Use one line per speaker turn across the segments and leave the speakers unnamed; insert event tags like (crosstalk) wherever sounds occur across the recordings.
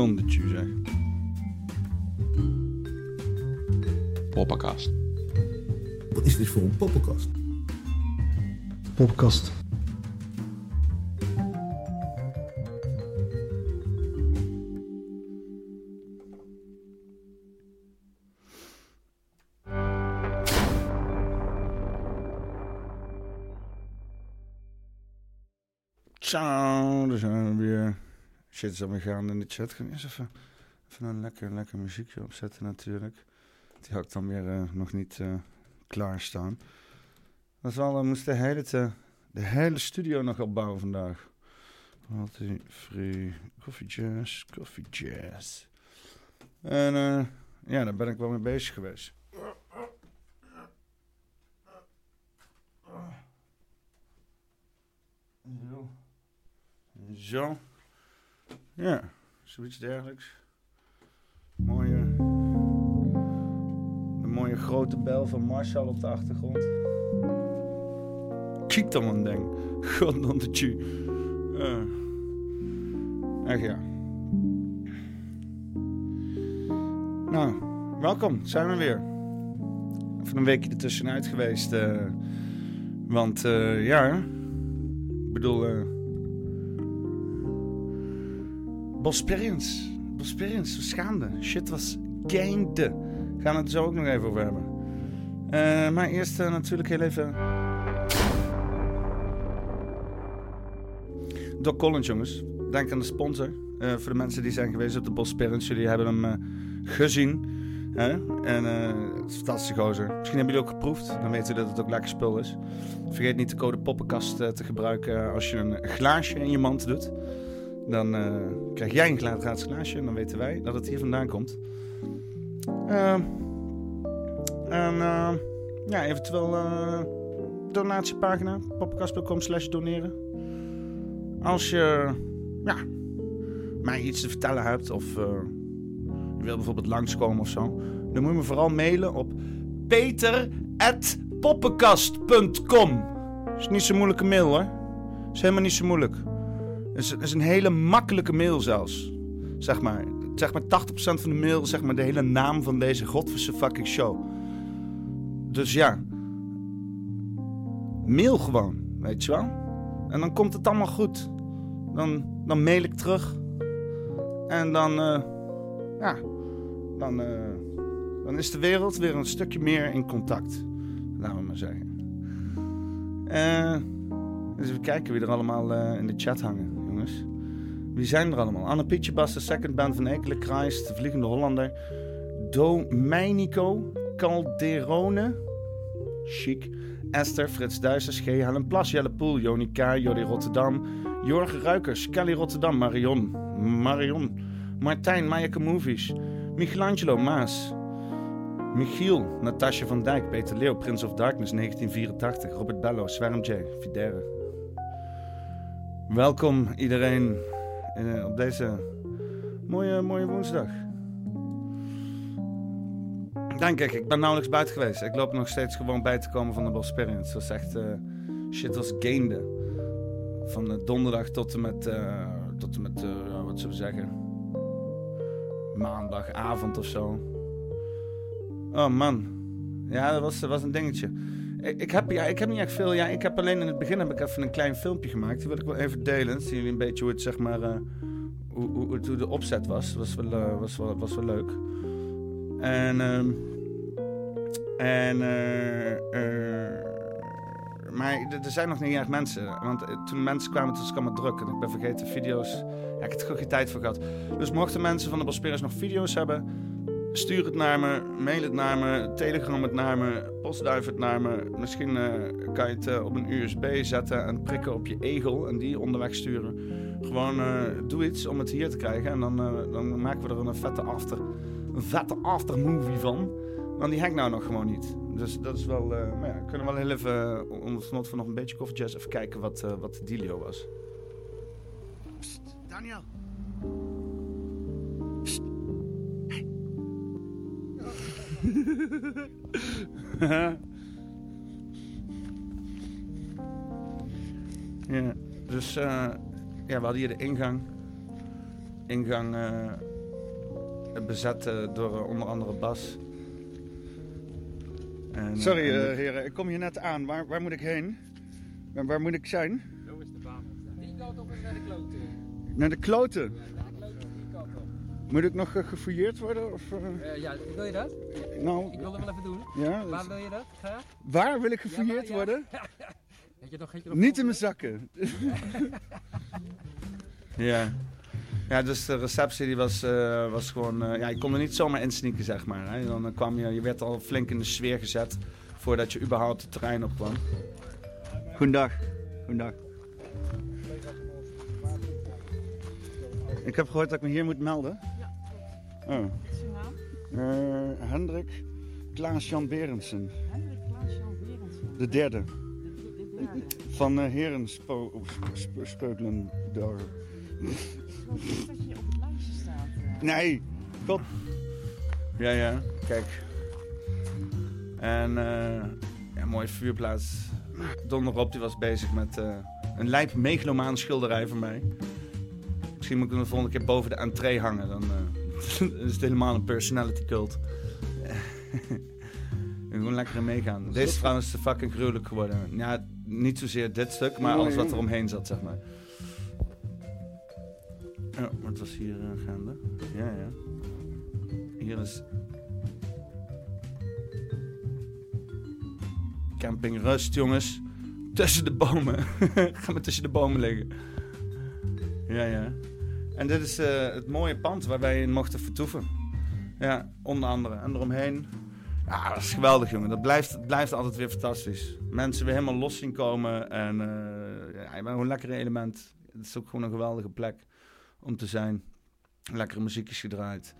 Nonnetje zeg.
Poppenkast.
Wat is dit voor een poppenkast?
Poppenkast.
Shit alweer gaande in de chat. Je eens even, even een lekker, lekker muziekje opzetten natuurlijk. Die had ik dan weer eh, nog niet uh, klaarstaan. Dat is wel, we moesten de hele, de hele studio nog opbouwen vandaag. Party free, coffee jazz, coffee jazz. En uh, ja, daar ben ik wel mee bezig geweest. Zo. Zo. Ja, zoiets dergelijks. Mooie. De mooie grote bel van Marshall op de achtergrond. Kijk dan een ding. God dan de tju. Uh. Echt ja. Nou, welkom. Zijn we weer. Even een weekje ertussenuit geweest. Uh, want uh, ja, ik bedoel... Uh, Bosperians. Bosperians, schaamde. Shit was gainde. Gaan we het zo ook nog even over hebben. Uh, maar eerst uh, natuurlijk heel even... Doc Collins, jongens. Denk aan de sponsor. Uh, voor de mensen die zijn geweest op de Bosperians. Jullie hebben hem gezien. Hè? En het is fantastische gozer. Misschien hebben jullie ook geproefd. Dan weten jullie dat het ook lekker spul is. Vergeet niet de code poppenkast te gebruiken als je een glaasje in je mand doet. Dan uh, krijg jij een gratis glaasje en dan weten wij dat het hier vandaan komt. Uh, en uh, ja, eventueel donatiepagina poppenkast.com slash doneren. Als je ja, mij iets te vertellen hebt of je wil bijvoorbeeld langskomen of zo. Dan moet je me vooral mailen op peter.poppenkast.com is niet zo'n moeilijke mail hoor. is helemaal niet zo moeilijk. Het is, is, een hele makkelijke mail zelfs. Zeg maar. Zeg maar 80% van de mail, zeg maar de hele naam van deze godverse fucking show. Dus ja. Mail gewoon, weet je wel. En dan komt het allemaal goed. Dan, dan mail ik terug. En dan, uh, ja, dan, uh, dan is de wereld weer een stukje meer in contact. Laten we maar zeggen. Uh, dus even kijken wie er allemaal in de chat hangen. Wie zijn er allemaal? Anne Pietjebas, de second band van Ekele Christ, de Vliegende Hollander. Domenico Calderone. Chic. Esther, Frits Duisters, G. Helen Plas, Jelle Poel, Jonica, Jordi Rotterdam. Jorge Ruikers, Kelly Rotterdam, Marion. Marion. Martijn, Mayake Movies. Michelangelo, Maas. Michiel, Natasja van Dijk, Peter Leeuw, Prince of Darkness 1984, Robert Bello, Swerm J. Welkom iedereen in, op deze mooie, mooie woensdag. Denk ik, ik ben nauwelijks buiten geweest. Ik loop nog steeds gewoon bij te komen van de Bosperians. Het was echt uh, shit als gainde. Van uh, donderdag tot en met, tot en met wat zullen we zeggen, maandagavond of zo. Oh man, ja, dat was, dat was een dingetje. Ik, ik, heb, ja, ik heb niet echt veel. Ja, ik heb alleen in het begin heb ik even een klein filmpje gemaakt. Die wil ik wel even delen. Zien jullie een beetje hoe het zeg maar. Uh, hoe, hoe, de opzet was. Was wel, uh, was wel, was wel leuk. En. Um, en. Uh, maar er zijn nog niet echt mensen. Want toen mensen kwamen, toen was het allemaal druk. En ik ben vergeten video's. Ja, ik heb er geen tijd voor gehad. Dus mochten mensen van de Bosperians nog video's hebben Stuur het naar me, mail het naar me, telegram het naar me, postduif het naar me. Misschien uh, kan je het uh, op een USB zetten en prikken op je egel en die onderweg sturen. Gewoon uh, doe iets om het hier te krijgen en dan, dan maken we er een vette after, een vette aftermovie van. Want die ik nou nog gewoon niet. Dus dat is wel, maar ja, kunnen we wel heel even, onder van nog een beetje coffee jazz, even kijken wat, wat de dealio was. Daniel. (laughs) ja, dus uh, ja, we hadden hier de ingang. ingang eh, bezet eh, door eh, onder andere Bas. En, eh,
Sorry
en
eh, heren, ik kom hier net aan. Waar, waar moet ik heen? Waar, waar moet ik zijn?
Zo is de baan. Die kant op naar de kloten.
Naar de kloten. Moet ik nog eh, gefouilleerd worden? Of, eh,
Eh, ja, wil je dat?
nou,
Ik wil dat wel even doen.
ja.
Waar
dus-
wil je dat? Graag?
waar wil ik gefouilleerd
Ja, maar, ja.
worden? (laughs)
Heb je nog, heb je nog
Niet in mijn zakken. (laughs)
Ja. Ja, dus de receptie die was, eh, was gewoon... eh, ja, je kon er niet zomaar insneaken, zeg maar. Hè. Dan kwam je... Je werd al flink in de sfeer gezet... voordat je überhaupt het terrein op kwam.
Goedendag. Goedendag. Ik heb gehoord dat ik me hier moet melden. Oh.
Wat is uw naam?
Eh, Hendrik Klaas-Jan Berendsen.
Hendrik Klaas-Jan Berendsen.
De derde.
De, de, de derde.
Van uh, Herenspeukelen.
Het is wel goed dat je op het lijstje staat. eh.
Nee. God.
Ja, ja. Kijk. En eh ja, mooie vuurplaats. Donderop die was bezig met eh, een lijp megalomaan schilderij van mij. Misschien moet ik hem de volgende keer boven de entree hangen. Dan eh, (laughs) is het helemaal een personality cult. (laughs) Gewoon lekker in meegaan. Deze is trouwens fucking gruwelijk geworden. Ja, niet zozeer dit stuk, maar alles wat er omheen zat, zeg maar. Ja, wat was hier uh, gaande? Ja, ja. Hier is... Camping Rust, jongens. Tussen de bomen. (laughs) Ga maar tussen de bomen liggen. Ja, ja. En dit is eh, het mooie pand waar wij in mochten vertoeven. Ja, onder andere. En eromheen. Ja, dat is geweldig, jongen. Dat blijft, blijft altijd weer fantastisch. Mensen weer helemaal los zien komen. En eh ja, gewoon een lekker element. Het is ook gewoon een geweldige plek om te zijn. Lekkere muziekjes gedraaid.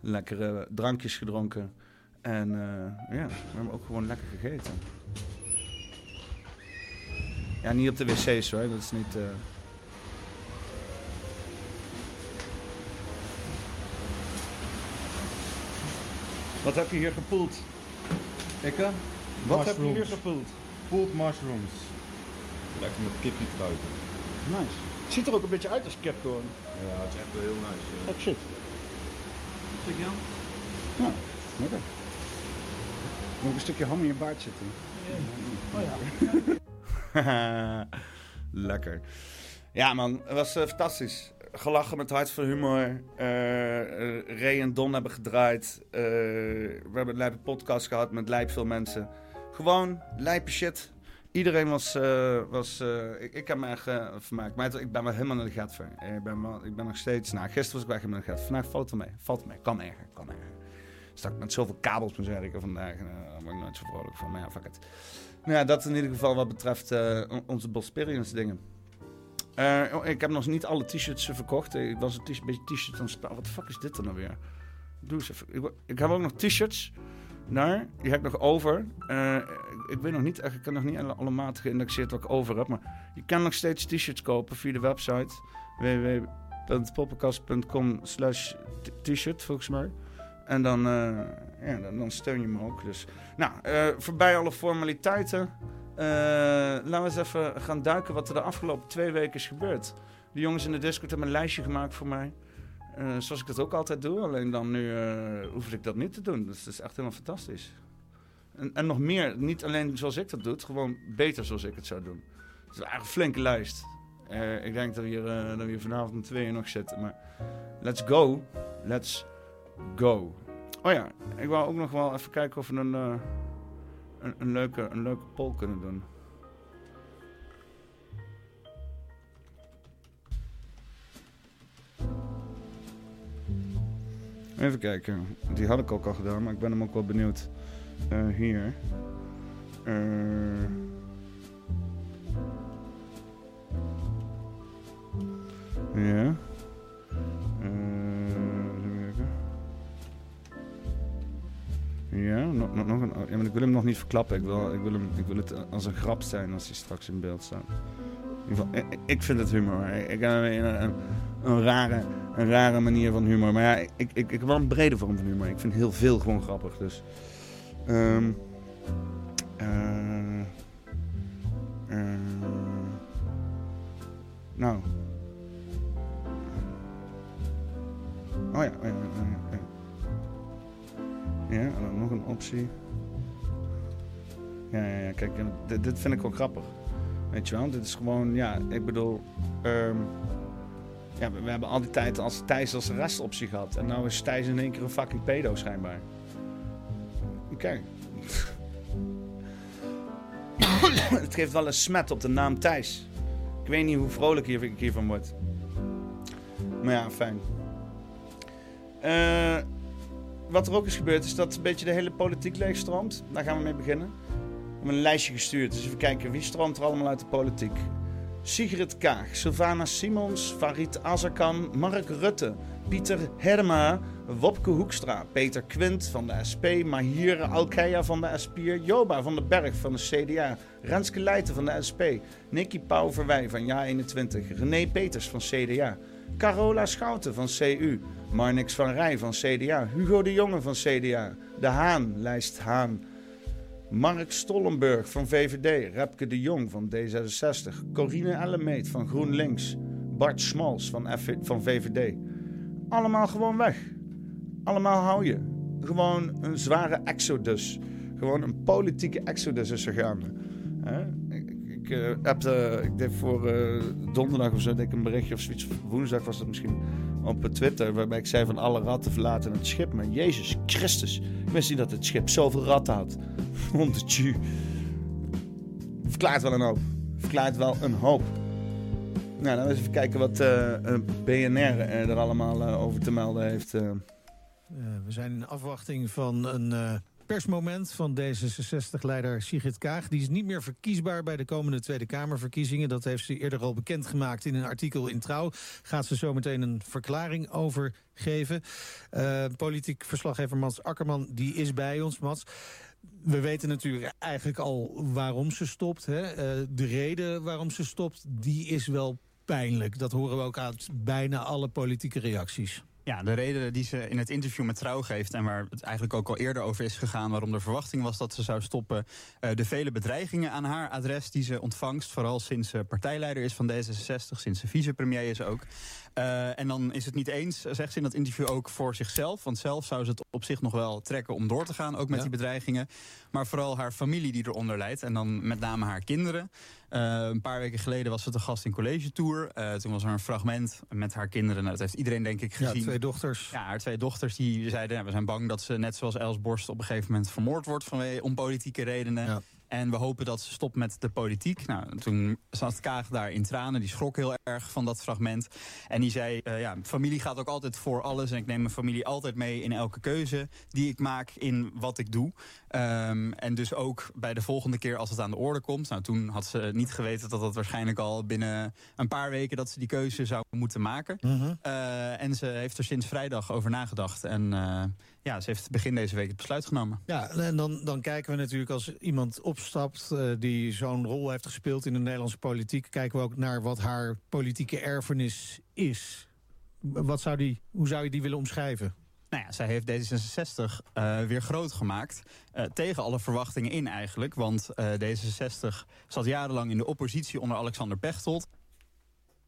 Lekkere drankjes gedronken. En eh, ja, we hebben ook gewoon lekker gegeten. Ja, niet op de wc's hoor. Dat is niet...
Wat heb je hier gepoeld?
Ik hè?
Wat heb je hier gepoeld?
Pulled mushrooms. Lekker met kipje kruiden.
Nice. Het ziet er ook een beetje uit als capcorn.
Ja, het is echt wel heel nice. ja.
Oh shit. Ja, lekker. Moet ik een stukje ham in je baard zitten? (laughs) (laughs)
Lekker. Ja man, het was eh, fantastisch. Gelachen met hart voor humor. Eh, Ray en Don hebben gedraaid. Eh, we hebben een podcast gehad met lijp veel mensen. Gewoon lijpe shit. Iedereen was... eh, was ik, ik heb me echt vermaakt. Maar ik ben wel helemaal naar de gat voor. Ik ben, ik ben nog steeds... Nou, gisteren was ik wel helemaal naar de gat. Vandaag valt het mee. Valt mee. Kan erger. Kan erger. Stak met zoveel kabels moet werken vandaag. Daar ben ik nooit zo vrolijk van. Maar ja, fuck it. Nou ja, dat in ieder geval wat betreft on- onze Bosperience dingen. Eh, oh, ik heb nog niet alle t-shirts eh, verkocht. Ik was een beetje t-shirt aan het. Wat de fuck is dit dan nou weer? Doe eens even. Ik, ik heb ook nog t-shirts. Daar, die heb ik nog over. Eh, ik, weet nog niet, ik kan nog niet alle, maten geïndexeerd wat ik over heb. Maar je kan nog steeds t-shirts kopen via de website www.poppenkast.com slash t-shirt volgens mij. En dan, eh, ja, dan, steun je me ook. Dus. Nou, eh, voorbij alle formaliteiten. Eh, laten we eens even gaan duiken wat er de afgelopen twee weken is gebeurd. De jongens in de Discord hebben een lijstje gemaakt voor mij. Eh, zoals ik dat ook altijd doe. Alleen dan nu eh, hoef ik dat niet te doen. Dus dat is echt helemaal fantastisch. En, en nog meer, niet alleen zoals ik dat doe, gewoon beter zoals ik het zou doen. Het is eigenlijk een flinke lijst. Ik denk dat we, hier, dat we hier vanavond met tweeën nog zitten. Maar let's go. Let's go. Oh ja, ik wou ook nog wel even kijken of we een, een, leuke, een leuke poll kunnen doen. Even kijken. Die had ik ook al gedaan, maar ik ben hem ook wel benieuwd. Eh, hier. Eh. ja. Ja, nog, nog, een, ja, maar ik wil hem nog niet verklappen. Ik wil, ik, wil hem, ik wil het als een grap zijn als hij straks in beeld staat. In geval, ik, ik vind het humor. Ik, heb een, een, rare, een rare manier van humor. Maar ja, ik, ik, ik heb wel een brede vorm van humor. Ik vind heel veel gewoon grappig. Dus. eh, eh, nou. Oh ja, oh ja, oh ja, oh ja. Nog een optie. Ja, ja, ja kijk, dit, vind ik wel grappig. Weet je wel, dit is gewoon, ja, ik bedoel... ehm, ja, we, hebben al die tijd als Thijs als restoptie gehad. En nou is Thijs in één keer een fucking pedo schijnbaar. Oké. (coughs) Het geeft wel een smet op de naam Thijs. Ik weet niet hoe vrolijk ik hiervan word. Maar ja, fijn. Eh, wat er ook is gebeurd is dat een beetje de hele politiek leegstroomt. Daar gaan we mee beginnen. We hebben een lijstje gestuurd. Dus even kijken wie stroomt er allemaal uit de politiek. Sigrid Kaag, Sylvana Simons, Farid Azarkan, Mark Rutte, Pieter Herma, Wopke Hoekstra, Peter Quint van de SP, Mahir Alkeya van de SP, Joba van den Berg van de CDA, Renske Leijten van de SP, Nicky Pauw Verwij van JA21, René Peters van CDA, Carola Schouten van CU, Marnix van Rij van CDA, Hugo de Jonge van CDA, De Haan, lijst Haan, Mark Stollenburg van VVD, Repke de Jong van D66, Corine Ellemeet van GroenLinks, Bart Smals van, van VVD. Allemaal gewoon weg. Allemaal hou je. Gewoon een zware exodus. Gewoon een politieke exodus is er gaande. Ik, eh, heb, eh, ik deed voor eh, donderdag of zo deed ik een berichtje of zoiets. Woensdag was dat misschien op Twitter. Waarbij ik zei van alle ratten verlaten het schip. Maar Jezus Christus. Ik wist niet dat het schip zoveel ratten had. (laughs) Honderdje. Verklaart wel een hoop. Verklaart wel een hoop. Nou, dan eens even kijken wat eh, BNR er allemaal over te melden heeft.
we zijn in afwachting van een persmoment van D66-leider Sigrid Kaag. Die is niet meer verkiesbaar bij de komende Tweede Kamerverkiezingen. Dat heeft ze eerder al bekendgemaakt in een artikel in Trouw. Gaat ze zo meteen een verklaring over geven. Eh, politiek verslaggever Mats Akkerman, die is bij ons. Mats, we weten natuurlijk eigenlijk al waarom ze stopt. Hè? Eh, de reden waarom ze stopt, die is wel pijnlijk. Dat horen we ook uit bijna alle politieke reacties.
Ja, de reden die ze in het interview met Trouw geeft... en waar het eigenlijk ook al eerder over is gegaan... waarom de verwachting was dat ze zou stoppen... eh, de vele bedreigingen aan haar adres die ze ontvangst... vooral sinds ze partijleider is van D66, sinds ze vicepremier is ook... Eh, en dan is het niet eens, zegt ze in dat interview ook voor zichzelf. Want zelf zou ze het op zich nog wel trekken om door te gaan, ook met
Ja.
die bedreigingen. Maar vooral haar familie die eronder leidt. En dan met name haar kinderen. Eh, een paar weken geleden was ze te gast in College Tour. Eh, toen was er een fragment met haar kinderen. Nou, dat heeft iedereen denk ik
Ja,
gezien.
twee dochters.
Ja, haar twee dochters die zeiden... Ja, we zijn bang dat ze net zoals Els Borst op een gegeven moment vermoord wordt... Vanwege, om politieke redenen.
Ja.
En we hopen dat ze stopt met de politiek. Nou, toen zat Kaag daar in tranen. Die schrok heel erg van dat fragment. En die zei, eh, ja, familie gaat ook altijd voor alles. En ik neem mijn familie altijd mee in elke keuze die ik maak in wat ik doe. Ehm, en dus ook bij de volgende keer als het aan de orde komt. Nou, toen had ze niet geweten dat dat waarschijnlijk al binnen een paar weken... dat ze die keuze zou moeten maken.
Mhm.
Eh, en ze heeft er sinds vrijdag over nagedacht. En eh, ja, ze heeft begin deze week het besluit genomen.
Ja, en dan, dan kijken we natuurlijk als iemand opstapt eh, die zo'n rol heeft gespeeld in de Nederlandse politiek, kijken we ook naar wat haar politieke erfenis is. Wat zou die, hoe zou je die willen omschrijven?
Nou ja, zij heeft D66 eh, weer groot gemaakt. eh, tegen alle verwachtingen in eigenlijk. Want eh, D66 zat jarenlang in de oppositie onder Alexander Pechtold.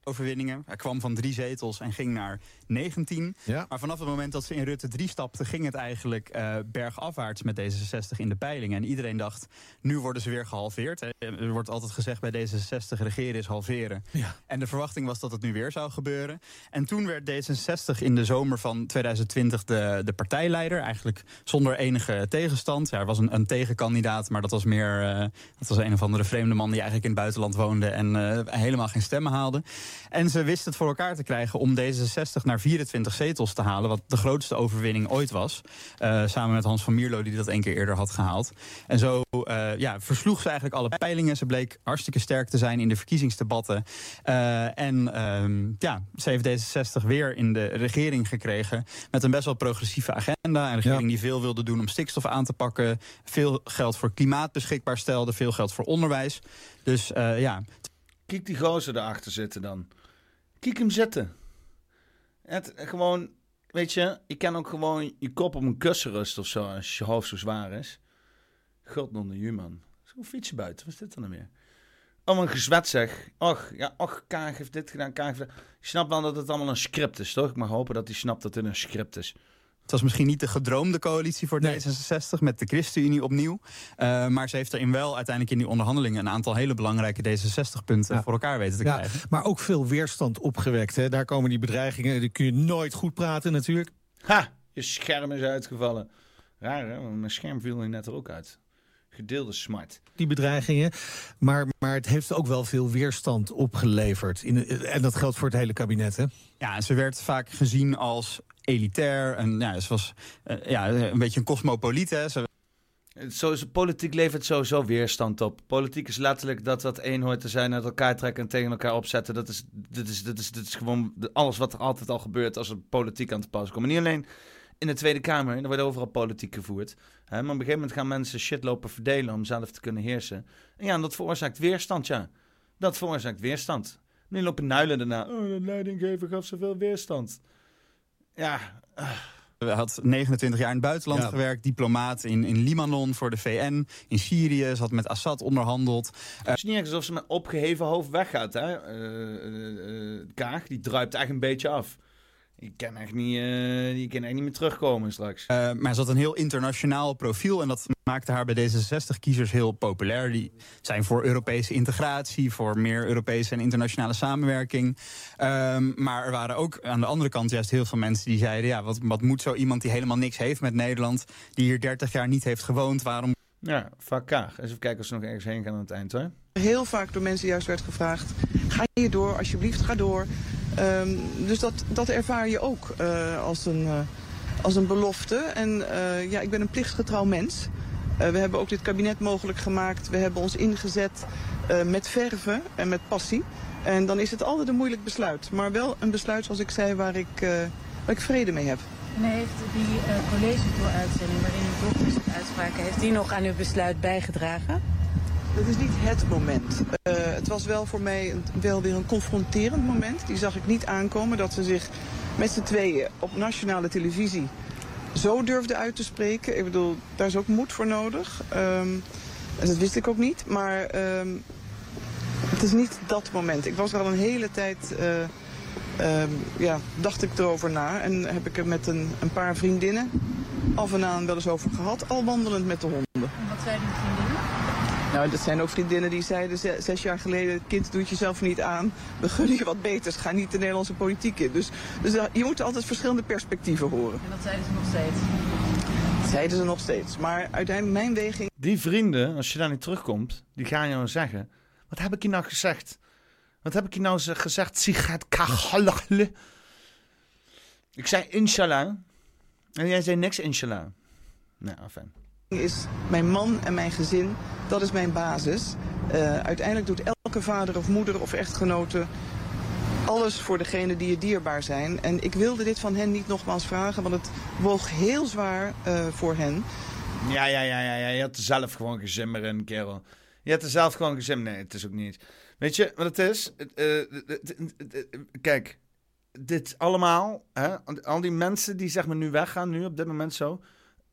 Overwinningen. Hij kwam van drie zetels en ging naar 19.
Ja.
Maar vanaf het moment dat ze in Rutte 3 stapte, ging het eigenlijk eh, bergafwaarts met D66 in de peilingen. En iedereen dacht, nu worden ze weer gehalveerd. hè. Er wordt altijd gezegd bij D66, regeren is halveren.
Ja.
En de verwachting was dat het nu weer zou gebeuren. En toen werd D66 in de zomer van 2020 de, de partijleider. Eigenlijk zonder enige tegenstand. Ja, er was een, een tegenkandidaat, maar dat was meer... eh, dat was een of andere vreemde man die eigenlijk in het buitenland woonde... en eh, helemaal geen stemmen haalde. En ze wist het voor elkaar te krijgen om D66 naar 24 zetels te halen... wat de grootste overwinning ooit was. Eh, samen met Hans van Mierlo, die dat één keer eerder had gehaald. En zo eh, ja, versloeg ze eigenlijk alle peilingen. Ze bleek hartstikke sterk te zijn in de verkiezingsdebatten. Eh, en ehm, ja, ze heeft D66 weer in de regering gekregen... met een best wel progressieve agenda. Een regering
Ja.
die veel wilde doen om stikstof aan te pakken. Veel geld voor klimaat beschikbaar stelde. Veel geld voor onderwijs. Dus ja,
Kijk die gozer erachter zitten dan. Kijk hem zitten. Het, gewoon, weet je, je kan ook gewoon je kop op een kussen rusten of zo als je hoofd zo zwaar is. God non de man. Zo'n fietsje buiten, wat is dit dan nou weer? Oh, een gezwet zeg. Och, ja, och, Kaag heeft dit gedaan, Kaag heeft dat. Je snapt wel dat het allemaal een script is, toch? Ik mag hopen dat hij snapt dat het een script is.
Het was misschien niet de gedroomde coalitie voor
Nee.
D66 met de ChristenUnie opnieuw. Eh, maar ze heeft erin wel uiteindelijk in die onderhandelingen een aantal hele belangrijke D66-punten
Ja.
voor elkaar weten te
Ja,
krijgen.
maar ook veel weerstand opgewekt. Hè. Daar komen die bedreigingen, die kun je nooit goed praten natuurlijk.
Ha, je scherm is uitgevallen. Raar, hè? Want mijn scherm viel er net er ook uit. Gedeelde smart.
die bedreigingen. Maar, maar het heeft ook wel veel weerstand opgeleverd. In, en dat geldt voor het hele kabinet, hè?
Ja, en ze werd vaak gezien als elitair. En ja, ze was eh, ja, een beetje een cosmopoliet. Hè. Ze
Het Zo is, politiek levert sowieso weerstand op. Politiek is letterlijk dat wat één hoort te zijn, uit elkaar trekken en tegen elkaar opzetten. Dat is, dit is, dit is, dit is gewoon de- alles wat er altijd al gebeurt als er politiek aan te pas komt. Maar niet alleen in de Tweede Kamer, er wordt overal politiek gevoerd. Hè, maar op een gegeven moment gaan mensen shit lopen verdelen om zelf te kunnen heersen. En ja, en dat veroorzaakt weerstand, ja. Dat veroorzaakt weerstand. Nu lopen nuilen daarna. Oh, de leidinggever gaf zoveel weerstand. Ja,
had 29 jaar in het buitenland
Ja.
gewerkt. Diplomaat in, in Libanon voor de VN. In Syrië. Ze had met Assad onderhandeld.
Het is niet echt alsof ze met opgeheven hoofd weggaat. Hè? Eh, eh, eh, Kaag, die druipt echt een beetje af. Die kan echt niet, eh, die kan echt niet meer terugkomen straks.
Eh, maar ze had een heel internationaal profiel. En dat maakte haar bij D66-kiezers heel populair. Die zijn voor Europese integratie, voor meer Europese en internationale samenwerking. Ehm, maar er waren ook aan de andere kant juist heel veel mensen die zeiden: ja, wat, wat moet zo iemand die helemaal niks heeft met Nederland, die hier 30 jaar niet heeft gewoond, waarom
Ja, vaak Kaag. Eens even kijken of ze nog ergens heen gaan aan het eind hoor.
Heel vaak door mensen juist werd gevraagd: ga hier door, alsjeblieft, ga door. Ehm, dus dat, dat ervaar je ook eh, als, een, eh, als een belofte. En eh, ja, ik ben een plichtgetrouw mens. We hebben ook dit kabinet mogelijk gemaakt. We hebben ons ingezet met verven en met passie. En dan is het altijd een moeilijk besluit. Maar wel een besluit, zoals ik zei, waar ik, waar ik vrede mee heb.
En heeft die college-uitzending waarin uw dochters uitspraken, heeft die nog aan uw besluit bijgedragen?
Dat is niet het moment. Eh, het was wel voor mij een, wel weer een confronterend moment. Die zag ik niet aankomen dat ze zich met z'n tweeën op nationale televisie zo durfden uit te spreken. Ik bedoel, daar is ook moed voor nodig. Ehm, en dat wist ik ook niet. Maar ehm, het is niet dat moment. Ik was al een hele tijd. eh, ehm, ja, dacht ik erover na. En heb ik er met een, een paar vriendinnen af en aan wel eens over gehad. Al wandelend met de honden.
En wat zeiden uw vriendinnen?
Nou, dat zijn ook vriendinnen die zeiden ze- zes jaar geleden... kind, doe het jezelf niet aan. We gunnen je wat beters. Ga niet de Nederlandse politiek in. Dus, dus eh, je moet altijd verschillende perspectieven horen.
En dat zeiden ze nog steeds.
Dat zeiden ze nog steeds. Maar uiteindelijk mijn weging...
Die vrienden, als je daar niet terugkomt, die gaan jou zeggen... Wat heb ik je nou gezegd? Wat heb ik je nou ze- gezegd? Sigaret kachalachle. Ik zei inshallah. En jij zei niks inshallah. Nou, fijn.
Is mijn man en mijn gezin. Dat is mijn basis. Eh, uiteindelijk doet elke vader of moeder of echtgenote alles voor degene die je dierbaar zijn. En ik wilde dit van hen niet nogmaals vragen, want het woog heel zwaar eh, voor hen.
Ja, ja, ja, ja, ja. Je had er zelf gewoon gezimmer in, kerel. Je had er zelf gewoon gezimmer. Nee, het is ook niet. Weet je wat het is? Eh, kijk, dit allemaal, hè, al die mensen die zeg maar nu weggaan, nu op dit moment zo,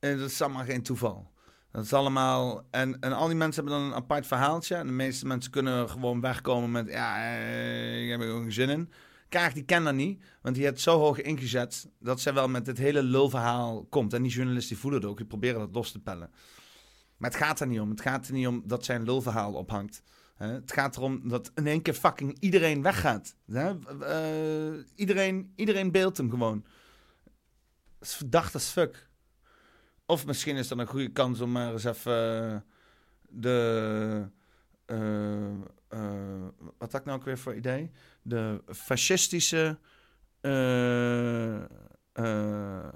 eh, dat is allemaal geen toeval. Dat is allemaal. En, en al die mensen hebben dan een apart verhaaltje. En de meeste mensen kunnen gewoon wegkomen met. Ja, eh, ik heb er geen zin in. Kaag die kent dat niet. Want die heeft zo hoog ingezet. dat zij wel met dit hele lulverhaal komt. En die journalisten die voelen het ook. Die proberen dat los te pellen. Maar het gaat er niet om. Het gaat er niet om dat zijn lulverhaal ophangt. Het gaat erom dat in één keer fucking iedereen weggaat. Eh, iedereen, iedereen beeldt hem gewoon. Dat is verdacht als fuck. Of misschien is dat een goede kans om maar eens even eh, de. eh, eh, wat had ik nou ook weer voor idee? De fascistische. eh, eh,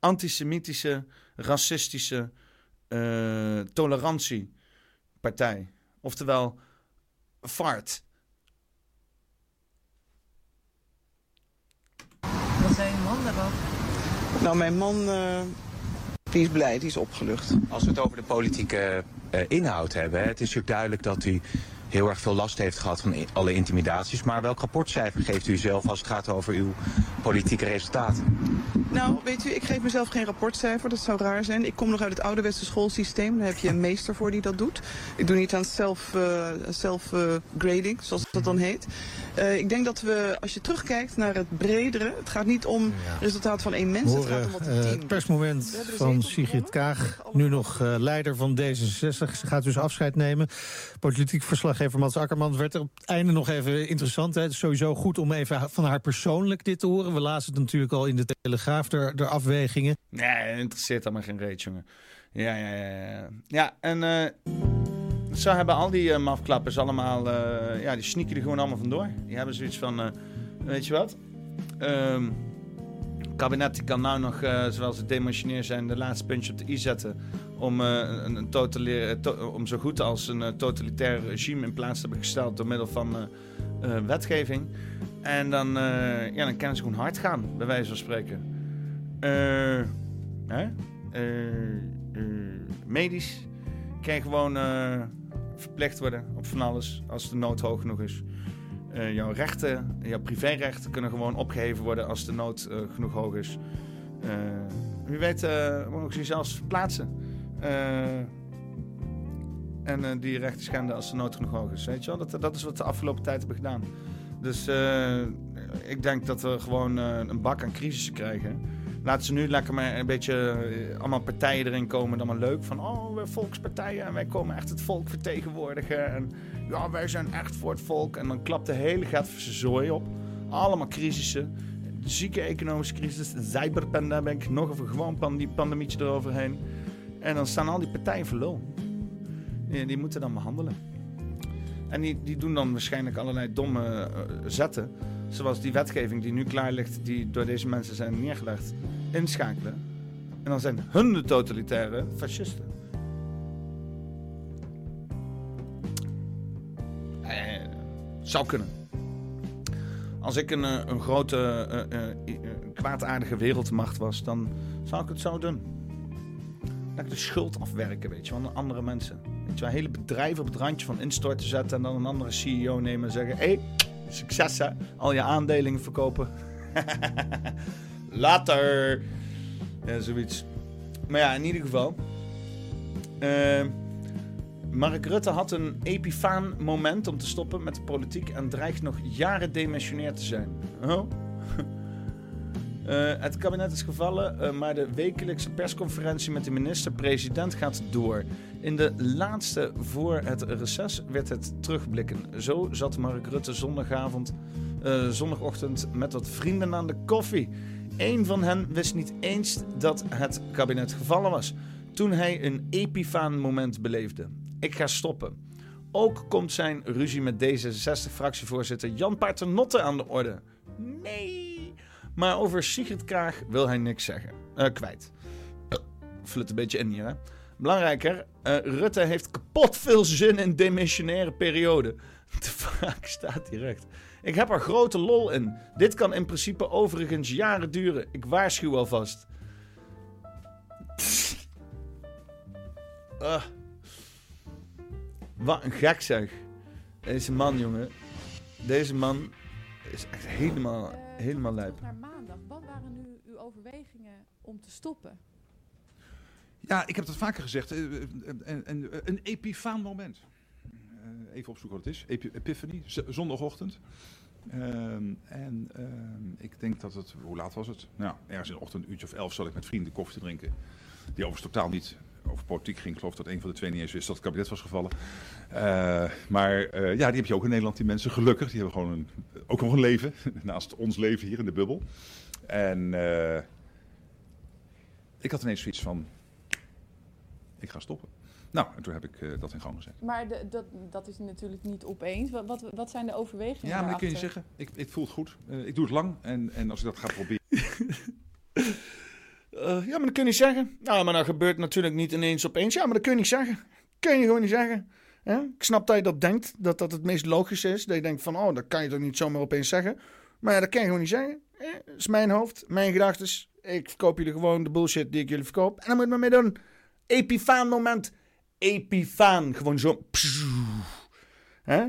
antisemitische, racistische eh, tolerantiepartij. Oftewel, FART.
Wat zei uw man daarover?
Nou, mijn man eh, die is blij, die is opgelucht.
Als we het over de politieke eh, inhoud hebben, het is natuurlijk duidelijk dat u heel erg veel last heeft gehad van alle intimidaties. Maar welk rapportcijfer geeft u zelf als het gaat over uw politieke resultaten?
Nou, weet u, ik geef mezelf geen rapportcijfer. Dat zou raar zijn. Ik kom nog uit het ouderwetse schoolsysteem. Daar heb je een meester voor die dat doet. Ik doe niet aan self, eh, self eh, grading, zoals dat dan heet. Eh, ik denk dat we, als je terugkijkt naar het bredere... Het gaat niet om het resultaat van één mens. Het gaat om wat een team
het persmoment van Sigrid Kaag. Nu nog eh, leider van D66. Ze gaat dus afscheid nemen. Politiek verslaggever Mats Akkerman werd er op het einde nog even interessant. Hè. Het is sowieso goed om even van haar persoonlijk dit te horen. We lazen het natuurlijk al in de Telegraaf, de, de afwegingen.
Nee, interesseert allemaal geen reet, jongen. Ja, ja, ja. Ja, en eh, zo hebben al die eh, mafklappers allemaal... eh, ja, die sneaken er gewoon allemaal vandoor. Die hebben zoiets van... weet je wat? Ehm het kabinet kan nou nog, zoals het demotioneer zijn... de laatste puntje op de i zetten... om, eh, een, een to- om zo goed als een eh, totalitair regime in plaats te hebben gesteld... door middel van eh, eh, wetgeving. En dan, eh, ja, dan ze gewoon hard gaan, bij wijze van spreken. Eh... Eh, eh, medisch kan gewoon eh, verplicht worden op van alles als de nood hoog genoeg is. Eh, jouw rechten, jouw privérechten kunnen gewoon opgeheven worden als de nood eh, genoeg hoog is. Eh, wie weet uh, mogen ze jezelf verplaatsen. Eh, en eh, die rechten schenden als de nood genoeg hoog is. Weet je wel? Dat, dat is wat de afgelopen tijd hebben gedaan. Dus eh, ik denk dat we gewoon een bak aan crisissen krijgen. Laten ze nu lekker maar een beetje allemaal partijen erin komen. Dan maar leuk van, oh, we volkspartijen en wij komen echt het volk vertegenwoordigen. En ja, wij zijn echt voor het volk. En dan klapt de hele Gatverse zooi op. Allemaal crisissen. Zieke economische crisis, de cyberpandemic, nog een gewoon pandemie, pandemietje eroverheen. En dan staan al die partijen voor lul. Die, moeten dan behandelen. En die, die doen dan waarschijnlijk allerlei domme uh, zetten. Zoals die wetgeving die nu klaar ligt, die door deze mensen zijn neergelegd, inschakelen. En dan zijn hun de totalitaire fascisten. Eh, zou kunnen. Als ik een, een grote, uh, kwaadaardige wereldmacht was, dan zou ik het zo doen. Dat ik de schuld afwerken, weet je, van andere mensen. Weet je, hele bedrijf op het randje van instorten zetten en dan een andere CEO nemen en zeggen: hé, hey, succes hè, al je aandelingen verkopen. (laughs) Later. Zoiets. Maar ja, in ieder geval. Uh, Mark Rutte had een epifaan moment om te stoppen met de politiek en dreigt nog jaren demissionair te zijn. Oh. Uh, het kabinet is gevallen, uh, maar de wekelijkse persconferentie met de minister-president gaat door. In de laatste voor het reces werd het terugblikken. Zo zat Mark Rutte zondagavond, uh, zondagochtend met wat vrienden aan de koffie. Eén van hen wist niet eens dat het kabinet gevallen was. Toen hij een epifaan moment beleefde. Ik ga stoppen. Ook komt zijn ruzie met D66-fractievoorzitter Jan Paternotte aan de orde. Nee! Maar over Sigrid Kaag wil hij niks zeggen. Uh, kwijt. Flut een beetje in hier, hè. Belangrijker, uh, Rutte heeft kapot veel zin in demissionaire periode. (laughs) De vraag staat direct. Ik heb er grote lol in. Dit kan in principe overigens jaren duren. Ik waarschuw alvast. Uh. Wat een gek zeg. Deze man, jongen. Deze man is echt helemaal, helemaal lijp.
Naar maandag. Wat waren nu uw overwegingen om te stoppen?
Ja, ik heb dat vaker gezegd. Een, een, een epifaan moment. Uh, even opzoeken wat het is. Ep Epiphany, zondagochtend. Um, en um, ik denk dat het, hoe laat was het? Nou, ergens in de ochtend, een uurtje of elf, zat ik met vrienden koffie te drinken. Die overigens totaal niet over politiek ging. Ik geloof dat een van de twee niet eens wist dat het kabinet was gevallen. Uh, maar uh, ja, die heb je ook in Nederland, die mensen. Gelukkig, die hebben gewoon een, ook nog een leven. (laughs) Naast ons leven hier in de bubbel. En uh, ik had ineens zoiets van, ik ga stoppen. Nou, en toen heb ik uh, dat in gang gezet.
Maar de, dat, dat is natuurlijk niet opeens. Wat, wat, wat zijn de overwegingen
Ja, maar kun je zeggen, ik, ik voel het goed. Uh, ik doe het lang en, en als ik dat ga proberen... (laughs)
Uh, ja, maar dat kun je niet zeggen. Nou, maar dat gebeurt natuurlijk niet ineens opeens. Ja, maar dat kun je niet zeggen. Kun je gewoon niet zeggen. Ik snap dat je dat denkt, dat dat het meest logisch is. Dat je denkt van, oh, dat kan je toch niet zomaar opeens zeggen. Maar ja, dat kan je gewoon niet zeggen. Dat is mijn hoofd, mijn gedachten. Ik verkoop jullie gewoon de bullshit die ik jullie verkoop. En dan moet je maar mee doen. Epifaan moment. Epifaan. Gewoon zo. Hè?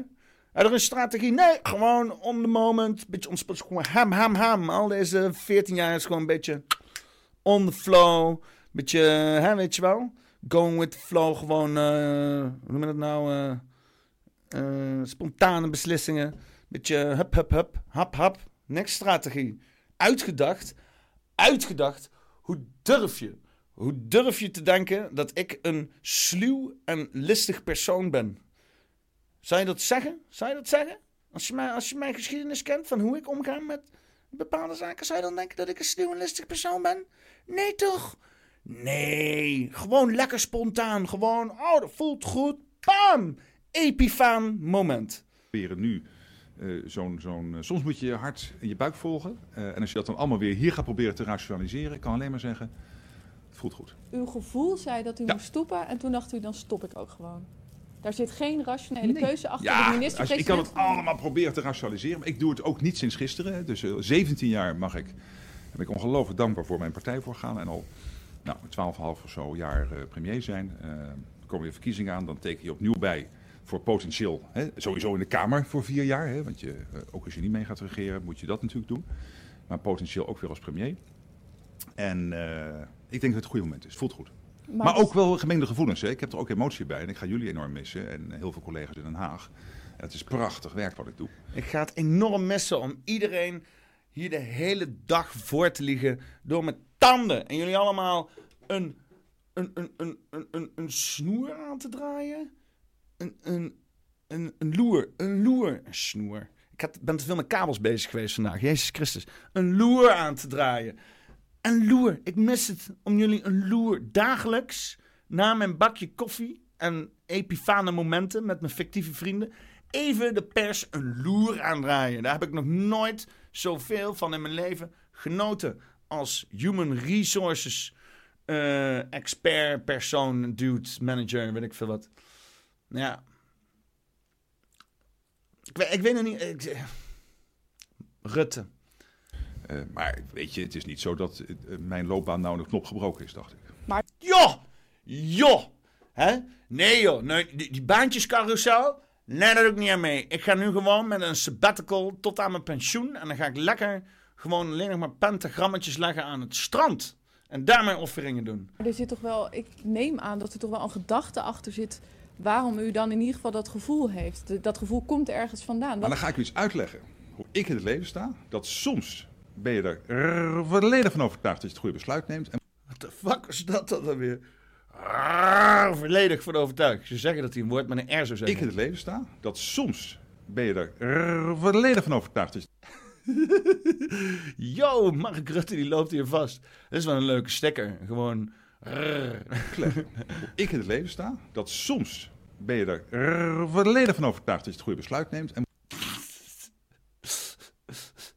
Er is een strategie. Nee, gewoon on the moment. Beetje ontspannen. Gewoon ham, ham, ham. Al deze 14 jaar is gewoon een beetje on the flow. Beetje, hè, weet je wel? Going with the flow. Gewoon, eh, hoe noem je dat nou? eh, eh, spontane beslissingen. Beetje hup, hup, hup. Hap, hap. Niks strategie. Uitgedacht. Uitgedacht. Hoe durf je? Hoe durf je te denken dat ik een sluw en listig persoon ben? Zou je dat zeggen? Zou je dat zeggen? Als je, mij, als je mijn geschiedenis kent van hoe ik omga met bepaalde zaken, zou je dan denken dat ik een sluw en listig persoon ben? Nee toch? Nee, gewoon lekker spontaan. Gewoon, oh, dat voelt goed. Bam! Epifaan moment.
Proberen nu eh, zo'n, zo'n, eh, soms moet je je hart en je buik volgen. Eh, en als je dat dan allemaal weer hier gaat proberen te rationaliseren, ik kan alleen maar zeggen, het voelt goed.
Uw gevoel zei dat u moest stoppen en toen dacht u, dan stop ik ook gewoon. Daar zit geen rationele keuze achter de
Ja, als,
minister-president.
ik kan het allemaal proberen te rationaliseren, maar ik doe het ook niet sinds gisteren. Dus eh, 17 jaar mag ik, ben ik ongelooflijk dankbaar voor mijn partij voor gaan. En al nou, 12,5 of zo jaar eh, premier zijn. Eh, er komen weer verkiezingen aan, dan teken je opnieuw bij voor potentieel, hè, sowieso in de Kamer voor vier jaar. Hè, want je, eh, ook als je niet mee gaat regeren, moet je dat natuurlijk doen. Maar potentieel ook weer als premier. En eh, ik denk dat het een goede moment is. Voelt goed.
Maar
Maar, ook wel gemengde gevoelens. Hè. Ik heb er ook emotie bij en ik ga jullie enorm missen. En heel veel collega's in Den Haag. Het is prachtig werk wat ik doe.
Ik ga het enorm missen om iedereen hier de hele dag voor te liegen door mijn tanden. En jullie allemaal een, een, een, een, een, een, een snoer aan te draaien. Een, een, een, een loer, een loer, een snoer. Ik had, ben te veel met kabels bezig geweest vandaag. Jezus Christus. Een loer aan te draaien. Een loer. Ik mis het om jullie een loer dagelijks na mijn bakje koffie en epifane momenten met mijn fictieve vrienden even de pers een loer aandraaien. Daar heb ik nog nooit zoveel van in mijn leven genoten als human resources eh, expert, persoon, dude, manager, weet ik veel wat. Ja. Ik, weet- ik weet nog niet. ik- Rutte.
Eh, maar weet je, het is niet zo dat eh, mijn loopbaan nou een knop gebroken is, dacht ik.
Maar
joh, joh, hè? Nee joh, nee, die, die baantjescarousel, nee, dat doe ik niet aan mee. Ik ga nu gewoon met een sabbatical tot aan mijn pensioen en dan ga ik lekker gewoon alleen nog maar pentagrammetjes leggen aan het strand. En daar mijn offeringen doen.
er zit toch wel, ik neem aan dat er toch wel een gedachte achter zit waarom u dan in ieder geval dat gevoel heeft. Dat gevoel komt ergens vandaan.
Maar
Wat-
dan ga ik u iets uitleggen. Hoe ik in het leven sta. Dat soms ben je er volledig van overtuigd dat je het goede besluit neemt. En
What the fuck is dat dan weer? Volledig van overtuigd. Ze zeggen dat hij een woord met een R zou
ik
zeggen.
in het leven sta. Dat soms ben je er volledig van overtuigd je (laughs)
Yo, Mark Rutte die loopt hier vast. Dat is wel een leuke stekker. Gewoon... (laughs)
Ik in het leven sta. Dat soms ben je er volledig van overtuigd dat je het goede besluit neemt. En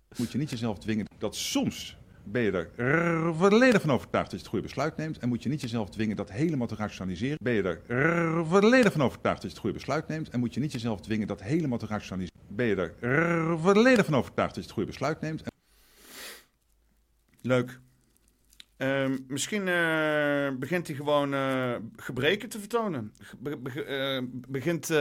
(laughs) moet je niet jezelf dwingen. Dat soms ben je er volledig van overtuigd dat je het goede besluit neemt. En moet je niet jezelf dwingen dat helemaal te rationaliseren. Ben je er volledig van overtuigd dat je het goede besluit neemt. En moet je niet jezelf dwingen dat helemaal te rationaliseren. Ben je er volledig van overtuigd dat je het goede besluit neemt.
Leuk. Ehm, misschien eh, begint hij gewoon eh, gebreken te vertonen. Eh, begint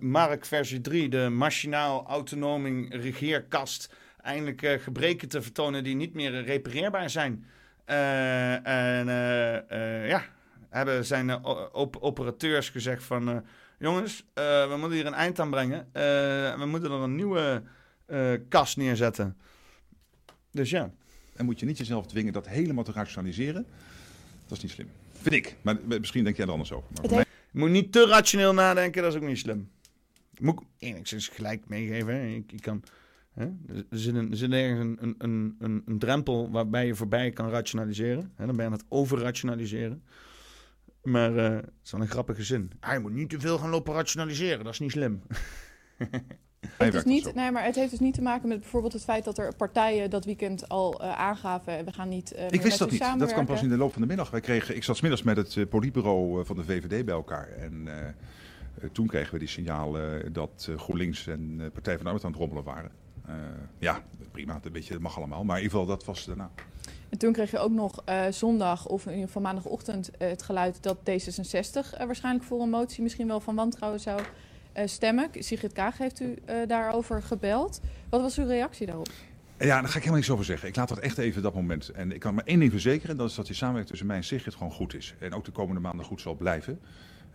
Mark versie 3, de machinaal autonome regeerkast, eindelijk eh, gebreken te vertonen die niet meer repareerbaar zijn. Eh, en eh, eh, ja, hebben zijn eh, op- operateurs gezegd van... eh, jongens, eh, we moeten hier een eind aan brengen. Eh, we moeten er een nieuwe eh, kast neerzetten. Dus ja.
En moet je niet jezelf dwingen dat helemaal te rationaliseren. Dat is niet slim. Vind ik. Maar misschien denk jij er anders over. Maar
Je moet niet te rationeel nadenken, dat is ook niet slim. Moet ik enigszins gelijk meegeven. Ik, ik kan, hè? Er zit, een, er zit ergens een, een, een, een, drempel waarbij je voorbij kan rationaliseren. Hè? Dan ben je aan het overrationaliseren. Maar eh, het is wel een grappige zin. Ah, je moet niet te veel gaan lopen rationaliseren, dat is niet slim. (laughs)
Het, is niet, nee, maar het heeft dus niet te maken met bijvoorbeeld het feit dat er partijen dat weekend al eh, aangaven. We gaan niet. eh, meer
Ik wist dat niet. Dat kwam
samenwerken.
pas in de loop van de middag. Wij kregen, ik zat 's middags met het politbureau van de VVD bij elkaar. En toen kregen we die signalen dat GroenLinks en eh, Partij van de Arbeid aan het rommelen waren. Eh, ja, prima. Dat, weet je, dat mag allemaal. Maar in ieder geval, dat was daarna.
En toen kreeg je ook nog eh, zondag of in ieder geval maandagochtend eh, het geluid dat D66 eh, waarschijnlijk voor een motie misschien wel van wantrouwen zou stemmen. Sigrid Kaag heeft u daarover gebeld. Wat was uw reactie daarop?
Ja, daar ga ik helemaal niks over zeggen. Ik laat dat echt even dat moment. En ik kan maar één ding verzekeren, dat is dat die samenwerking tussen mij en Sigrid gewoon goed is. En ook de komende maanden goed zal blijven.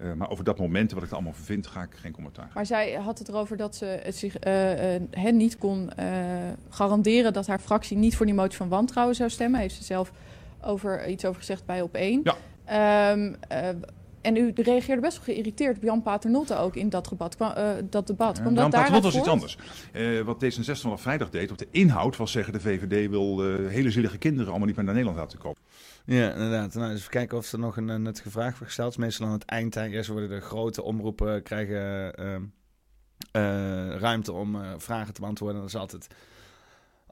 Uh, maar over dat moment, wat ik er allemaal vind, ga ik geen commentaar.
Maar zij had het erover dat ze het zich uh, uh, hen niet kon garanderen dat haar fractie niet voor die motie van wantrouwen zou stemmen. Heeft ze zelf over, iets over gezegd bij op één.
Ja.
Um, en u reageerde best wel geïriteerd op Jan Paternotte ook in dat, debat. Kwam, uh, dat debat. Kwam
ja, Jan Paternotte was iets anders. Uh, wat D66 vanaf vrijdag deed, op de inhoud was zeggen de VVD wil uh, hele zielige kinderen allemaal niet meer naar Nederland laten komen.
Ja, inderdaad. Nou, dus even kijken of er nog een, nuttige vraag wordt gesteld. Meestal aan het eind, eerst worden de grote omroepen krijgen ruimte om vragen te beantwoorden. Dat is altijd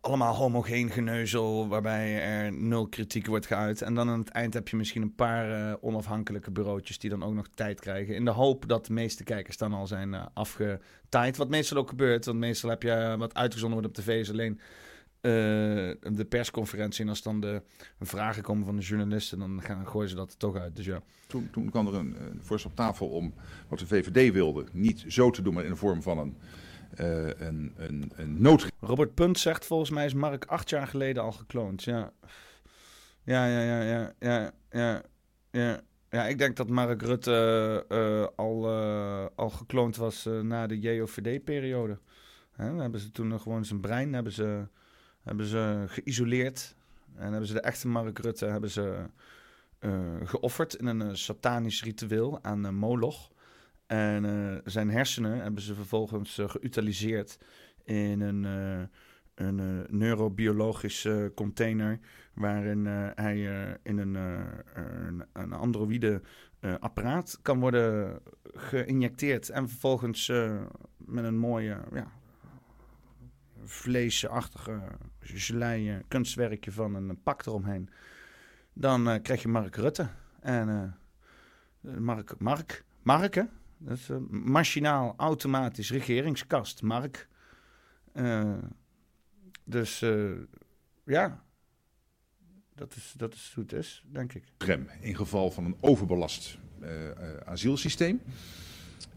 allemaal homogeen geneuzel, waarbij er nul kritiek wordt geuit. En dan aan het eind heb je misschien een paar onafhankelijke bureautjes die dan ook nog tijd krijgen. In de hoop dat de meeste kijkers dan al zijn afgetaaid. Wat meestal ook gebeurt, want meestal heb je wat uitgezonden wordt op tv is alleen de persconferentie. En als dan de vragen komen van de journalisten, dan gaan, gooien ze dat er toch uit. Dus ja.
Toen, toen kwam er een, een voorstel op tafel om wat de VVD wilde, niet zo te doen, maar in de vorm van een uh, een, een, een nood.
Robert Punt zegt volgens mij is Mark acht jaar geleden al gekloond. Ja, ja, ja, ja, ja, ja, ja. ja. Ja, ik denk dat Mark Rutte uh, al, uh, al gekloond was na de JOVD-periode. Dan hebben ze toen gewoon zijn brein hebben ze, hebben ze geïsoleerd. En hebben ze de echte Mark Rutte hebben ze, geofferd in een satanisch ritueel aan Moloch. En zijn hersenen hebben ze vervolgens geutiliseerd in een, een neurobiologische container. Waarin hij in een, een, een androïde apparaat kan worden geïnjecteerd. En vervolgens met een mooie ja, vleesachtige gelei kunstwerkje van een pak eromheen. Dan krijg je Mark Rutte. En Mark, Mark, Mark hè? Dat is machinaal, automatisch regeringskast, Mark. Dus ja, dat is, dat is hoe het is, denk ik.
Rem, in geval van een overbelast asielsysteem.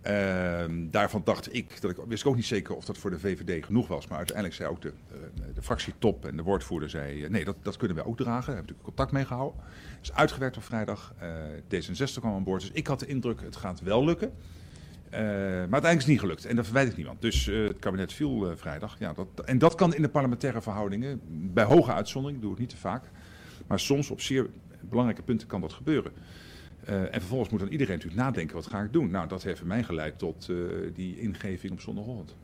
Ehm, daarvan dacht ik, dat ik wist ik ook niet zeker of dat voor de VVD genoeg was. Maar uiteindelijk zei ook de, de fractietop en de woordvoerder, zei, nee, dat, dat kunnen wij ook dragen. Daar hebben we natuurlijk contact mee gehouden. is uitgewerkt op vrijdag. D66 kwam aan boord. Dus ik had de indruk, het gaat wel lukken. Uh, maar uiteindelijk is het niet gelukt. En dat verwijt ik niemand. Dus uh, het kabinet viel uh, vrijdag. Ja, dat, en dat kan in de parlementaire verhoudingen, bij hoge uitzondering, doe ik niet te vaak. Maar soms op zeer belangrijke punten kan dat gebeuren. En vervolgens moet dan iedereen natuurlijk nadenken, wat ga ik doen? Nou, dat heeft voor mij geleid tot die ingeving op zondagochtend.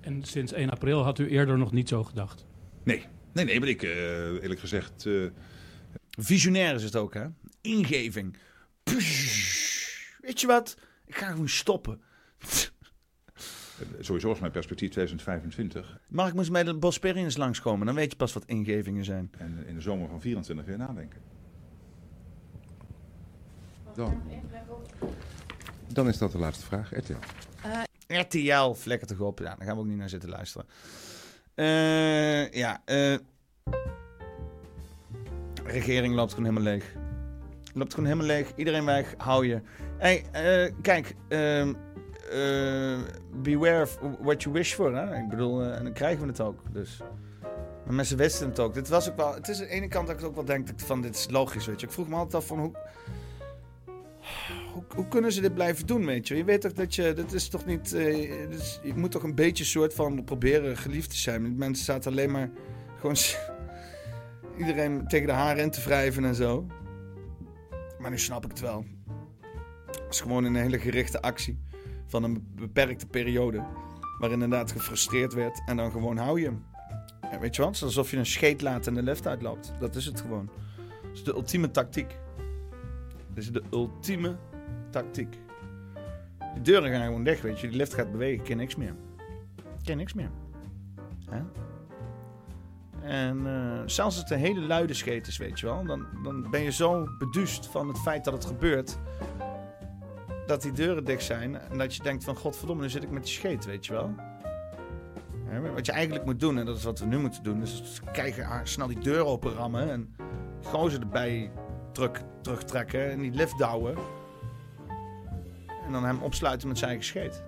En sinds 1 april had u eerder nog niet zo gedacht?
Nee, nee, nee, maar ik eerlijk gezegd...
Visionair is het ook, hè? Ingeving. Psh, weet je wat? Ik ga gewoon stoppen.
Sowieso is mijn perspectief 2025.
Maar ik moest bij de Bosperians langskomen. Dan weet je pas wat ingevingen zijn.
En in de zomer van 24 weer nadenken. Dan. Dan is dat de laatste vraag. RTL.
Uh, RTL, vlekken toch op. Ja, daar gaan we ook niet naar zitten luisteren. Uh, ja, uh, regering loopt gewoon helemaal leeg. Loopt gewoon helemaal leeg. Iedereen weg. Hou je. Hey, kijk. Uh, beware of what you wish for. Hè? Ik bedoel, en dan krijgen we het ook. Dus. Maar mensen wisten het ook. Dit was ook wel. Het is aan de ene kant dat ik ook wel denk van dit is logisch, weet je. Ik vroeg me altijd af van hoe. Hoe, hoe kunnen ze dit blijven doen, weet je? Je weet toch dat je. Dit is toch niet. Is, je moet toch een beetje soort van proberen geliefd te zijn. Mensen zaten alleen maar. Gewoon. (laughs) Iedereen tegen de haren in te wrijven en zo. Maar nu snap ik het wel. Het is gewoon een hele gerichte actie van een beperkte periode. Waarin inderdaad gefrustreerd werd en dan gewoon hou je hem. Weet je wat? Alsof je een scheet laat en de lift uitloopt. Dat is het gewoon. Dat is de ultieme tactiek. Dat is de ultieme tactiek. De deuren gaan gewoon dicht, weet je. Die lift gaat bewegen, ken niks meer. Ken niks meer. Hè? En uh, zelfs als het een hele luide scheet is, weet je wel, dan, dan ben je zo beduust van het feit dat het gebeurt. Dat die deuren dicht zijn en dat je denkt van godverdomme, nu zit ik met die scheet, weet je wel. Ja, wat je eigenlijk moet doen, en dat is wat we nu moeten doen, is kijken, snel die deur open rammen en gozer erbij terug, terugtrekken en die lift douwen. En dan hem opsluiten met zijn eigen scheet.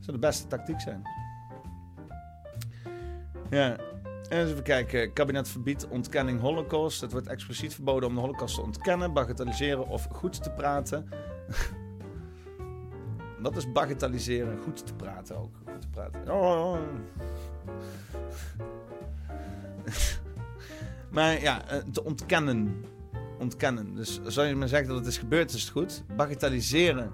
zou de beste tactiek zijn. Ja. En even kijken. Kabinet verbiedt ontkenning holocaust. Het wordt expliciet verboden om de holocaust te ontkennen, bagatelliseren of goed te praten. (laughs) Wat is bagatelliseren? Goed te praten ook. Goed te praten. Oh, oh. (laughs) maar ja, eh, te ontkennen. Ontkennen. Dus zou je maar zeggen dat het is gebeurd, is het goed. Bagatelliseren.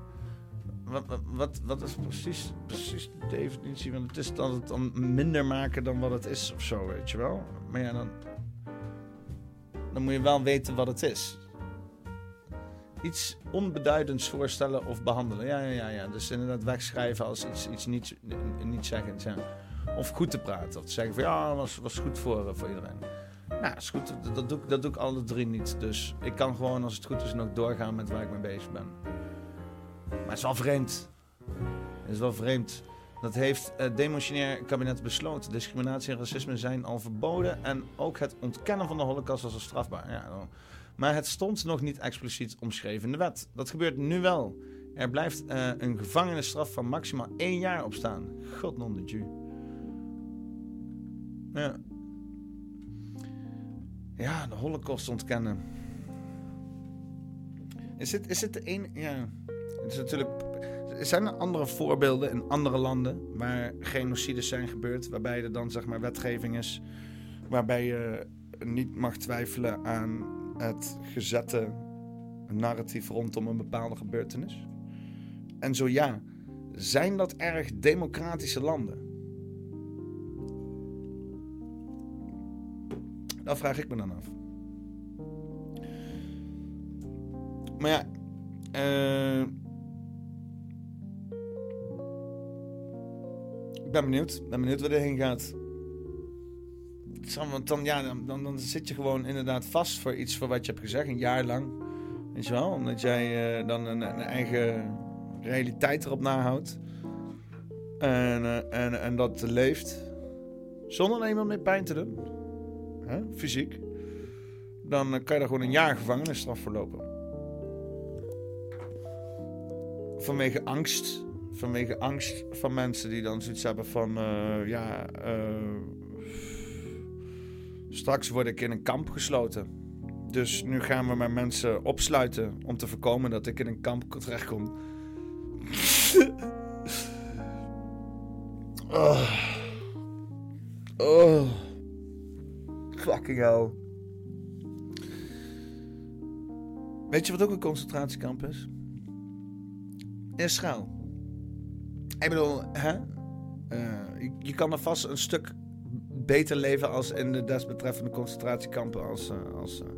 Wat, wat, wat, is precies, precies de definitie? Want het is dan het dan minder maken dan wat het is of zo, weet je wel. Maar ja, dan, dan moet je wel weten wat het is. Iets onbeduidends voorstellen of behandelen. Ja, ja, ja. ja. Dus inderdaad wegschrijven als iets, iets niet, niet zeggend. Ja. Of goed te praten. Of te zeggen van ja, was, was goed voor, eh, voor iedereen. Ja, is goed. Dat, dat, doe, ik- dat doe ik alle drie niet. Dus ik kan gewoon, als het goed is, nog doorgaan met waar ik mee bezig ben. Maar het is wel vreemd. Het is wel vreemd. Dat heeft het demotionair kabinet besloten. Discriminatie en racisme zijn al verboden. En ook het ontkennen van de holocaust was al strafbaar. Ja, maar het stond nog niet expliciet omschreven in de wet. Dat gebeurt nu wel. Er blijft eh, een gevangenisstraf van maximaal één jaar op staan. God non de. Ja. Ja, de holocaust ontkennen. Is dit, is dit de ene... Ja. Het is natuurlijk... Zijn er andere voorbeelden in andere landen waar genocides zijn gebeurd, waarbij er dan zeg maar wetgeving is, waarbij je niet mag twijfelen aan het gezette narratief rondom een bepaalde gebeurtenis? En zo ja, zijn dat erg democratische landen? Dat vraag ik me dan af. Maar ja, eh, ik ben benieuwd. Ben benieuwd waar dit heen gaat. Want dan, ja, dan, dan, zit je gewoon inderdaad vast voor iets voor wat je hebt gezegd, een jaar lang. Weet je wel? Omdat jij eh, dan een, een eigen realiteit erop nahoudt. En, eh, en, en dat leeft. Zonder er iemand mee pijn te doen. Fysiek. Dan eh, kan je daar gewoon een jaar gevangenisstraf voor lopen. Vanwege angst. Vanwege angst van mensen die dan zoiets hebben van... eh, ja, eh, straks word ik in een kamp gesloten. Dus nu gaan we maar mensen opsluiten om te voorkomen dat ik in een kamp terechtkom. (laughs) oh. oh. Fucking hell. Weet je wat ook een concentratiekamp is? Israël. Ik bedoel, hè? Eh, je, kan er vast een stuk beter leven als in de desbetreffende concentratiekampen als, eh, als eh,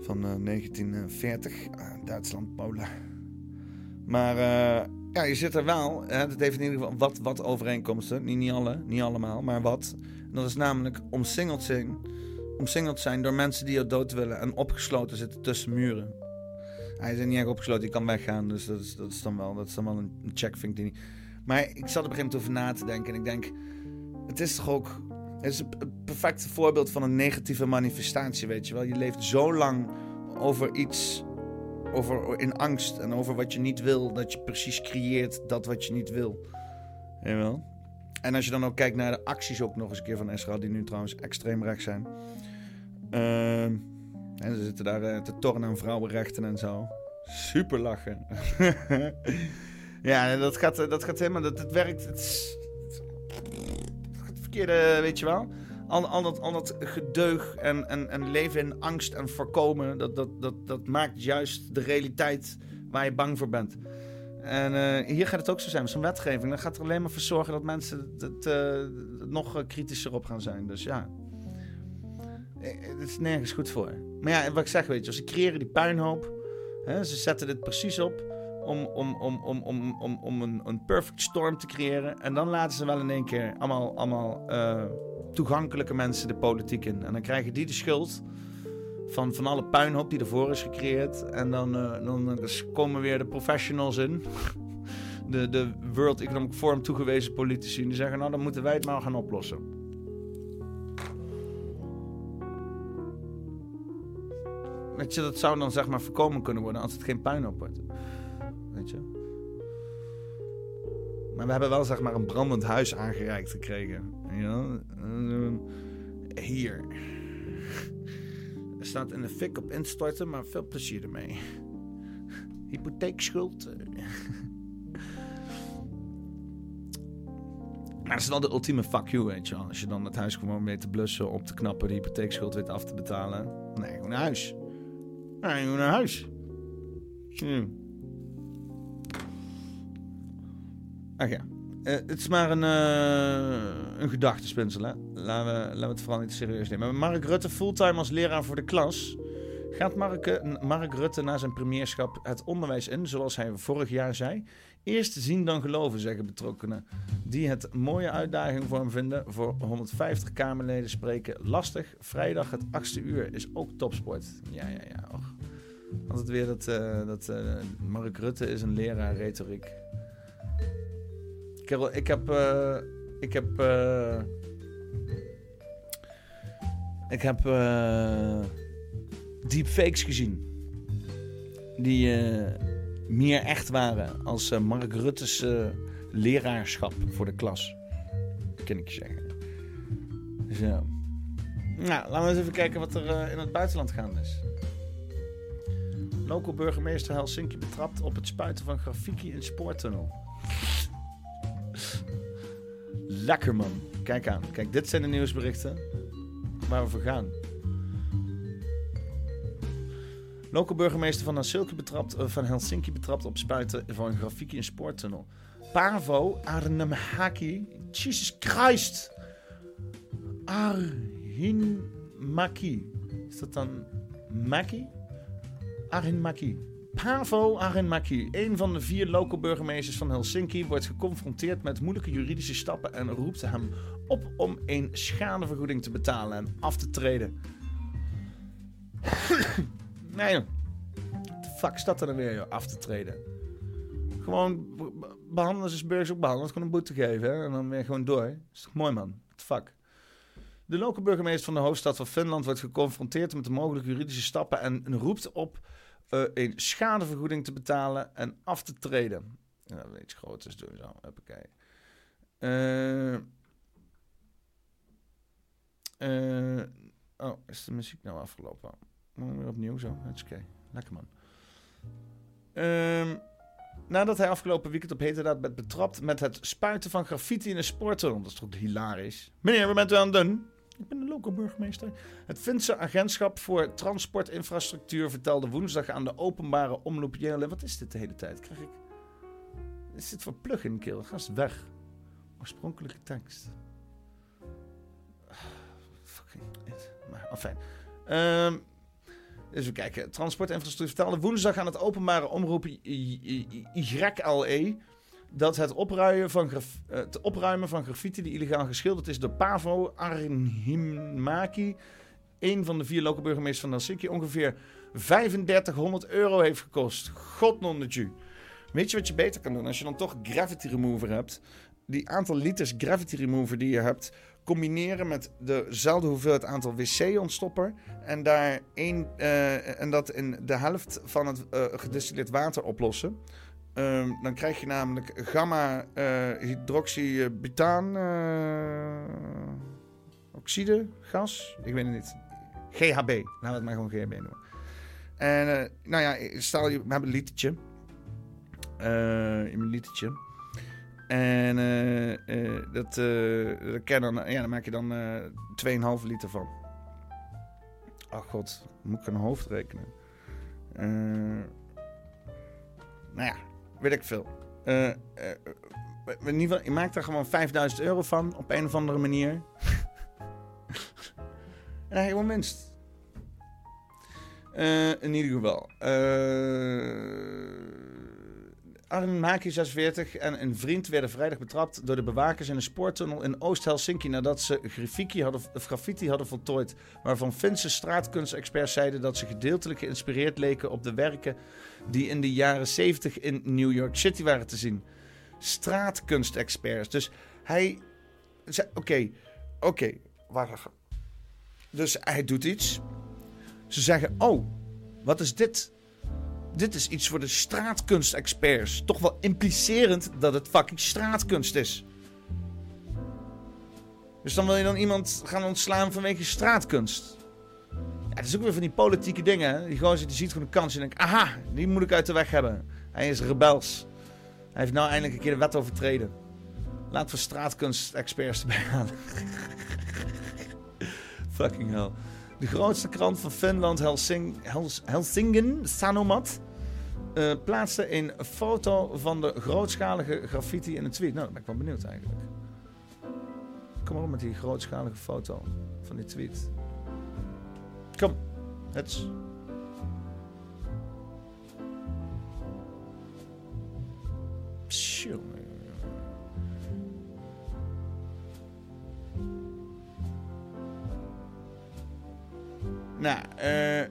van eh, 1940, eh, Duitsland, Polen. Maar ja, je zit er wel. Hè, dat heeft in ieder geval wat, wat overeenkomsten. Niet, niet alle, niet allemaal, maar wat. Dat is namelijk omsingeld zijn, omsingeld zijn door mensen die je dood willen en opgesloten zitten tussen muren. Hij is niet echt opgesloten, je kan weggaan, dus dat is, dat is dan wel, dat is dan wel een check, vind ik niet. Maar ik zat op een gegeven moment over na te denken en ik denk, het is toch ook, het is een perfect voorbeeld van een negatieve manifestatie, weet je wel. Je leeft zo lang over iets, over, in angst en over wat je niet wil, dat je precies creëert dat wat je niet wil. Weet je wel? En als je dan ook kijkt naar de acties ook nog eens een keer van Israël, die nu trouwens extreem rechts zijn. Ehm, en ze zitten daar eh, te tornen aan vrouwenrechten en zo. Super lachen. (laughs) ja, dat gaat, dat gaat helemaal. Dat, het werkt. Het, het verkeerde, weet je wel. Al, al, dat, al dat gedeug en leven in angst en voorkomen. Dat, dat, dat, dat maakt juist de realiteit waar je bang voor bent. En eh, hier gaat het ook zo zijn. Zo'n wetgeving. Dan gaat er alleen maar voor zorgen dat mensen het, eh, nog eh, kritischer op gaan zijn. Dus ja. Het is nergens goed voor. Maar ja, wat ik zeg, weet je, ze creëren die puinhoop. Hè, ze zetten dit precies op om, om, om, om, om, om, om een, een perfect storm te creëren. En dan laten ze wel in één keer allemaal, allemaal toegankelijke mensen de politiek in. En dan krijgen die de schuld van, van alle puinhoop die ervoor is gecreëerd. En dan, eh, dan eh, dus komen weer de professionals in. (laughs) De, de World Economic Forum toegewezen politici. Die zeggen, nou dan moeten wij het maar gaan oplossen. Weet je, dat zou dan zeg maar voorkomen kunnen worden als het geen puinhoop wordt. Weet je? Maar we hebben wel zeg maar een brandend huis aangereikt gekregen. Ja? Eh, Hier. Er staat in de fik op instorten, maar veel plezier ermee. Hypotheekschuld. (laughs) Maar dat is wel de ultieme fuck you, weet je wel. Als je dan het huis gewoon weet te blussen, op te knappen, de hypotheekschuld weet af te betalen. Nee, gewoon naar huis. Nee, gewoon naar huis. Hm. Ach ja. Eh, het is maar een, uh, een. Laten we, laten we het vooral niet serieus nemen. Mark Rutte, fulltime als leraar voor de klas. Gaat Mark, eh, Mark Rutte na zijn premierschap het onderwijs in, zoals hij vorig jaar zei? Eerst zien dan geloven, zeggen betrokkenen. Die het mooie uitdaging voor hem vinden. Voor 150 Kamerleden spreken lastig. Vrijdag het 8 uur is ook topsport. Ja, ja, ja. Och. Altijd weer dat, dat Mark Rutte is een leraar retoriek. Ik heb... Uh, ik heb... ik heb... deepfakes gezien. Die meer echt waren als Mark Rutte's leraarschap voor de klas. Kan ik je zeggen. Dus ja. Nou, laten we eens even kijken wat er in het buitenland gaande is. Local burgemeester Helsinki betrapt op het spuiten van graffiti in spoortunnel. Lekker man. Kijk aan. Kijk, dit zijn de nieuwsberichten waar we voor gaan. Local burgemeester van Helsinki betrapt, uh, van Helsinki betrapt op spuiten van grafiek in spoortunnel. Paavo Arnamhaki. Jesus Christ. Arhinmaki. Is dat dan Maki? Arhinmaki. Paavo Arhinmaki, een van de vier local burgemeesters van Helsinki, wordt geconfronteerd met moeilijke juridische stappen en roept hem op om een schadevergoeding te betalen en af te treden. (coughs) Nee, de fuck staat er dan weer af te treden? Gewoon behandelen ze burgers ook behandelen. Gewoon een boete geven en dan weer gewoon door. Is toch mooi man? What the fuck? De lokale burgemeester van de hoofdstad van Finland wordt geconfronteerd met de mogelijke juridische stappen en roept op uh, een schadevergoeding te betalen en af te treden. Ja, dat iets groters doen zo. Uh, uh, oh, is de muziek nou afgelopen? weer opnieuw zo. Dat is oké. Lekker man. Um, nadat hij afgelopen weekend op heterdaad werd betrapt met het spuiten van graffiti in een sporttunnel. Dat is toch hilarisch. Meneer, wat bent u aan het doen? Ik ben de lokale burgemeester. Het Finse agentschap voor transportinfrastructuur vertelde woensdag aan de openbare omroep Jelle. Wat is dit de hele tijd? Krijg ik... Is dit voor plug-in kill? Ga eens weg. Oorspronkelijke tekst. Fucking it. Maar, afijn. Um, dus we kijken. Transportinfrastructuur vertelde woensdag aan het openbare omroep YLE dat het opruimen van, het opruimen van graffiti die illegaal geschilderd is door Pavo Arnhimaki, een van de vier lokale burgemeesters van Helsinki, ongeveer 3500 euro heeft gekost. God nonnetje. Weet je wat je beter kan doen? Als je dan toch gravity remover hebt, die aantal liters gravity remover die je hebt, combineren met dezelfde hoeveelheid aantal wc-ontstopper. En, daar één, uh, en dat in de helft van het uh, gedistilleerd water oplossen. Um, dan krijg je namelijk gamma-hydroxybutaan oxide gas. Ik weet het niet. GHB. Laten we het maar gewoon GHB noemen. En uh, nou ja, stel je, we hebben een litertje. in een litertje. En dat, dat dan, ja, daar maak je dan 2,5 liter van. Ach god, moet ik een hoofd rekenen? nou ja, weet ik veel. in ieder geval, je maakt er gewoon 5000 euro van op een of andere manier. (laughs) en je gewoon winst. in ieder geval. Armin Maki, 46, en een vriend werden vrijdag betrapt door de bewakers in een spoortunnel in Oost-Helsinki nadat ze graffiti hadden, graffiti hadden voltooid. Waarvan Finse straatkunstexperts zeiden dat ze gedeeltelijk geïnspireerd leken op de werken die in de jaren 70 in New York City waren te zien. Straatkunstexperts. Dus hij zei: Oké, oké, okay. Dus hij doet iets. Ze zeggen: Oh, wat is dit? dit is iets voor de straatkunstexperts. Toch wel implicerend dat het fucking straatkunst is. Dus dan wil je dan iemand gaan ontslaan vanwege straatkunst. Ja, dat is ook weer van die politieke dingen. Die gozer die ziet gewoon een kans en denkt... Aha, die moet ik uit de weg hebben. Hij is rebels. Hij heeft nou eindelijk een keer de wet overtreden. Laten we straatkunst-experts erbij halen. (laughs) Fucking hell. De grootste krant van Finland, Helsing, Hels, Helsingen, Sanomat... eh, plaatste een foto van de grootschalige graffiti in een tweet. Nou, dan ben ik wel benieuwd eigenlijk. Kom maar op met die grootschalige foto van die tweet. Kom, het. Tjonge. Nou, eh.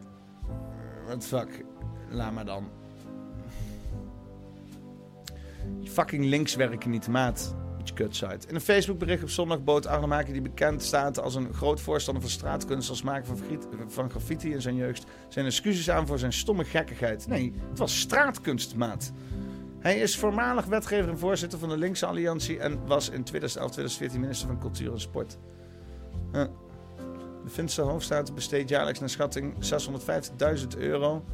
wat fuck. Laat maar dan. Fucking links werken niet, maat. In een Facebookbericht op zondag bood Arnemaker, die bekend staat als een groot voorstander van straatkunst als maker van, van graffiti in zijn jeugd, zijn excuses aan voor zijn stomme gekkigheid. Nee, het was straatkunst, maat. Hij is voormalig wetgever en voorzitter van de Linkse Alliantie en was in 2011-2014 minister van Cultuur en Sport. Ja. De Finse hoofdstaat besteedt jaarlijks naar schatting 650.000 euro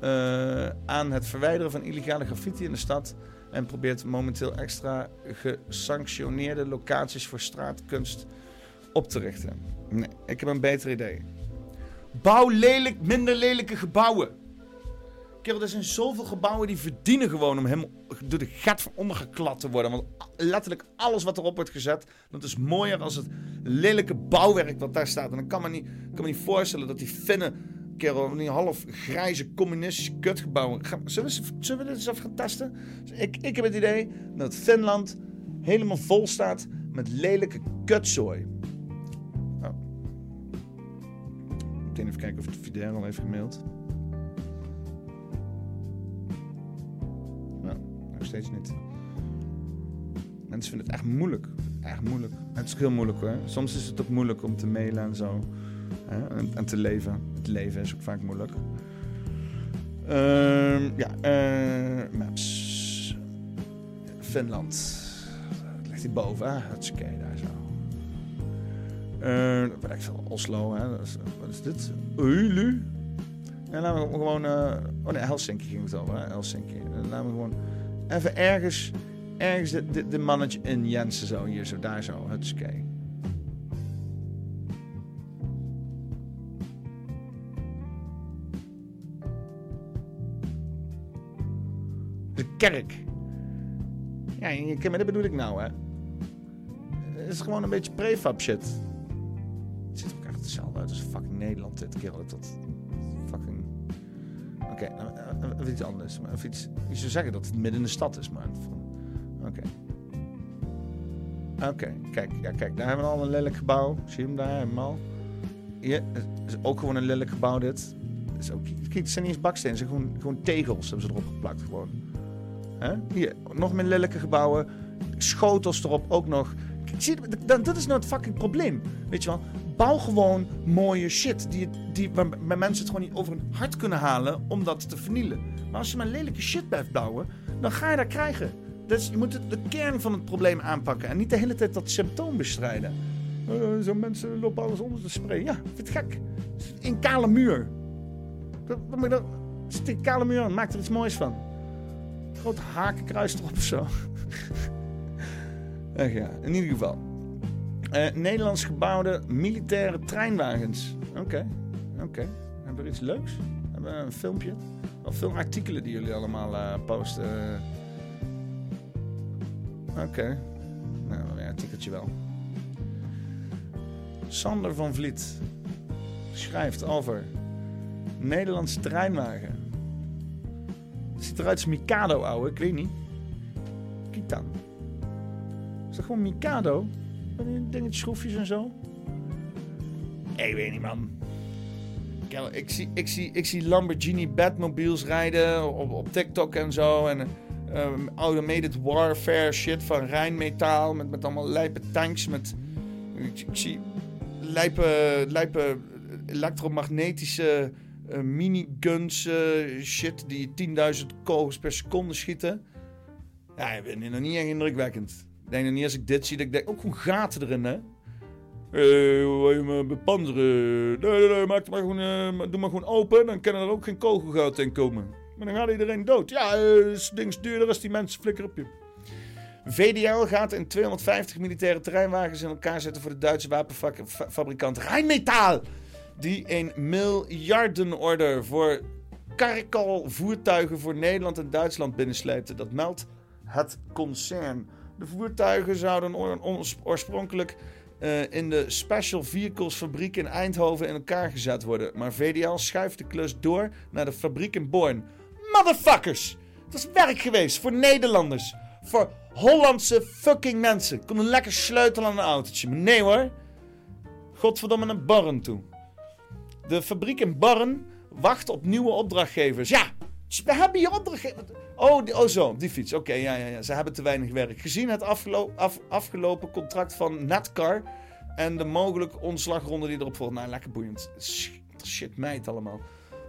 eh, aan het verwijderen van illegale graffiti in de stad. En probeert momenteel extra gesanctioneerde locaties voor straatkunst op te richten. Nee, ik heb een beter idee. Bouw lelijk, minder lelijke gebouwen. Kerel, er zijn zoveel gebouwen die verdienen gewoon om helemaal door de gat van ondergeklad te worden. Want letterlijk alles wat erop wordt gezet, dat is mooier als het lelijke bouwwerk wat daar staat. En dan kan men niet, kan me niet voorstellen dat die Finnen, kerel, die half grijze communistische kutgebouwen. Zullen, we, zullen we dit eens even gaan testen? Ik, ik heb het idee dat Finland helemaal vol staat met lelijke kutzooi. Oh. Meteen even kijken of het Fidel al heeft gemaild. Nou, nog steeds niet. Mensen vinden het echt moeilijk. Echt moeilijk. Het is heel moeilijk hoor. Soms is het ook moeilijk om te mailen en zo. En, en te leven. Het leven is ook vaak moeilijk. Ehm, ja, eh, maps. Finland. Dat ligt hierboven, hè? Het is daar zo. Eh, wat ik veel, Oslo, hè? Dat is, wat is dit? Oulu? Ja, laten we gewoon... eh, oh nee, Helsinki ging het over, hè? Helsinki. Eh, Laten we gewoon even ergens... Ergens de, de, mannetje in Jensen zo, hier zo, daar zo. Het is. Kerk. Ja, je, maar dat bedoel ik nou, hè. Het is gewoon een beetje prefab shit. Het ziet er ook echt hetzelfde uit als fucking Nederland dit keer. Dat fucking... Oké, nou, eh, iets anders. Maar even iets, je zou zeggen dat het midden in de stad is, maar... Oké. Oké, kijk, ja, kijk, daar hebben we al een lelijk gebouw. Zie je hem daar helemaal? Hier het is ook gewoon een lelijk gebouw dit. Het, is ook, het zijn niet eens bakstenen, het zijn gewoon, gewoon tegels hebben ze erop geplakt gewoon. Hè? Hier, nog meer lelijke gebouwen. Schotels erop ook nog. Zie dat, dat is nou het fucking probleem. Weet je wel? Bouw gewoon mooie shit. Die, die, waar, mensen het gewoon niet over hun hart kunnen halen om dat te vernielen. Maar als je maar lelijke shit blijft bouwen, dan ga je dat krijgen. Dus je moet de kern van het probleem aanpakken. En niet de hele tijd dat symptoom bestrijden. Eh, Zo'n mensen lopen alles onder te sprayen. Ja, vind het gek. Een kale muur. Je dan? Zet die kale muur maak er iets moois van. Groot hakenkruis erop of zo. Ja, in ieder geval. Eh, Nederlands gebouwde militaire treinwagens. Oké, oké. Hebben we iets leuks? Hebben we een filmpje? Wel veel artikelen die jullie allemaal eh, posten. Oké. Nou, wel een artikeltje wel. Sander van Vliet schrijft over Nederlandse treinwagen. Ziet eruit als Mikado, ouwe. Ik weet niet. Kijk dan. Is dat gewoon Mikado? Met dingetjes, schroefjes en zo? Ik weet niet, man. Kel, Ik zie, ik, zie, ik zie Lamborghini Batmobiles rijden op, op TikTok en zo. En um, automated warfare shit van Rijnmetaal. Met, met allemaal lijpe tanks. Met, ik, ik zie lijpe, lijpe elektromagnetische miniguns eh, shit die 10.000 kogels per seconde schieten. Ja, ik vind het nog niet echt indrukwekkend. Ik denk nog niet als ik dit zie, dat ik denk, ook gewoon gaten erin, hè. Eh, hoe wil je me bepanzeren? Nee, nee, maak het maar gewoon, eh, doe maar gewoon open, dan kan er ook geen kogelgoud in komen. Maar dan gaat iedereen dood. Ja, eh, ding is duurder als die mensen flikker op je. VDL gaat in 250 militaire terreinwagens in elkaar zetten voor de Duitse wapenfabrikant Rheinmetall. Die een miljardenorder voor Karkal voertuigen voor Nederland en Duitsland binnensleepte. Dat meldt het concern. De voertuigen zouden oorspronkelijk eh, in de Special Vehicles fabriek in Eindhoven in elkaar gezet worden. Maar VDL schuift de klus door naar de fabriek in Born. Motherfuckers! Het is werk geweest voor Nederlanders. Voor Hollandse fucking mensen. Konden lekker sleutelen aan een autootje. Maar nee hoor. Godverdomme naar Barren toe. De fabriek in Barren wacht op nieuwe opdrachtgevers. Ja, we hebben hier opdrachtgevers. Oh, oh zo, die fiets. Oké, ja, ja, ja. Ze hebben te weinig werk. Gezien het afgelo- af- afgelopen contract van Netcar en de mogelijke ontslagronde die erop volgt. Nou, lekker boeiend. Shit, shit meid allemaal.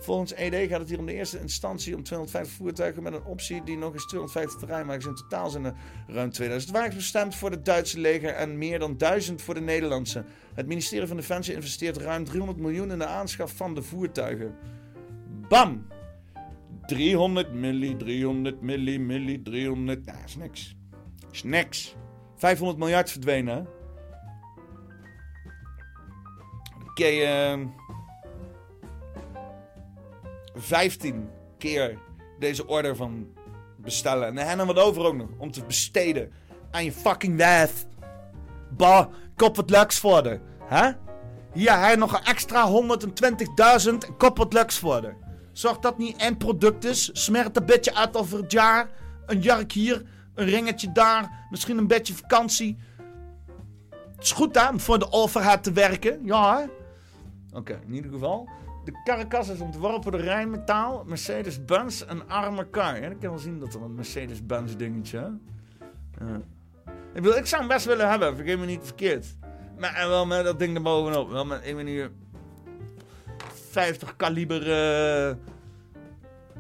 Volgens ED gaat het hier om de eerste instantie om 250 voertuigen met een optie die nog eens 250 terreinwagens. In totaal zijn er ruim 2000 wagens bestemd voor het Duitse leger en meer dan 1000 voor de Nederlandse. Het ministerie van Defensie investeert ruim 300 miljoen in de aanschaf van de voertuigen. Bam! 300 milli, 300 milli, milli, 300. Nou, is niks. Is niks. 500 miljard verdwenen. kun je ehm, 15 keer deze order van bestellen. En dan wat over ook nog. Om te besteden aan je fucking wijf. Bah, kop wat leuks voor de. Hè? Hier, hij nog een extra 120.000. Kop wat leuks voor de. Zorg dat niet één product is. Smer het een beetje uit over het jaar. Een jark hier, een ringetje daar. Misschien een beetje vakantie. Het is goed hè, om voor de overheid te werken. Ja? Oké, in ieder geval. De karkas is ontworpen door Rijnmetaal, Mercedes-Benz en Arme Car. Ja, ik kan wel zien dat er een Mercedes-Benz dingetje? Ja. Ik, bedoel, ik zou hem best willen hebben, vergeet me niet verkeerd. Maar en wel met dat ding erbovenop. Wel met een manier 50 kaliber eh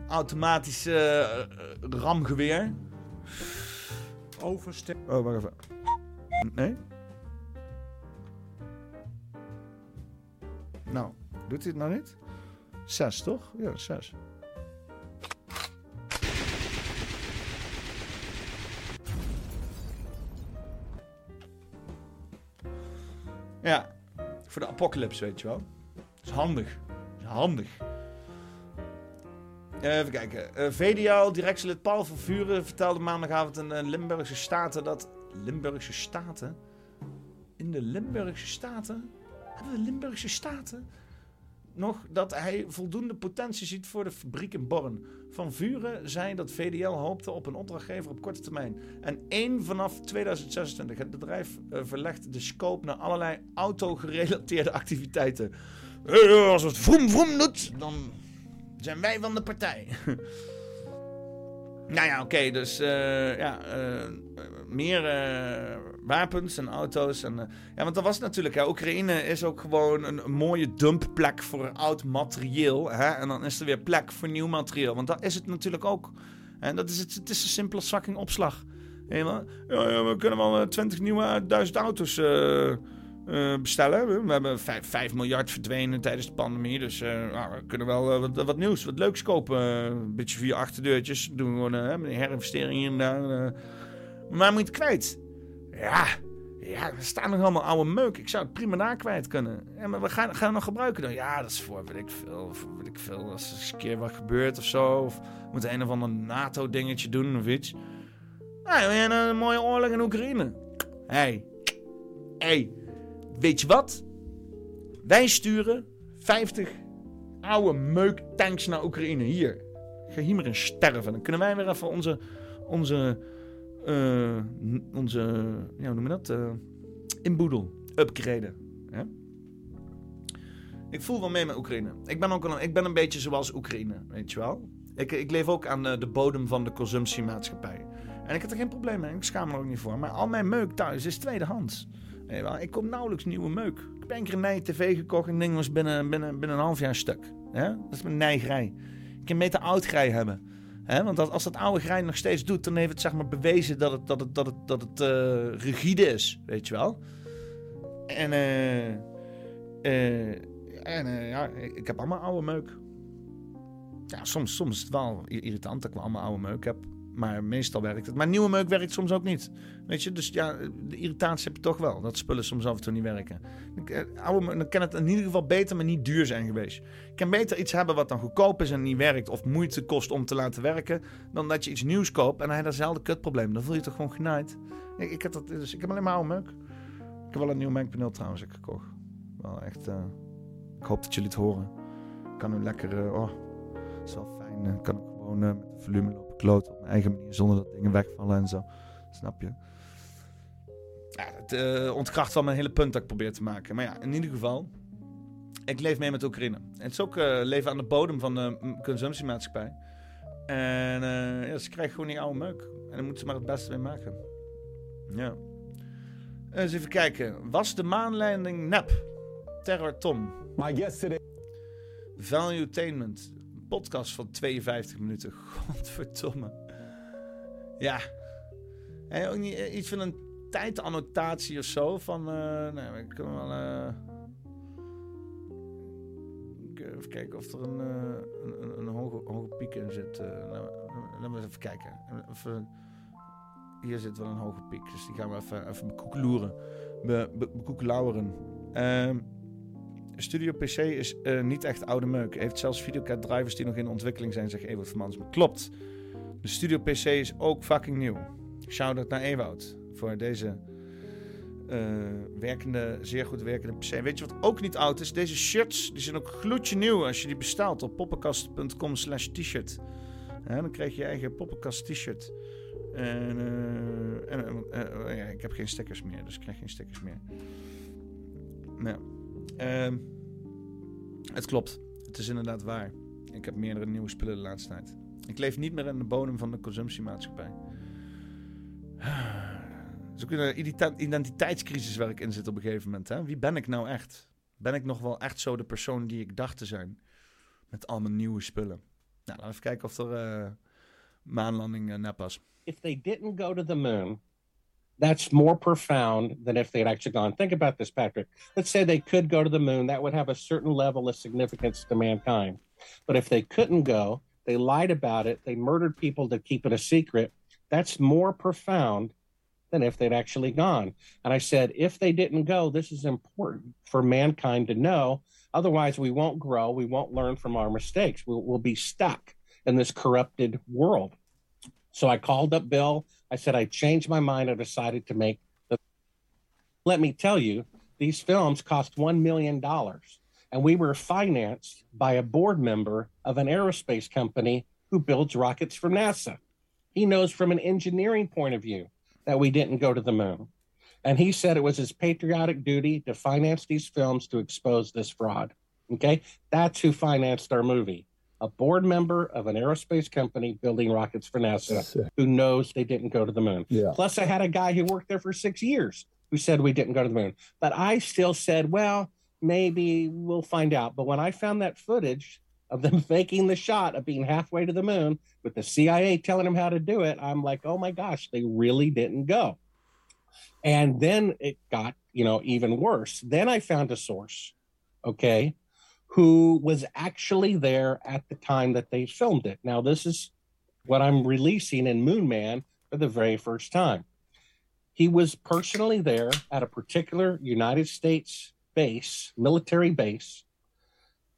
automatisch eh, eh, ramgeweer.
Overstep.
Oh, wacht even. Nee? Nou, doet hij het nou niet? Zes, toch? Ja, zes. Ja, voor de apocalypse, weet je wel. Is handig. Is handig. Eh, even kijken. Eh VDL, directielid Paul van Vuren, vertelde maandagavond in de Limburgse Staten dat... Limburgse Staten? In de Limburgse Staten? Hebben we Limburgse Staten? Nog dat hij voldoende potentie ziet voor de fabriek in Born. Van Vuren zei dat VDL hoopte op een opdrachtgever op korte termijn. En één vanaf 2026. Het bedrijf eh, verlegt de scope naar allerlei auto-gerelateerde (laughs) activiteiten. Eh, als het vroom vroom doet, dan zijn wij van de partij. (laughs) nou ja, oké, dus eh, ja, eh, meer eh, wapens en auto's. En, ja, want dat was natuurlijk, hè, Oekraïne is ook gewoon een, mooie dumpplek voor oud materieel. Hè? En dan is er weer plek voor nieuw materieel. Want dat is het natuurlijk ook. En dat is het, het is een simpele fucking opslag. Helemaal. Ja, ja, we kunnen wel 20 nieuwe duizend auto's eh, bestellen. We hebben 5, 5 miljard verdwenen tijdens de pandemie. Dus eh, nou, we kunnen wel eh, wat, nieuws, wat leuks kopen. Een beetje via achterdeurtjes. Doen we gewoon een herinvestering hier en daar. Maar moet je het kwijt? Ja, ja, er staan nog allemaal oude meuk. Ik zou het prima daar kwijt kunnen. Ja, maar we gaan, gaan we nog gebruiken dan? Ja, dat is voor, weet ik veel. Voor, ik veel. Als er eens een keer wat gebeurt of zo. Of we moeten een of ander NATO-dingetje doen of iets. Nou, je een mooie oorlog in Oekraïne? Hé, hey. hey, weet je wat? Wij sturen 50 oude meuk-tanks naar Oekraïne. Hier. Ga hier maar in sterven. Dan kunnen wij weer even onze... onze n- onze, ja, noem je dat? Eh, inboedel, upgraden. Ik voel wel mee met Oekraïne. Ik ben ook een, ik ben een beetje zoals Oekraïne, weet je wel. Ik, ik leef ook aan eh, de bodem van de consumptiemaatschappij. En ik heb er geen probleem mee, ik schaam me er ook niet voor. Maar al mijn meuk thuis is tweedehands. Ik koop nauwelijks nieuwe meuk. Ik heb één keer een nieuwe tv gekocht en ding was binnen, binnen, binnen een half jaar stuk. Hè? Dat is mijn nijgrij. Ik kan beter oud grij hebben. Hè? Want als dat oude grij nog steeds doet, dan heeft het zeg maar bewezen dat het, dat het, dat het, dat het eh, rigide is. Weet je wel? En, eh, eh, en ja, ik heb allemaal oude meuk. Ja, soms, soms is het wel irritant dat ik allemaal oude meuk heb. Maar meestal werkt het. Maar nieuwe meuk werkt soms ook niet. Weet je, dus ja, de irritatie heb je toch wel. Dat spullen soms af en toe niet werken. Ik, eh, oude dan kan het in ieder geval beter, maar niet duur zijn geweest. Ik kan beter iets hebben wat dan goedkoop is en niet werkt. Of moeite kost om te laten werken. Dan dat je iets nieuws koopt en dan heb datzelfde kutprobleem. Dan voel je toch gewoon genaaid. Ik, ik, heb dat, dus ik heb alleen maar oude meuk. Ik heb wel een nieuwe Mac trouwens ik gekocht. Wel echt... eh, ik hoop dat jullie het horen. Ik kan nu lekker... eh, oh, het is wel fijn. eh, kan ik gewoon met het volume lopen kloten op mijn eigen manier. Zonder dat dingen wegvallen en zo. Snap je? Ja, het eh, ontkracht wel mijn hele punt dat ik probeer te maken. Maar ja, in ieder geval... Ik leef mee met Oekraïne. En het is ook eh, leven aan de bodem van de consumptiemaatschappij. En eh, ja, ze krijgen gewoon die oude meuk. En daar moeten ze maar het beste mee maken. Ja. Eens even kijken. Was de maanlanding nep? Terror Tom. My yesterday. Valuetainment. Podcast van 52 minuten. (laughs) Godverdomme. Ja. En ook niet eh, iets van een tijdannotatie of zo. Van, eh nee, we kunnen wel... eh, even kijken of er een, eh, een, een, hoge, piek in zit. eh nou, laten we even kijken. Hier zit wel een hoge piek, dus die gaan we even, even bekoekeloeren. Be, Studio PC is eh, niet echt oude meuk. Heeft zelfs videocard drivers die nog in ontwikkeling zijn, zegt Ewout van Mansman. Klopt. De Studio PC is ook fucking nieuw. Shout-out naar Ewout voor deze eh, werkende, zeer goed werkende PC. Weet je wat ook niet oud is? Deze shirts die zijn ook gloedje nieuw als je die bestelt op poppenkast.com slash t-shirt. Ja, dan krijg je je eigen poppenkast t-shirt. En, eh, en eh, ja, ik heb geen stickers meer, dus ik krijg geen stickers meer. Nou, ehm, het klopt. Het is inderdaad waar. Ik heb meerdere nieuwe spullen de laatste tijd. Ik leef niet meer in de bodem van de consumptiemaatschappij. Het is ook identiteitscrisis waar ik in zit op een gegeven moment. Hè? Wie ben ik nou echt? Ben ik nog wel echt zo de persoon die ik dacht te zijn? Met al mijn nieuwe spullen. Nou, laten we even kijken of er eh, maanlanding uh, nep was.
if they didn't go to the moon, that's more profound than if they'd actually gone. Think about this, Patrick. Let's say they could go to the moon, that would have a certain level of significance to mankind. But if they couldn't go, they lied about it, they murdered people to keep it a secret, that's more profound than if they'd actually gone. And I said, if they didn't go, this is important for mankind to know. Otherwise, we won't grow, we won't learn from our mistakes, we'll, we'll be stuck in this corrupted world. So I called up Bill. I said, I changed my mind. I decided to make the. Let me tell you, these films cost $1 million. And we were financed by a board member of an aerospace company who builds rockets for NASA. He knows from an engineering point of view that we didn't go to the moon. And he said it was his patriotic duty to finance these films to expose this fraud. Okay. That's who financed our movie a board member of an aerospace company building rockets for NASA who knows they didn't go to the moon. Plus, I had a guy who worked there for six years who said we didn't go to the moon. But I still said, well, maybe we'll find out. But when I found that footage of them (laughs) faking the shot of being halfway to the moon with the CIA telling them how to do it, I'm like, oh my gosh, they really didn't go. And then it got, you know, even worse. Then I found a source, okay, who was actually there at the time that they filmed it. Now, this is what I'm releasing in Moon Man for the very first time. He was personally there at a particular United States base, military base,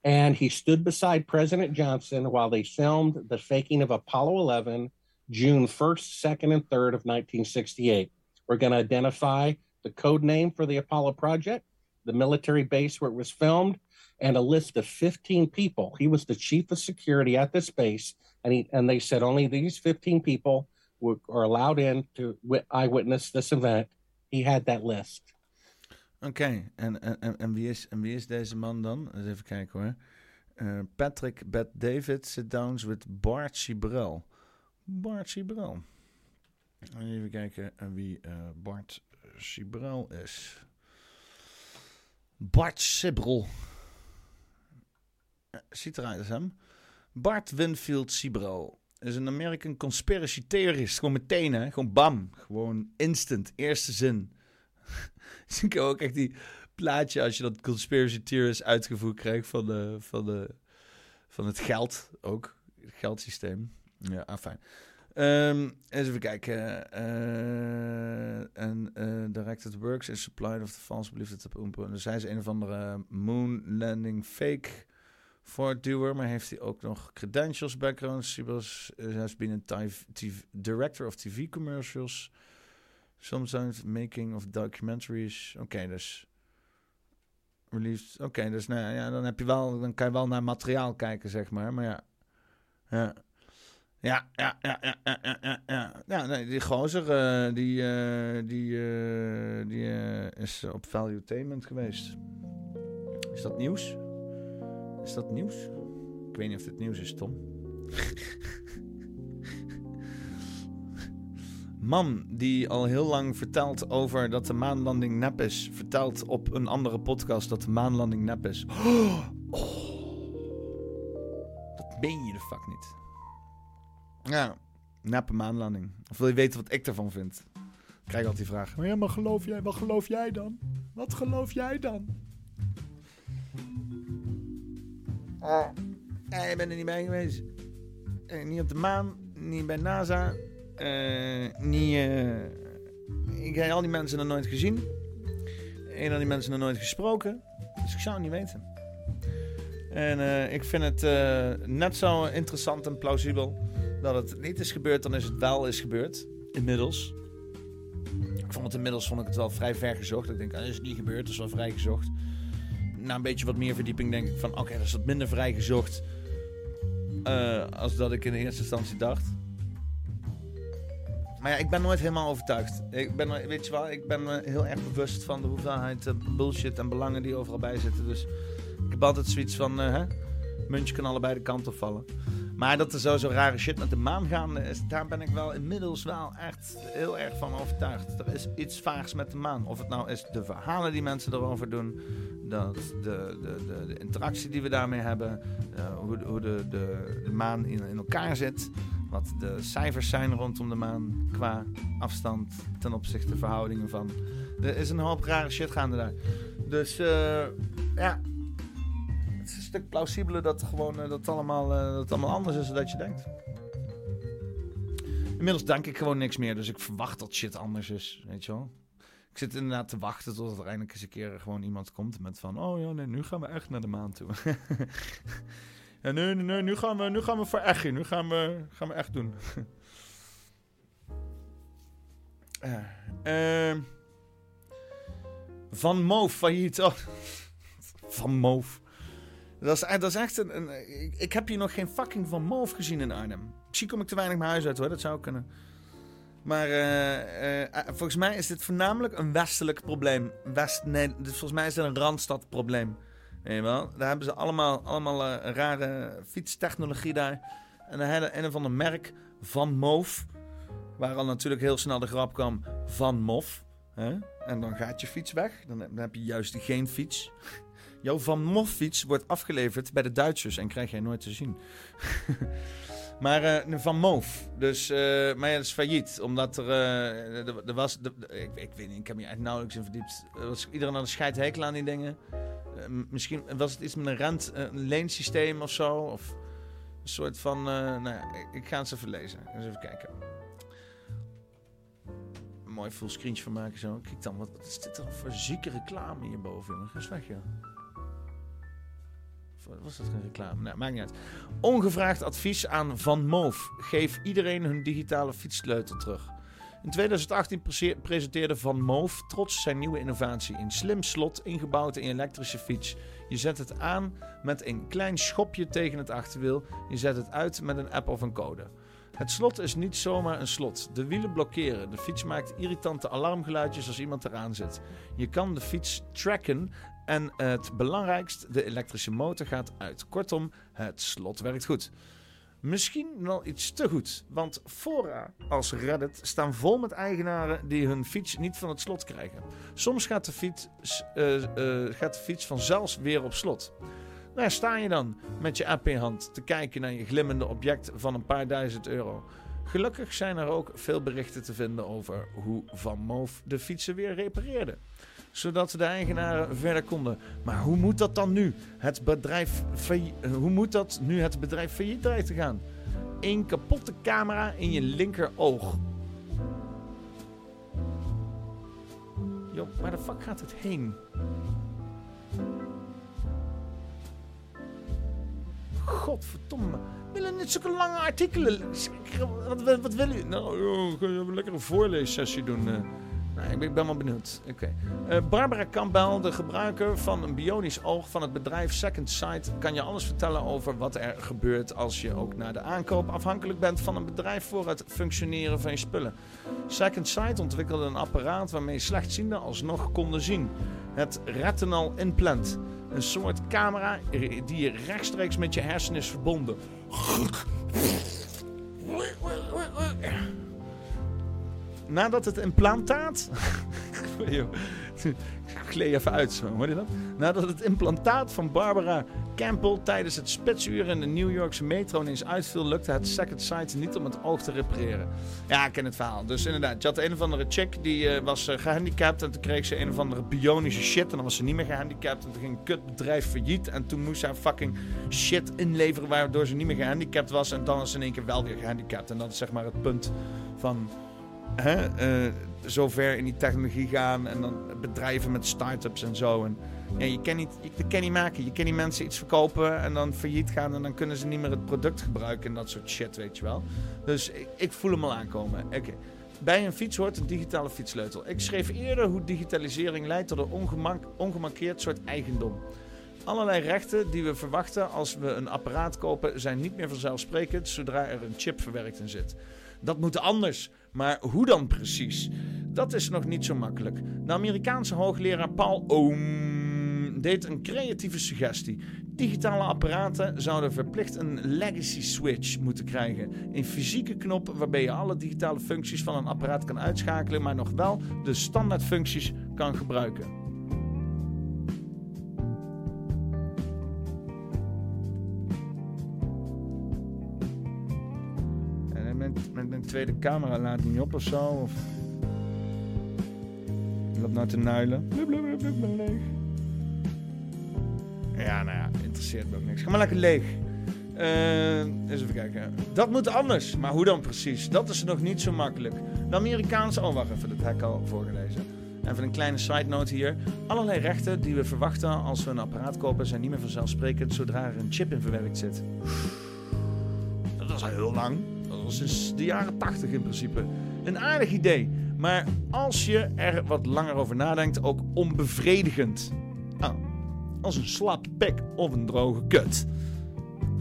and he stood beside President Johnson while they filmed the faking of Apollo 11, June 1st, 2nd, and 3rd of 1968. We're going to identify the code name for the Apollo project, the military base where it was filmed, and a list of 15 people. He was the chief of security at this base, and he and they said only these 15 people were, are allowed in to wi- eyewitness this event. He had that list.
Oké, en, en, en, en, wie is, en wie is deze man dan? Eens even kijken hoor. Eh, Patrick Bet David sit downs with Bart Sibrel. Bart Sibrel. Even kijken eh, wie eh, Bart Sibrel is. Bart Sibrel. Eruit als hem. Bart Winfield Sibro is een American conspiracy theorist. Gewoon meteen, hè? Gewoon bam. Gewoon instant. Eerste zin. (laughs) Zie ik ook echt die plaatje als je dat conspiracy theorist uitgevoerd krijgt van, de, van, de, van het geld ook. Het geldsysteem. Ja, ah, fijn. Ehm, eens even kijken. Eh, en eh, directed works is supplied of the false belief that the. Dus hij is een of andere moon landing fake voortduwer, maar heeft hij ook nog credentials, backgrounds. He was, has been a director of TV commercials. Sometimes making of documentaries. Oké, dus released. Oké, dus nou ja, dan heb je wel, dan kan je wel naar materiaal kijken, zeg maar. Maar ja, ja. Ja, ja, ja, ja, ja, ja, nee, die gozer, uh, die, uh, die, uh, die is op Valuetainment geweest. Is dat nieuws? Is dat nieuws? Ik weet niet of dit nieuws is, Tom. Man die al heel lang vertelt over dat de maanlanding nep is, vertelt op een andere podcast dat de maanlanding nep is. (gasps) Oh, dat meen je de fuck niet. Ja, neppe maanlanding. Of wil je weten wat ik ervan vind? Krijg altijd die vraag. Maar ja, maar geloof jij, wat geloof jij dan? Wat geloof jij dan? Ja, je bent er niet bij geweest. Eh, niet op de maan, niet bij NASA. Uh, niet, uh, ik heb al die mensen nog nooit gezien. Een van die mensen nog nooit gesproken. Dus ik zou het niet weten. En uh, ik vind het net zo interessant en plausibel dat het niet is gebeurd, dan is het wel is gebeurd. Inmiddels. Ik vond het inmiddels vond ik het wel vrij ver gezocht. Ik denk, ah, is het niet gebeurd, dat is wel vrij gezocht. Na een beetje wat meer verdieping denk ik van, oké, dat is wat minder vrij gezocht. Uh, als dat ik in eerste instantie dacht. Maar ja, ik ben nooit helemaal overtuigd. Ik ben, weet je wel, ik ben me heel erg bewust van de hoeveelheid uh, bullshit en belangen die overal bij zitten. Dus ik heb altijd zoiets van, hè, muntje kan allebei de kant op vallen. Maar dat er zo, zo rare shit met de maan gaande is, daar ben ik wel inmiddels wel echt heel erg van overtuigd. Er is iets vaags met de maan. Of het nou is de verhalen die mensen erover doen, dat de, de, de, interactie die we daarmee hebben, uh, hoe, hoe de, de, maan in, in elkaar zit, wat de cijfers zijn rondom de maan qua afstand ten opzichte verhoudingen van. Er is een hoop rare shit gaande daar. Dus uh, ja, stuk plausibeler dat, gewoon, uh, dat, het allemaal, uh, dat het allemaal anders is dan dat je denkt. Inmiddels denk ik gewoon niks meer, dus ik verwacht dat shit anders is, weet je wel. Ik zit inderdaad te wachten tot er eindelijk eens een keer gewoon iemand komt met van... Oh ja, nee, nu gaan we echt naar de maan toe. (laughs) ja, nee, nee, nu gaan we, nu gaan we voor echt in. Nu gaan we, gaan we echt doen. uh, (laughs) van Moof failliet. Oh. (laughs) van Moof. Dat is, dat is echt een, ik, heb hier nog geen fucking Van Moof gezien in Arnhem. Misschien kom ik te weinig mijn huis uit hoor, dat zou kunnen. Maar uh, uh, volgens mij is dit voornamelijk een westelijk probleem. West, nee, dit, volgens mij is dit een Randstad-probleem. Weet je wel? Daar hebben ze allemaal, allemaal rare fietstechnologie daar. En dan hebben een of ander merk van Moof. Waar al natuurlijk heel snel de grap kwam van Mof. Hè? En dan gaat je fiets weg. Dan, dan heb je juist geen fiets. Jouw Van Mof fiets wordt afgeleverd bij de Duitsers en krijg jij nooit te zien. (laughs) Maar uh, Van Moof. Dus, uh, maar dat is failliet. Omdat er, uh, er, was... Ik, ik, weet niet, ik heb me nauwelijks in verdiept. Er was iedereen aan de scheidhekel aan die dingen. misschien was het iets met een rent, een leensysteem of zo. Of een soort van... nou ja, ik ga het even lezen. Eens even kijken. Een mooi fullscreen van maken zo. Kijk dan, wat, wat is dit dan voor zieke reclame hierboven? Ga eens weg, was dat geen reclame? Nee, maakt niet uit. Ongevraagd advies aan Van Moof. Geef iedereen hun digitale fietssleutel terug. In 2018 presenteerde Van Moof trots zijn nieuwe innovatie. Een slim slot ingebouwd in je elektrische fiets. Je zet het aan met een klein schopje tegen het achterwiel. Je zet het uit met een app of een code. Het slot is niet zomaar een slot. De wielen blokkeren. De fiets maakt irritante alarmgeluidjes als iemand eraan zit. Je kan de fiets tracken en het belangrijkst, de elektrische motor gaat uit. Kortom, het slot werkt goed. Misschien wel iets te goed, want fora als Reddit staan vol met eigenaren die hun fiets niet van het slot krijgen. Soms gaat de fiets, uh, gaat de fiets vanzelfs weer op slot. Daar sta je dan met je app in hand te kijken naar je glimmende object van een paar duizend euro. Gelukkig zijn er ook veel berichten te vinden over hoe Van Moof de fietsen weer repareerde. Zodat de eigenaren verder konden. Maar hoe moet dat dan nu? Het bedrijf eh, hoe moet dat nu het bedrijf failliet dreigt te gaan? Eén kapotte camera in je linkeroog. Joh, waar de fuck gaat het heen? Godverdomme. We willen niet zulke lange artikelen. Wat, wil u? Nou, joh, kun je een voorleessessie doen. eh. Nou, ik ben, wel benieuwd. Oké. Eh, Barbara Campbell, de gebruiker van een bionisch oog van het bedrijf Second Sight, kan je alles vertellen over wat er gebeurt als je ook na de aankoop afhankelijk bent van een bedrijf voor het functioneren van je spullen. Second Sight ontwikkelde een apparaat waarmee slechtzienden alsnog konden zien. Het retinal implant. Een soort camera die rechtstreeks met je hersenen is verbonden. Nadat het implantaat. (laughs) Ik gleed even uit hoor je dat? Nadat het implantaat van Barbara Campbell tijdens het spitsuur in de New Yorkse metro ineens uitviel, lukte het Second Sight niet om het oog te repareren. Ja, ik ken het verhaal. Dus inderdaad, je had een of andere chick die eh, was eh, gehandicapt en toen kreeg ze een of andere bionische shit en dan was ze niet meer gehandicapt en toen ging een kutbedrijf failliet en toen moest ze haar fucking shit inleveren waardoor ze niet meer gehandicapt was en dan is ze in één keer wel weer gehandicapt. En dat is zeg maar het punt van hè, eh, zo ver in die technologie gaan en dan bedrijven met start-ups en zo. En ja, je kan niet, je, kan niet maken. Je kan niet mensen iets verkopen en dan failliet gaan en dan kunnen ze niet meer het product gebruiken en dat soort shit, weet je wel. Dus ik, ik voel hem al aankomen. Oké. Bij een fiets hoort een digitale fietssleutel. Ik schreef eerder hoe digitalisering leidt tot een ongemarkeerd soort eigendom. Allerlei rechten die we verwachten als we een apparaat kopen zijn niet meer vanzelfsprekend zodra er een chip verwerkt in zit. Dat moet anders. Maar hoe dan precies? Dat is nog niet zo makkelijk. De Amerikaanse hoogleraar Paul Ohm deed een creatieve suggestie. Digitale apparaten zouden verplicht een legacy switch moeten krijgen. Een fysieke knop waarbij je alle digitale functies van een apparaat kan uitschakelen, maar nog wel de standaard functies kan gebruiken. Tweede camera laat niet op of zo. Of... Loop nou te nuilen. Blub, leeg. Ja, nou ja, interesseert me ook niks. Ga maar lekker leeg. Eh, eens even kijken. Dat moet anders. Maar hoe dan precies? Dat is nog niet zo makkelijk. De Amerikaanse... Oh, wacht even. Dat heb ik al voorgelezen. Even een kleine side note hier. Allerlei rechten die we verwachten als we een apparaat kopen... zijn niet meer vanzelfsprekend zodra er een chip in verwerkt zit. Dat is al heel lang. Sinds de jaren 80 in principe. Een aardig idee. Maar als je er wat langer over nadenkt, ook onbevredigend. Oh, als een slap pik of een droge kut.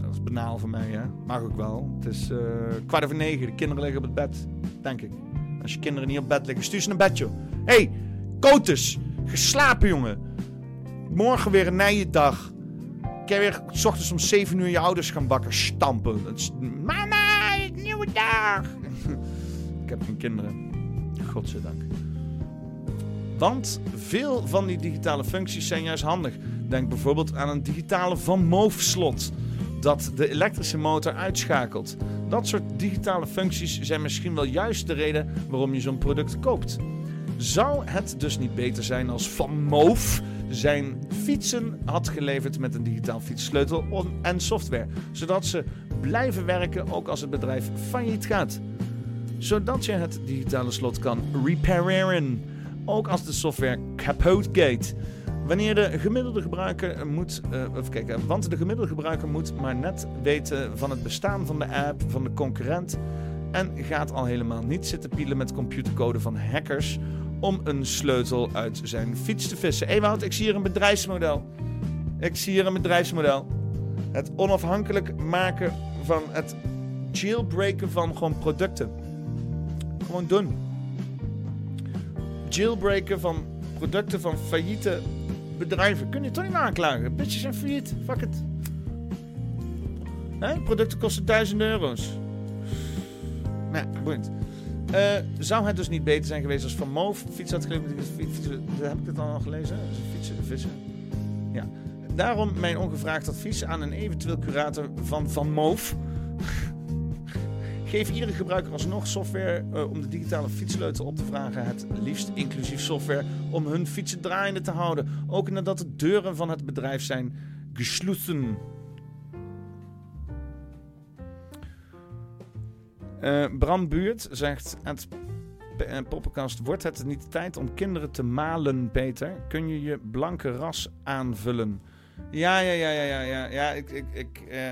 Dat is banaal voor mij, hè? Mag ook wel. Het is eh, kwart over negen. De kinderen liggen op het bed, denk ik. Als je kinderen niet op bed liggen, stuur ze naar bed, joh. Hé, hey, Kotus, geslapen, jongen. Morgen weer een nije dag. Ik heb weer s ochtends om 7 uur je ouders gaan bakken stampen. Dat dag. (laughs) ik heb geen kinderen. Godzijdank. Want veel van die digitale functies zijn juist handig. Denk bijvoorbeeld aan een digitale Van Moof-slot dat de elektrische motor uitschakelt. Dat soort digitale functies zijn misschien wel juist de reden waarom je zo'n product koopt. Zou het dus niet beter zijn als Van Moof zijn fietsen had geleverd met een digitaal fietssleutel en software, zodat ze blijven werken ook als het bedrijf failliet gaat? Zodat je het digitale slot kan repareren, ook als de software kapot gaat. Wanneer de gemiddelde gebruiker moet, even kijken, want de gemiddelde gebruiker moet maar net weten van het bestaan van de app, van de concurrent en gaat al helemaal niet zitten pielen met computercode van hackers om een sleutel uit zijn fiets te vissen. Hé Wout, ik zie hier een bedrijfsmodel. Ik zie hier een bedrijfsmodel. Het onafhankelijk maken van het jailbreken van gewoon producten. Gewoon doen. Jailbreken van producten van failliete bedrijven. Kun je toch niet aanklagen? Bitches zijn failliet. Fuck it. Producten kosten duizenden euro's. Nou, ja, boeiend. Eh, zou het dus niet beter zijn geweest als Van Moof fiets had? Fietsen, heb ik dit dan al gelezen? Fietsen, vissen. Ja. daarom mijn ongevraagd advies aan een eventueel curator van Van Moof. (laughs) Geef iedere gebruiker alsnog software eh, om de digitale fietsleutel op te vragen. Het liefst inclusief software om hun fietsen draaiende te houden. Ook nadat de deuren van het bedrijf zijn gesloten. Eh, Bram Buurt zegt: Het eh, poppenkast, wordt het niet tijd om kinderen te malen, Peter? Kun je je blanke ras aanvullen? Ja, ja, ja, ja, ja, ja. Ja, ik, ik, ik eh,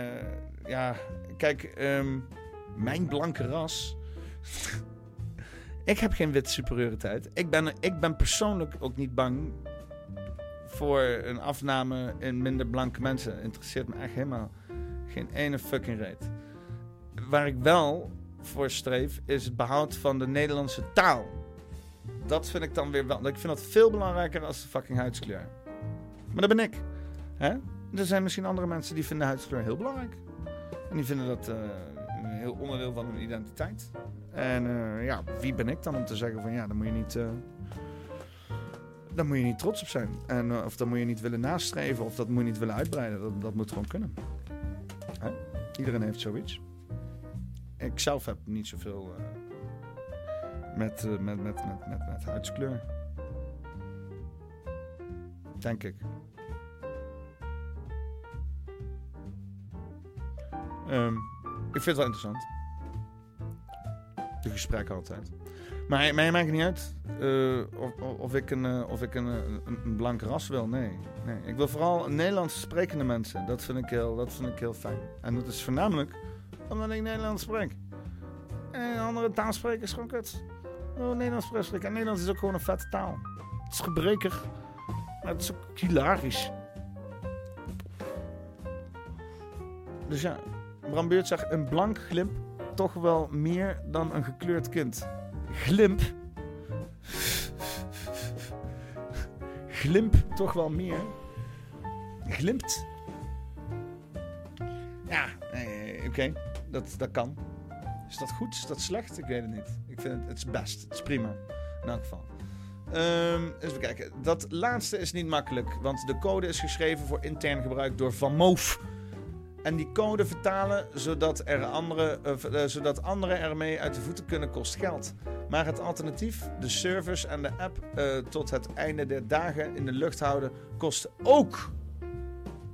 ja, kijk, ehm, mijn blanke ras. (laughs) ik heb geen witte superioriteit. Ik ben, ik ben persoonlijk ook niet bang voor een afname in minder blanke mensen. Interesseert me echt helemaal geen ene fucking reet. Waar ik wel voor streef, is het behoud van de Nederlandse taal. Dat vind ik dan weer wel. Ik vind dat veel belangrijker als de fucking huidskleur. Maar dat ben ik. Hè? Er zijn misschien andere mensen die vinden huidskleur heel belangrijk. En die vinden dat eh, een heel onderdeel van hun identiteit. En eh, ja, wie ben ik dan om te zeggen van ja, daar moet je niet... Uh, daar moet je niet trots op zijn. En, of dat moet je niet willen nastreven. Of dat moet je niet willen uitbreiden. Dat, dat moet gewoon kunnen. Iedereen heeft zoiets ik zelf heb niet zoveel uh, met, uh, met, met, met, met, met huidskleur. Denk ik. Um, ik vind het wel interessant. De gesprekken altijd. Maar mij maakt niet uit uh, of, of, ik, een, of ik een, een, blanke ras wil. Nee. nee. Ik wil vooral Nederlands sprekende mensen. Dat vind, ik heel, dat vind ik heel fijn. En dat is voornamelijk omdat ik Nederlands spreek. En andere taalsprekers gewoon kut. Oh, Nederlands spreken. En Nederlands is ook gewoon een vette taal. Het is gebrekig. Maar het is ook hilarisch. Dus ja, Bram Beurt zegt een blank glimp toch wel meer dan een gekleurd kind. Glimp. Glimp toch wel meer. Glimpt. Ja, nee, oké. Dat, dat kan. Is dat goed? Is dat slecht? Ik weet het niet. Ik vind het, het is best. Het is prima. In elk geval. Um, even kijken. Dat laatste is niet makkelijk, want de code is geschreven voor intern gebruik door Van. En die code vertalen zodat, er andere, uh, zodat anderen ermee uit de voeten kunnen kost geld. Maar het alternatief, de servers en de app uh, tot het einde der dagen in de lucht houden, kost ook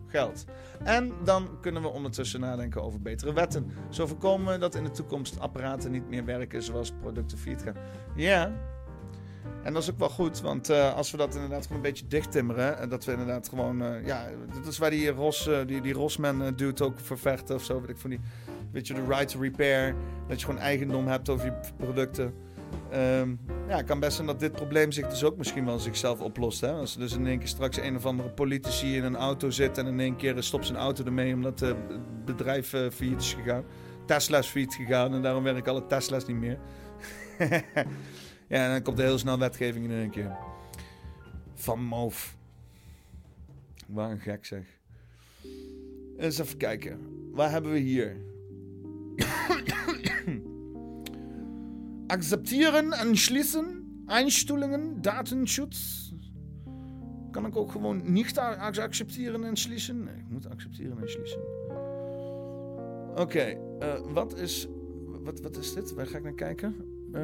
geld. En dan kunnen we ondertussen nadenken over betere wetten. Zo voorkomen we dat in de toekomst apparaten niet meer werken zoals producten failliet gaan. Ja, en dat is ook wel goed, want uh, als we dat inderdaad gewoon een beetje dichttimmeren. En dat we inderdaad gewoon. Uh, ja, dat is waar die Ros, uh, die, die Rosman duwt ook voor vechten of zo. Weet ik van die. Weet je, de right to repair. Dat je gewoon eigendom hebt over je producten. Um, ja, het kan best zijn dat dit probleem zich dus ook misschien wel zichzelf oplost. Hè? Als er dus in één keer straks een of andere politici in een auto zit en in één keer stopt zijn auto ermee omdat het bedrijf uh, failliet is gegaan. Tesla is failliet gegaan en daarom werken alle Tesla's niet meer. (laughs) ja, en dan komt er heel snel wetgeving in één keer. Van Moof. Waar een gek zeg. Eens even kijken. Waar hebben we hier? Accepteren en schließen. Datenschutz. Kan ik ook gewoon niet accepteren en schließen? Nee, ik moet accepteren en schließen. Oké, uh, wat is... Wat, wat is dit? Waar ga ik naar kijken? Uh,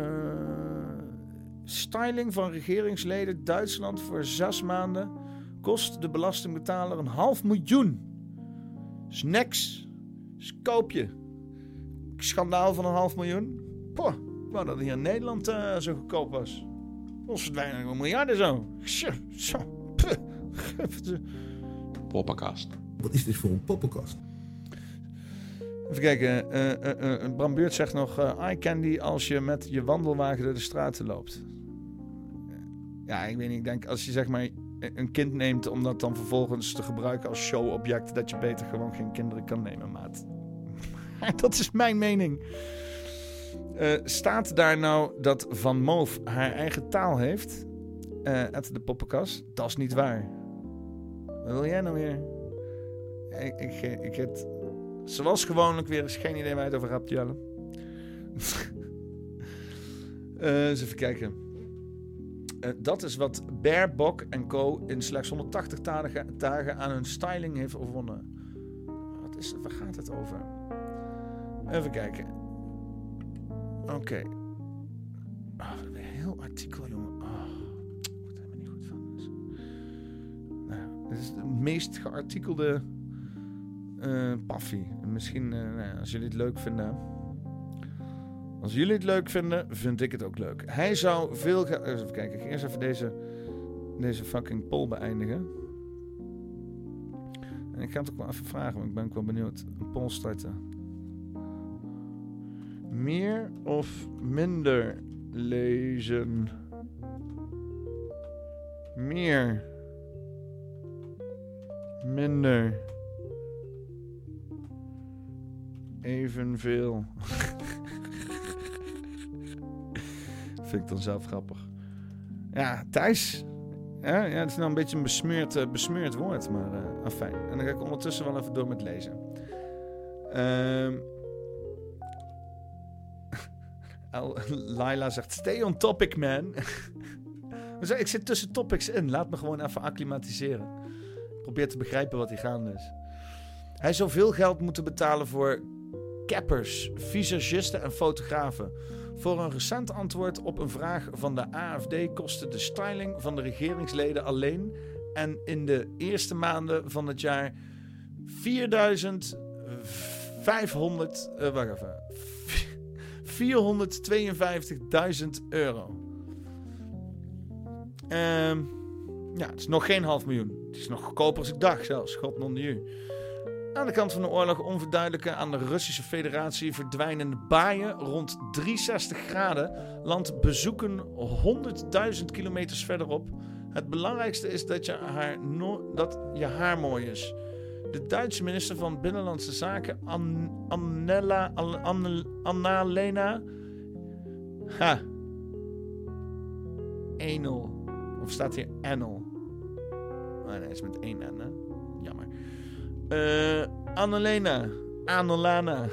styling van regeringsleden Duitsland voor zes maanden kost de belastingbetaler een half miljoen. Is koopje. Schandaal van een half miljoen. Poh wou dat hier in Nederland uh, zo goedkoop was. Ons verdwijnen een miljarden zo. Zo, zo.
Poppenkast. Wat is dit voor een poppenkast?
Even kijken. Uh, uh, Bram Beurt zegt nog... eye candy als je met je wandelwagen door de straten loopt. Ja, ik weet niet. Ik denk als je zeg maar een kind neemt... om dat dan vervolgens te gebruiken als showobject... dat je beter gewoon geen kinderen kan nemen, maat. (laughs) dat is mijn mening. Uh, staat daar nou dat Van Moof haar eigen taal heeft? Uh, uit de poppenkast? Dat is niet waar. Wat wil jij nou weer? Ik, ik, ik heb zoals gewoonlijk weer eens geen idee waar het over hebt, Jelle. uh, (laughs) eens even kijken. Eh, dat is wat Baerbock en Co. in slechts 180 dagen, dagen aan hun styling heeft overwonnen. Wat is het? Waar gaat het over? Even kijken. Oké. Ah, wat een heel artikel, jongen. Ah, ik word er helemaal niet goed van. Nou, dit is de meest geartikelde eh paffie. En Misschien, eh, nou als jullie het leuk vinden. Als jullie het leuk vinden, vind ik het ook leuk. Hij zou veel. ge- Even kijken, ik ga eerst even deze, deze fucking poll beëindigen. En ik ga het ook wel even vragen, want ik ben ook wel benieuwd. Een poll starten. Meer of minder lezen? Meer. Minder. Evenveel. (laughs) Vind ik dan zelf grappig. Ja, Thijs. Ja, ja, het is nou een beetje een besmeurd, eh, besmeurd woord, maar eh afijn. En dan ga ik ondertussen wel even door met lezen. Ehm (laughs) Laila zegt, stay on topic, man. (laughs) Ik zit tussen topics in. Laat me gewoon even acclimatiseren. Probeer te begrijpen wat hier gaande is. Hij zou veel geld moeten betalen voor cappers, visagisten en fotografen. Voor een recent antwoord op een vraag van de AFD kostte de styling van de regeringsleden alleen en in de eerste maanden van het jaar 4500, eh wacht even, 452.000 euro. Ehm, ja, het is nog geen half miljoen. Het is nog goedkoper als ik dacht zelfs. God non u. Aan de kant van de oorlog onverduidelijke aan de Russische federatie verdwijnende baaien rond 360 graden land bezoeken 100.000 kilometers verderop. Het belangrijkste is dat je haar, dat je haar mooi is. De Duitse minister van Binnenlandse Zaken, An Annalena. Ha. Enel. Of staat hier Enel? Oh nee, is met één N, hè? Jammer. Eh Annalena. Annalena.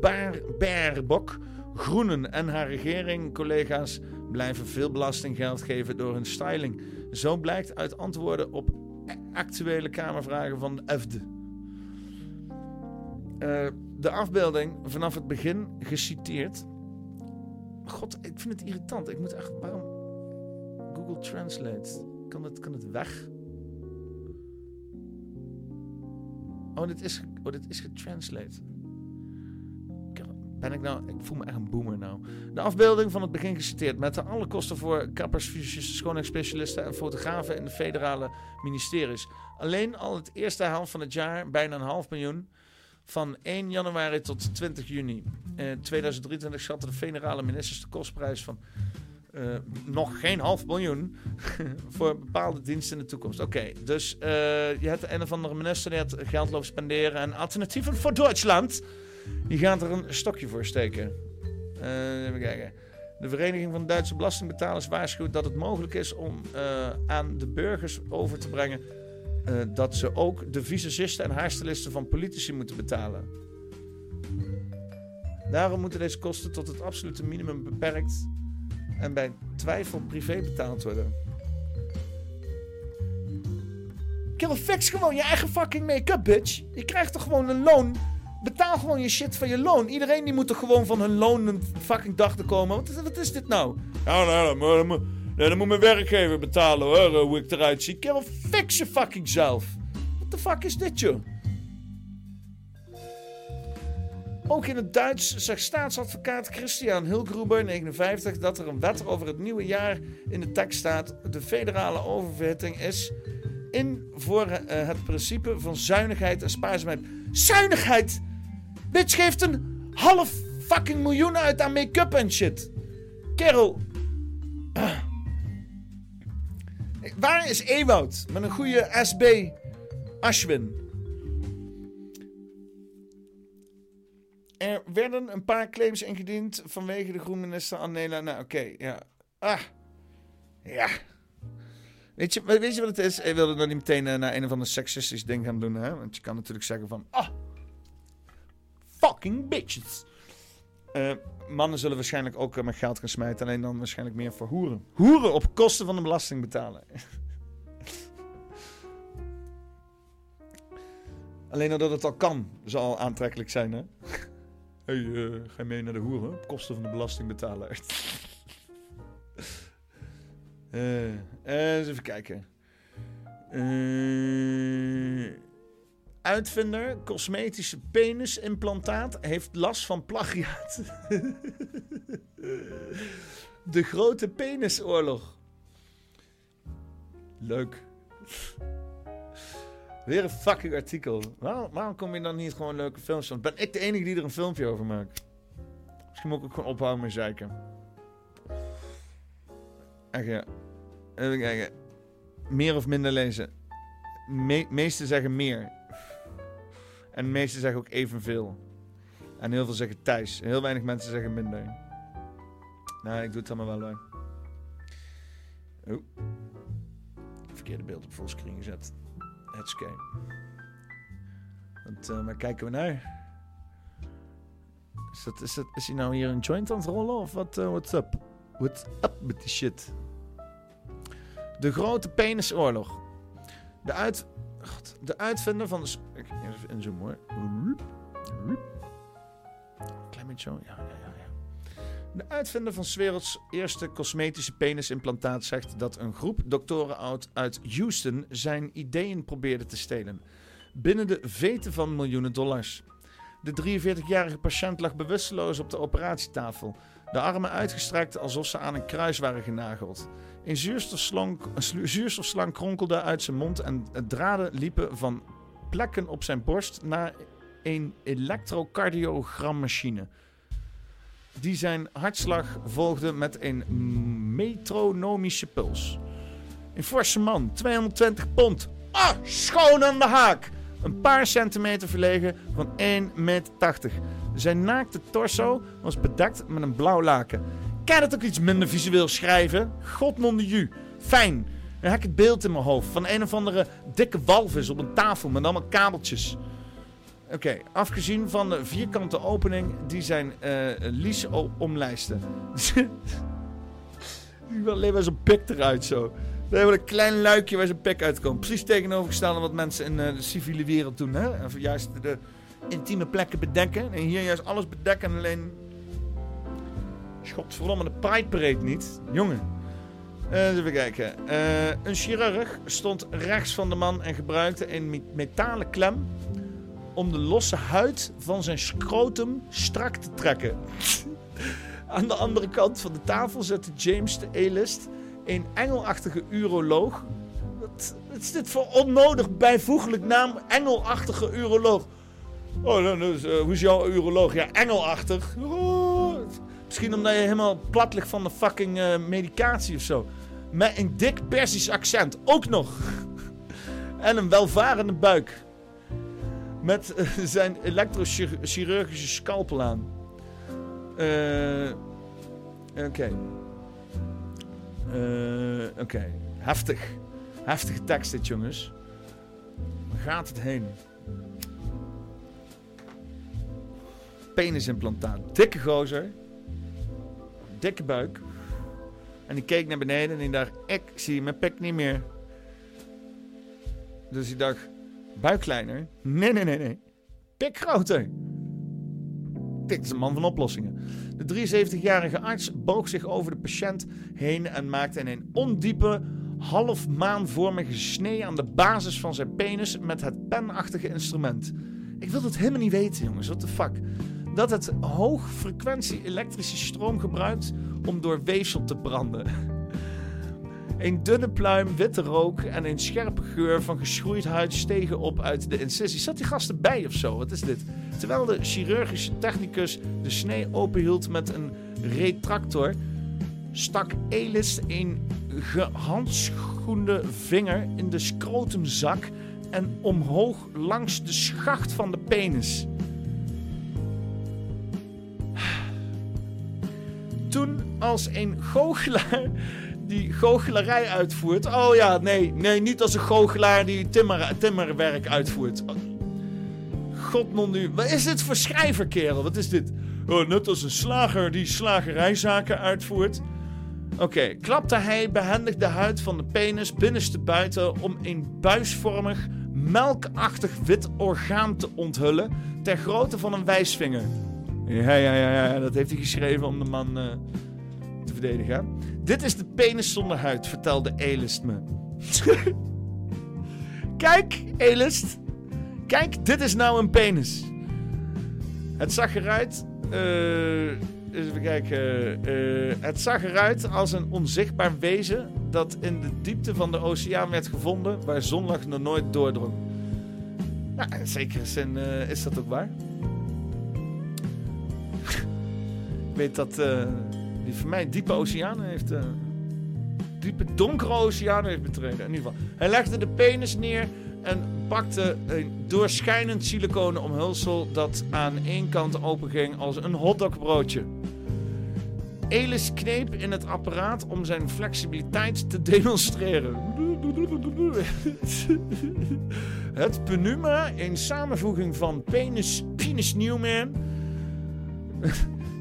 (laughs) Baerbok. Groenen en haar regering, collega's, blijven veel belastinggeld geven door hun styling. Zo blijkt uit antwoorden op actuele Kamervragen van de EFD. Eh, de afbeelding vanaf het begin geciteerd. God, ik vind het irritant. Ik moet echt. Waarom. Google Translate. Kan het, kan het weg? Oh, dit is, oh, dit is getranslate. Ben ik nou... Ik voel me echt een boomer nou. De afbeelding van het begin geciteerd. Met de alle kosten voor kappers, fysicisten, schoonheidsspecialisten en fotografen in de federale ministeries. Alleen al het eerste helft van het jaar bijna een half miljoen. Van 1 januari tot 20 juni. In 2023 schatten de federale ministers de kostprijs van eh, nog geen half miljoen (laughs) voor bepaalde diensten in de toekomst. Oké, dus eh, je hebt een of andere minister die het geld loopt spenderen en alternatieven voor Duitsland. Die gaat er een stokje voor steken. Eh, even kijken. De Vereniging van Duitse Belastingbetalers waarschuwt dat het mogelijk is om eh, aan de burgers over te brengen eh, dat ze ook de visagisten en haarstylisten van politici moeten betalen. Daarom moeten deze kosten tot het absolute minimum beperkt en bij twijfel privé betaald worden. Kill fix gewoon je eigen fucking make-up, bitch. Je krijgt toch gewoon een loon. Betaal gewoon je shit van je loon. Iedereen die moet toch gewoon van hun loon een fucking dag te komen. Wat, is- wat is dit nou? Ja, nou, dat moet, mijn werkgever betalen hoor, hoe ik eruit zie. Kill fix je fucking zelf. What the fuck is dit, joh? Ook in het Duits zegt staatsadvocaat Christian Hilgruber, 59, dat er een wet over het nieuwe jaar in de tekst staat. De federale oververhitting is in voor eh, het principe van zuinigheid en spaarzaamheid. Zuinigheid! Bitch geeft een half fucking miljoen uit aan make-up en shit. Kerel. (clears throat) Waar is Ewoud met een goede SB Ashwin? Er werden een paar claims ingediend vanwege de groenminister Annela. Nou, oké, ja. Ah. Ja. Weet je, weet je wat het is? Ik wilde dan niet meteen eh, naar een of ander seksistisch ding gaan doen, hè? Want je kan natuurlijk zeggen van... Ah, fucking bitches. Eh, mannen zullen waarschijnlijk ook eh, met geld gaan smijten. Alleen dan waarschijnlijk meer voor hoeren. Hoeren op kosten van de belastingbetaler. (laughs) alleen dat het al kan, zal aantrekkelijk zijn, hè? (laughs) hey, eh, ga je mee naar de hoeren? Op kosten van de belastingbetaler. Eh, (laughs) eh, eens even kijken. Eh, uitvinder cosmetische penisimplantaat heeft last van plagiaat. De grote penisoorlog. Leuk. Weer een fucking artikel. Waarom, waarom kom je dan niet gewoon leuke films van? Ben ik de enige die er een filmpje over maakt? Misschien moet ik ook gewoon ophouden met zeiken. Echt ja. Even kijken. Meer of minder lezen. Me meesten zeggen meer. En de meesten zeggen ook evenveel. En heel veel zeggen Thijs. Heel weinig mensen zeggen minder. Nou, ik doe het allemaal wel hoor. Oh. Verkeerde beeld op fullscreen gezet. Is oké. Want eh, waar kijken we naar? Is, dat, is, is hij nou hier een joint aan het rollen? Of wat? eh, what's up? What's up met die shit? De grote penisoorlog. De, uit, De uitvinder van de... even inzoomen hoor. Klein zo. Ja, ja, ja. De uitvinder van 's werelds eerste cosmetische penisimplantaat zegt dat een groep doktoren uit Houston zijn ideeën probeerde te stelen. Binnen de veten van miljoenen dollars. De 43-jarige patiënt lag bewusteloos op de operatietafel. De armen uitgestrekt alsof ze aan een kruis waren genageld. Een zuurstofslang, kronkelde uit zijn mond en draden liepen van plekken op zijn borst naar een elektrocardiogrammmachine. Die zijn hartslag volgde met een metronomische puls. Een forse man, 220 pond. Ah, schoon aan de haak! Een paar centimeter verlegen van 1,80 meter. Zijn naakte torso was bedekt met een blauw laken. Kan het ook iets minder visueel schrijven? God non de ju. Fijn. Dan heb ik het beeld in mijn hoofd van een of andere dikke walvis op een tafel met allemaal kabeltjes. Oké, afgezien van de vierkante opening die zijn eh lies omlijsten. (laughs) Die wil alleen maar zo'n pik eruit zo. We hebben een klein luikje waar zijn pik uitkomt. Precies tegenovergestelde wat mensen in eh, de civiele wereld doen. Hè? Juist de intieme plekken bedekken. En hier juist alles bedekken en alleen... Godverdomme, de Pride Parade niet. Jongen. Eh, even kijken. Eh, een chirurg stond rechts van de man en gebruikte een me- metalen klem om de losse huid van zijn scrotum strak te trekken. (laughs) Aan de andere kant van de tafel zette James de A-list een engelachtige uroloog. Wat, wat is dit voor onnodig bijvoeglijk naam? Engelachtige uroloog. Oh, nou, dus, eh, hoe is jouw uroloog? Ja, engelachtig. Oh, misschien omdat je helemaal plat ligt van de fucking eh, medicatie of zo. Met een dik Persisch accent. Ook nog. (laughs) en een welvarende buik. Met eh, zijn elektrochirurgische scalpel aan. Eh, Oké. Eh, Oké. Heftig. Heftige tekst dit, jongens. Waar gaat het heen? Penisimplantaat. Dikke gozer. Dikke buik. En die keek naar beneden en die dacht... Ik zie mijn pik niet meer. Dus hij dacht... Buik kleiner? Nee, nee, nee, nee. Pik groter. Dit is een man van oplossingen. De 73-jarige arts boog zich over de patiënt heen en maakte een ondiepe, half maanvormige snee aan de basis van zijn penis met het penachtige instrument. Ik wil het helemaal niet weten, jongens. What the fuck? Dat het hoogfrequentie elektrische stroom gebruikt om door weefsel te branden. (laughs) Een dunne pluim witte rook en een scherpe geur van geschroeid huid stegen op uit de incisie. Zat die gast erbij of zo? Wat is dit? Terwijl de chirurgische technicus de snee openhield met een retractor, stak Elis een gehandschoende vinger in de scrotumzak en omhoog langs de schacht van de penis. Toen als een goochelaar die goochelarij uitvoert. Oh ja, nee, nee, niet als een goochelaar die timmer, timmerwerk uitvoert. God non nu. Wat is dit voor schrijver, kerel? Wat is dit? Oh, net als een slager die slagerijzaken uitvoert. Oké, klapte hij behendig de huid van de penis binnenste buiten om een buisvormig, melkachtig wit orgaan te onthullen ter grootte van een wijsvinger. Ja, ja, ja, ja, dat heeft hij geschreven om de man eh, te verdedigen. Dit is de penis zonder huid, vertelde Elist me. (laughs) Kijk, Elist. Kijk, dit is nou een penis. Het zag eruit. eh, even kijken. eh, het zag eruit als een onzichtbaar wezen dat in de diepte van de oceaan werd gevonden, waar zonlicht nog nooit doordrong. Ja, in zekere zin is dat ook waar. Weet dat eh, die voor mij diepe oceanen heeft. eh, diepe donkere oceanen heeft betreden. In ieder geval. Hij legde de penis neer en pakte een doorschijnend siliconen omhulsel dat aan één kant openging als een hotdogbroodje. Elis kneep in het apparaat om zijn flexibiliteit te (laughs) demonstreren. Het Penuma, een samenvoeging van Penis, Penis Newman,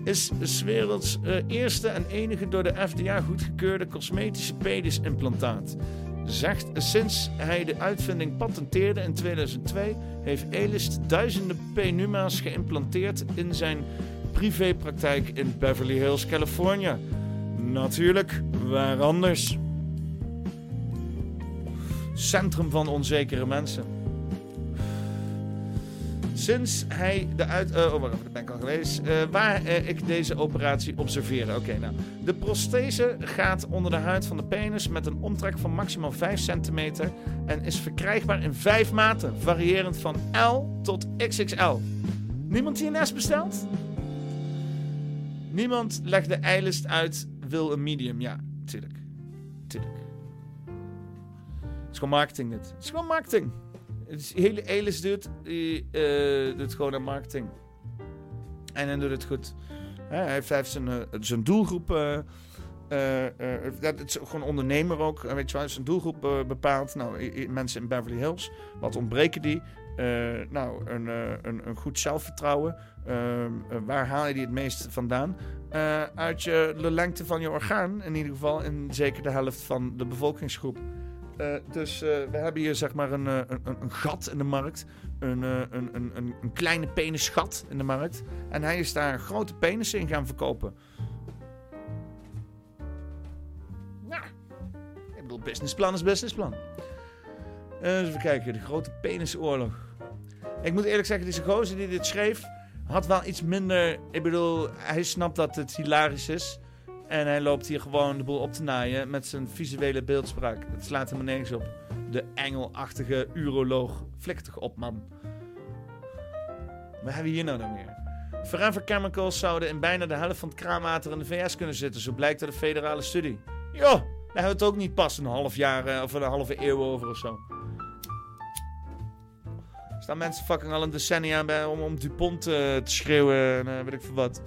is 's werelds eh, eerste en enige door de FDA goedgekeurde cosmetische pedisimplantaat. Zegt, sinds hij de uitvinding patenteerde in 2002, heeft Elist duizenden penuma's geïmplanteerd in zijn privépraktijk in Beverly Hills, Californië. Natuurlijk, waar anders? Centrum van onzekere mensen. Sinds hij de uit... eh, oh, wacht ben ik al geweest. Eh, waar eh, ik deze operatie observeerde. Oké, nou. De prosthese gaat onder de huid van de penis met een omtrek van maximaal 5 centimeter. En is verkrijgbaar in vijf maten. Variërend van L tot XXL. Niemand die een S bestelt? Niemand legt de eilist uit, wil een medium. Ja, tuurlijk. Tuurlijk. Het is gewoon marketing dit. Het is gewoon marketing. Is hele Elis doet, die eh, doet gewoon aan marketing. En hij doet het goed. Hij heeft, hij heeft zijn, eh, zijn doelgroep. eh, eh, eh, dat is gewoon ondernemer ook. eh, Weet je wel, zijn doelgroep eh, bepaald. Nou, mensen in Beverly Hills. Wat ontbreken die? Eh, nou, een, eh, een, een goed zelfvertrouwen. Ehm, eh, waar haal je die het meest vandaan? Eh, uit je, de lengte van je orgaan. In ieder geval in zeker de helft van de bevolkingsgroep. Eh, dus eh, we hebben hier zeg maar een, eh, een, een, een gat in de markt. Een, een, een, kleine penisgat in de markt. En hij is daar grote penissen in gaan verkopen. Ja, ik bedoel, businessplan is businessplan. Eens even kijken, de grote penisoorlog. Ik moet eerlijk zeggen, deze gozer die dit schreef, had wel iets minder... Ik bedoel, hij snapt dat het hilarisch is. En hij loopt hier gewoon de boel op te naaien met zijn visuele beeldspraak. Het slaat helemaal nergens op. De engelachtige uroloog. Toch op, man. Wat hebben we hier nou dan weer? Forever Chemicals zouden in bijna de helft van het kraanwater in de VS kunnen zitten. Zo blijkt uit een federale studie. Jo, daar hebben we het ook niet pas een half jaar eh, of een halve eeuw over of zo. Staan mensen fucking al een decennia bij om, om Dupont eh, te schreeuwen en eh, weet ik veel wat.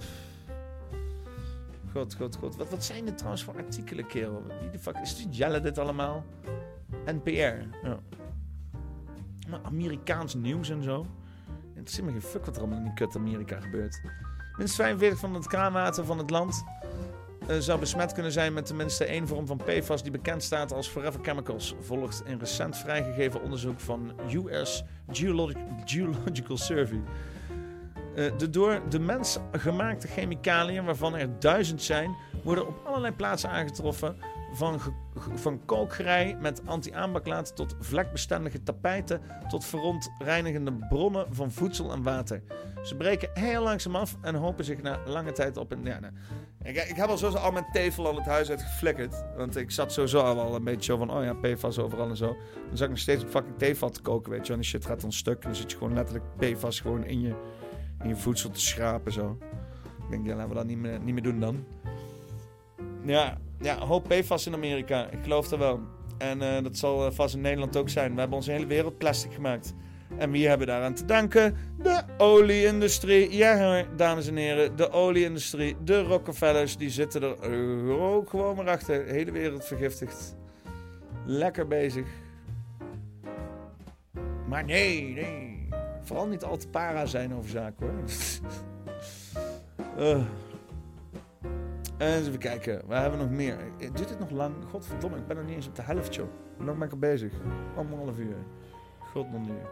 God, god, god. Wat, wat zijn dit trouwens voor artikelen, kerel? Wie de fuck is dit? Jelle dit allemaal? NPR. Ja. Maar Amerikaans nieuws en zo. Het is helemaal geen fuck wat er allemaal in die kut Amerika gebeurt. Minstens 45 van het kraanwater van het land eh, zou besmet kunnen zijn met tenminste één vorm van PFAS die bekend staat als Forever Chemicals. Volgt een recent vrijgegeven onderzoek van US Geologic, Geological Survey. Eh, de door de mens gemaakte chemicaliën, waarvan er duizend zijn, worden op allerlei plaatsen aangetroffen. Van, van kookgerei met anti-aanbaklaat tot vlekbestendige tapijten tot verontreinigende bronnen van voedsel en water. Ze breken heel langzaam af en hopen zich na lange tijd op. En, ja, nou, ik, ik heb al sowieso al mijn tevel al het huis uit geflikkerd. Want ik zat sowieso al een beetje zo van, oh ja, PFAS overal en zo. Dan zat ik nog steeds op fucking theevat te koken, weet je. En die shit gaat dan stuk. Dan zit je gewoon letterlijk PFAS gewoon in je, je voedsel te schrapen zo. Ik denk, ja, laten we dat niet meer, niet meer doen dan. Ja, ja, hoop PFAS in Amerika. Ik geloof er wel. En eh, dat zal eh, vast in Nederland ook zijn. We hebben onze hele wereld plastic gemaakt. En wie hebben daaraan te danken? De olieindustrie. Ja dames en heren. De olieindustrie. De Rockefellers. Die zitten er ook gewoon maar achter. De hele wereld vergiftigd. Lekker bezig. Maar nee, nee. Vooral niet al te para zijn over zaken hoor. (laughs) Eens even kijken. Waar hebben we nog meer? Eh, Duurt dit nog lang? Godverdomme, ik ben nog niet eens op de helft, joh. Hoe lang ben ik al bezig? Anderhalf uur. God nog niet. (laughs)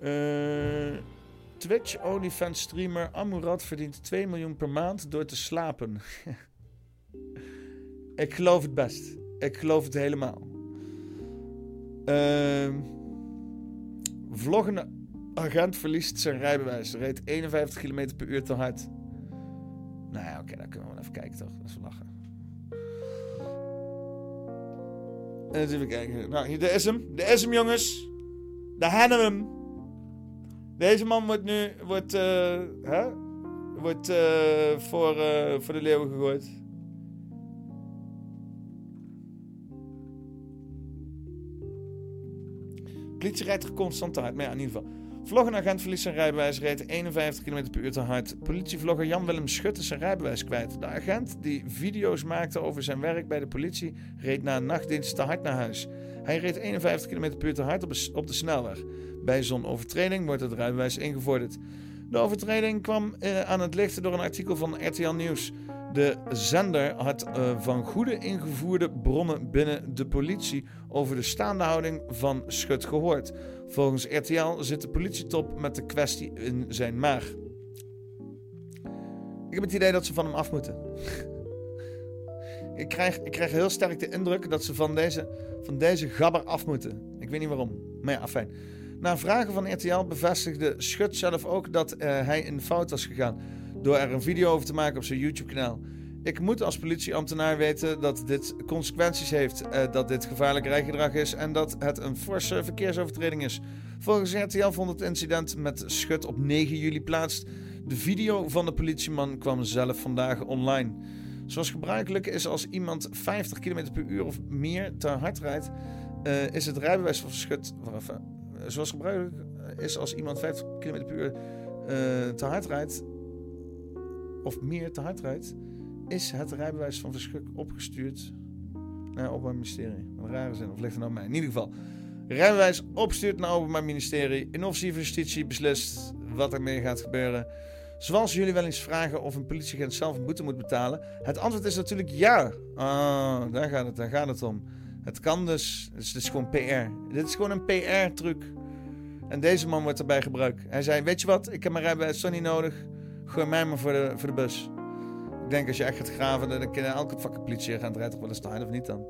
Eh, Twitch OnlyFans streamer Amurat verdient 2 miljoen per maand door te slapen. (laughs) ik geloof het best. Ik geloof het helemaal. Ehm vloggende agent verliest zijn rijbewijs. Reed 51 km per uur te hard. Nou ja, oké, dan kunnen we wel even kijken toch. Dat is lachen. Eens even kijken. Nou, hier, hem. Daar is hem, jongens. Daar hebben. Deze man wordt nu wordt, eh, hè? wordt eh, voor, eh, voor de leeuwen gegooid. Politie rijdt er constant te hard. Maar ja, in ieder geval. Vloggenagent verliest zijn rijbewijs, reed 51 km per uur te hard. Politievlogger Jan-Willem Schut is zijn rijbewijs kwijt. De agent die video's maakte over zijn werk bij de politie, reed na nachtdienst te hard naar huis. Hij reed 51 km per uur te hard op de, op de snelweg. Bij zo'n overtreding wordt het rijbewijs ingevorderd. De overtreding kwam eh, aan het licht door een artikel van RTL Nieuws. De zender had eh, van goede ingevoerde bronnen binnen de politie over de staande houding van Schut gehoord. Volgens RTL zit de politietop met de kwestie in zijn maag. Ik heb het idee dat ze van hem af moeten. (laughs) ik, krijg, ik krijg heel sterk de indruk dat ze van deze, van deze gabber af moeten. Ik weet niet waarom. Maar ja, afijn. Na vragen van RTL bevestigde Schut zelf ook dat eh, hij in fout was gegaan. Door er een video over te maken op zijn YouTube-kanaal. Ik moet als politieambtenaar weten dat dit consequenties heeft, eh, dat dit gevaarlijk rijgedrag is en dat het een forse verkeersovertreding is. Volgens RTL vond het incident met Schut op 9 juli plaats. De video van de politieman kwam zelf vandaag online. Zoals gebruikelijk is als iemand 50 km per uur of meer te hard rijdt, eh, is het rijbewijs van Schut. Eh, zoals gebruikelijk is als iemand 50 km per uur te hard rijdt, of meer te hard rijdt, is het rijbewijs van Verschuk opgestuurd naar het Openbaar Ministerie. Wat een rare zin, of ligt er nou mij? In ieder geval, rijbewijs opgestuurd naar het Openbaar Ministerie. Innovatieve justitie beslist wat ermee gaat gebeuren. Zoals jullie wel eens vragen of een politieagent zelf een boete moet betalen. Het antwoord is natuurlijk ja. Ah, daar gaat het, daar gaat het om. Het kan dus, dus dit is gewoon PR. Dit is gewoon een PR-truc. En deze man wordt erbij gebruikt. Hij zei, weet je wat, ik heb mijn rijbewijs zo niet nodig. Gooi mij maar voor de, voor de bus. Ik denk als je echt gaat graven, dan kan elke fucking toch wel eens te hard of niet dan.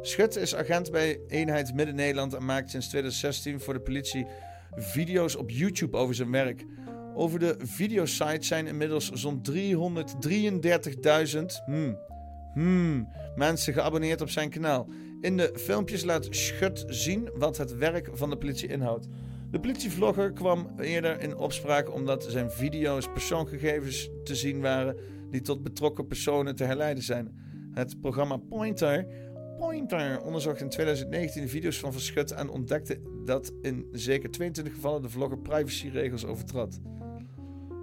Schut is agent bij eenheid Midden-Nederland en maakt sinds 2016 voor de politie video's op YouTube over zijn werk. Over de videosite zijn inmiddels zo'n 333.000 hmm, hmm, mensen geabonneerd op zijn kanaal. In de filmpjes laat Schut zien wat het werk van de politie inhoudt. De politievlogger kwam eerder in opspraak omdat zijn video's persoonsgegevens te zien waren die tot betrokken personen te herleiden zijn. Het programma Pointer, Pointer onderzocht in 2019 de video's van Verschut en ontdekte dat in zeker 22 gevallen de vlogger privacyregels overtrad.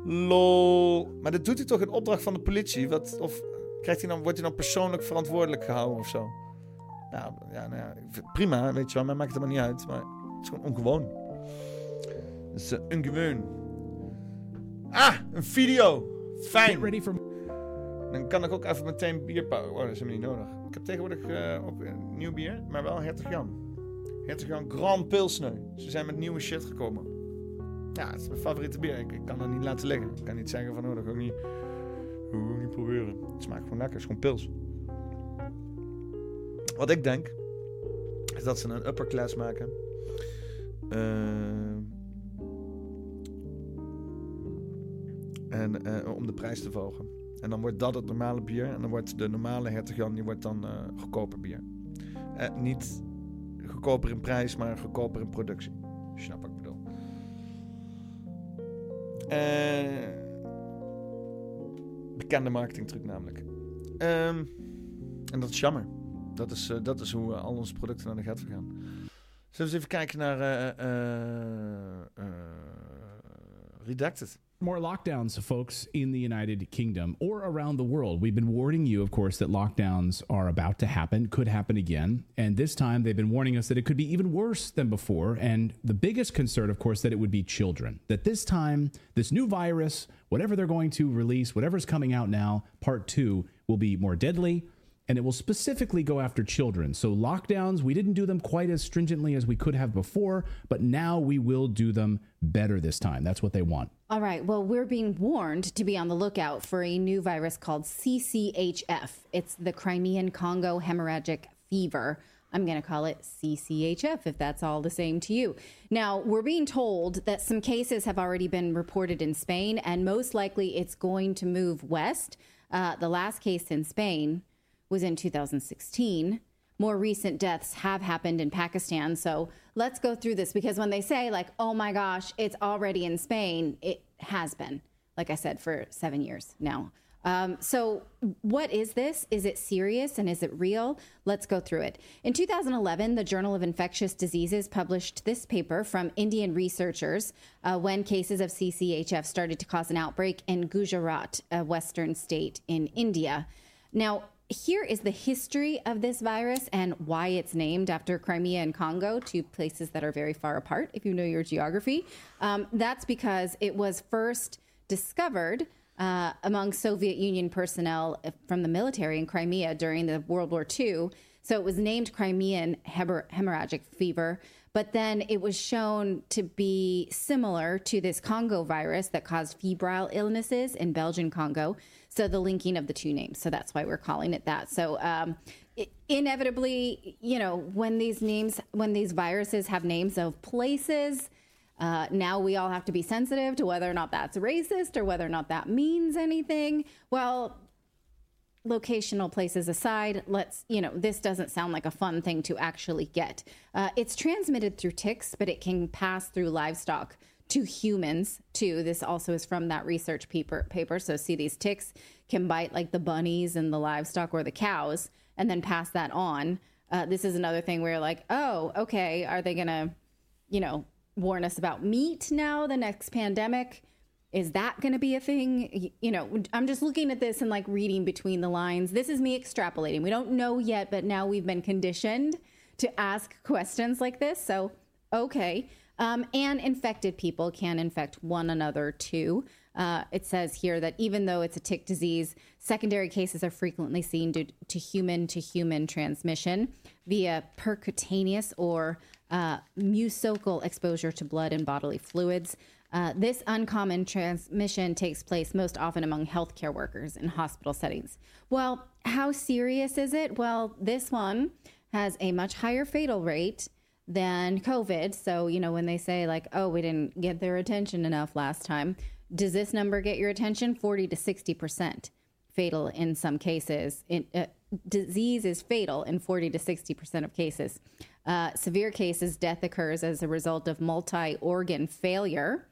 Lol. Maar dat doet hij toch in opdracht van de politie? Wat, of krijgt hij dan, wordt hij dan persoonlijk verantwoordelijk gehouden of zo? Nou, ja, nou ja, prima, weet je wel, mij maakt het helemaal niet uit. Maar het is gewoon ongewoon. Uh, ongewoon. Ah, een video. Fijn.
ready for...
Dan kan ik ook even meteen bier bouwen. Oh, dat is helemaal niet nodig. Ik heb tegenwoordig uh, ook een nieuw bier, maar wel Hertog Jan. Hertog Jan Grand Pilsner. Ze zijn met nieuwe shit gekomen. Ja, het is mijn favoriete bier. Ik, ik kan dat niet laten liggen. Ik kan niet zeggen van, oh, dat ga ik niet, dat ga ik niet proberen. Het smaakt gewoon lekker. Het is gewoon pils. Wat ik denk, is dat ze een upper class maken. Uh, en uh, om de prijs te verhogen. En dan wordt dat het normale bier. En dan wordt de normale Hertog die wordt dan uh, goedkoper bier. Uh, niet goedkoper in prijs, maar goedkoper in productie. Snap wat ik bedoel. Bekende marketingtruc namelijk. Um, en dat is jammer. Dat is, dat is hoe al onze producten naar de gaat gaan. Zullen we eens even kijken naar Redacted.
More lockdowns, folks, in the United Kingdom or around the world. We've been warning you, of course, that lockdowns are about to happen, could happen again. And this time they've been warning us that it could be even worse than before. And the biggest concern, of course, that it would be children. That this time, this new virus, whatever they're going to release, whatever's coming out now, part two, will be more deadly and it will specifically go after children. So, lockdowns, we didn't do them quite as stringently as we could have before, but now we will do them better this time. That's what they want.
All right. Well, we're being warned to be on the lookout for a new virus called CCHF. It's the Crimean Congo hemorrhagic fever. I'm going to call it CCHF if that's all the same to you. Now, we're being told that some cases have already been reported in Spain, and most likely it's going to move west. Uh, the last case in Spain was in 2016. More recent deaths have happened in Pakistan. So let's go through this because when they say, like, oh my gosh, it's already in Spain, it has been, like I said, for seven years now. Um, so, what is this? Is it serious and is it real? Let's go through it. In 2011, the Journal of Infectious Diseases published this paper from Indian researchers uh, when cases of CCHF started to cause an outbreak in Gujarat, a western state in India. Now, here is the history of this virus and why it's named after Crimea and Congo, two places that are very far apart, if you know your geography. Um, that's because it was first discovered uh, among Soviet Union personnel from the military in Crimea during the World War II. So it was named Crimean hemorrhagic fever, but then it was shown to be similar to this Congo virus that caused febrile illnesses in Belgian Congo. So the linking of the two names. So that's why we're calling it that. So um, it, inevitably, you know, when these names, when these viruses have names of places, uh, now we all have to be sensitive to whether or not that's racist or whether or not that means anything. Well, locational places aside, let's, you know, this doesn't sound like a fun thing to actually get. Uh, it's transmitted through ticks, but it can pass through livestock to humans too. This also is from that research paper. Paper. So see, these ticks can bite like the bunnies and the livestock or the cows, and then pass that on. Uh, this is another thing where like, oh, okay, are they gonna, you know, warn us about meat now? The next pandemic is that going to be a thing? You know, I'm just looking at this and like reading between the lines. This is me extrapolating. We don't know yet, but now we've been conditioned to ask questions like this. So, okay. Um, and infected people can infect one another too. Uh, it says here that even though it's a tick disease, secondary cases are frequently seen due to human to human transmission via percutaneous or uh, mucosal exposure to blood and bodily fluids. Uh, this uncommon transmission takes place most often among healthcare workers in hospital settings. Well, how serious is it? Well, this one has a much higher fatal rate than COVID. So, you know, when they say, like, oh, we didn't get their attention enough last time, does this number get your attention? 40 to 60% fatal in some cases. Uh, disease is fatal in 40 to 60% of cases. Uh, severe cases, death occurs as a result of multi organ failure,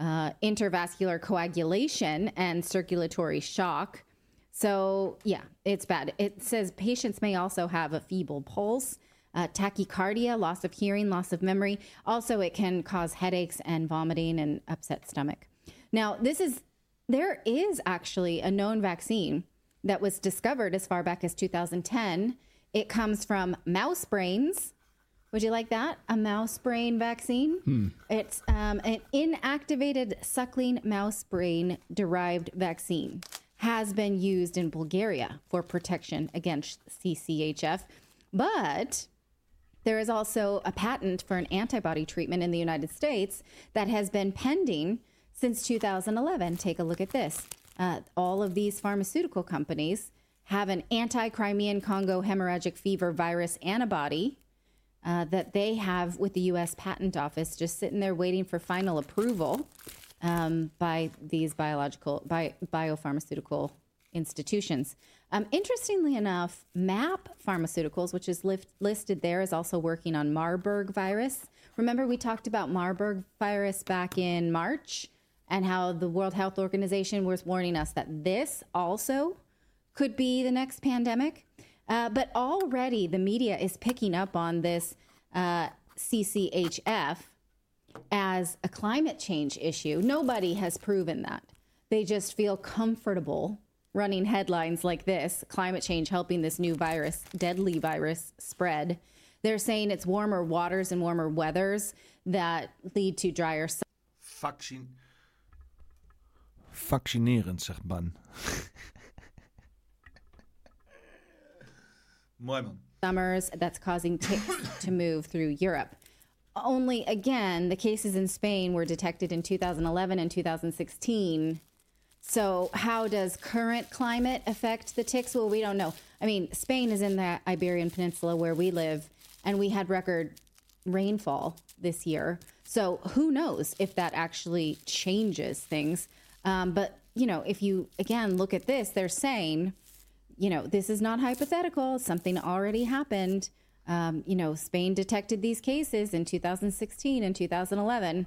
uh, intervascular coagulation, and circulatory shock. So, yeah, it's bad. It says patients may also have a feeble pulse uh, tachycardia, loss of hearing, loss of memory. Also, it can cause headaches and vomiting and upset stomach. Now, this is there is actually a known vaccine that was discovered as far back as 2010. It comes from mouse brains. Would you like that? A mouse brain vaccine?
Hmm.
It's um, an inactivated suckling mouse brain derived vaccine. Has been used in Bulgaria for protection against CCHF. But there is also a patent for an antibody treatment in the United States that has been pending since 2011. Take a look at this. Uh, all of these pharmaceutical companies have an anti Crimean Congo hemorrhagic fever virus antibody uh, that they have with the U.S. Patent Office just sitting there waiting for final approval um, by these biological, bi- biopharmaceutical institutions. Um, interestingly enough, MAP Pharmaceuticals, which is lift, listed there, is also working on Marburg virus. Remember, we talked about Marburg virus back in March and how the World Health Organization was warning us that this also could be the next pandemic. Uh, but already the media is picking up on this uh, CCHF as a climate change issue. Nobody has proven that. They just feel comfortable running headlines like this climate change helping this new virus, deadly virus, spread. They're saying it's warmer waters and warmer weathers that lead to drier
Vaccin... Vaccinerend, zegt Ban. (laughs) Mooi man.
summers that's causing ticks to move through Europe. Only again, the cases in Spain were detected in 2011 and 2016. So, how does current climate affect the ticks? Well, we don't know. I mean, Spain is in the Iberian Peninsula where we live, and we had record rainfall this year. So, who knows if that actually changes things? Um, but, you know, if you again look at this, they're saying you know, this is not hypothetical. Something already happened. Um, you know, Spain detected these cases in 2016 and 2011.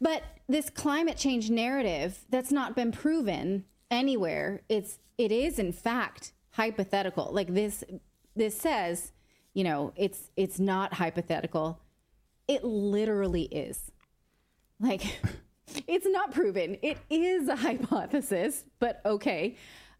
But this climate change narrative that's not been proven anywhere, it's it is in fact hypothetical. Like this this says, you know, it's it's not hypothetical. It literally is. Like (laughs) it's not proven. It is a hypothesis, but okay.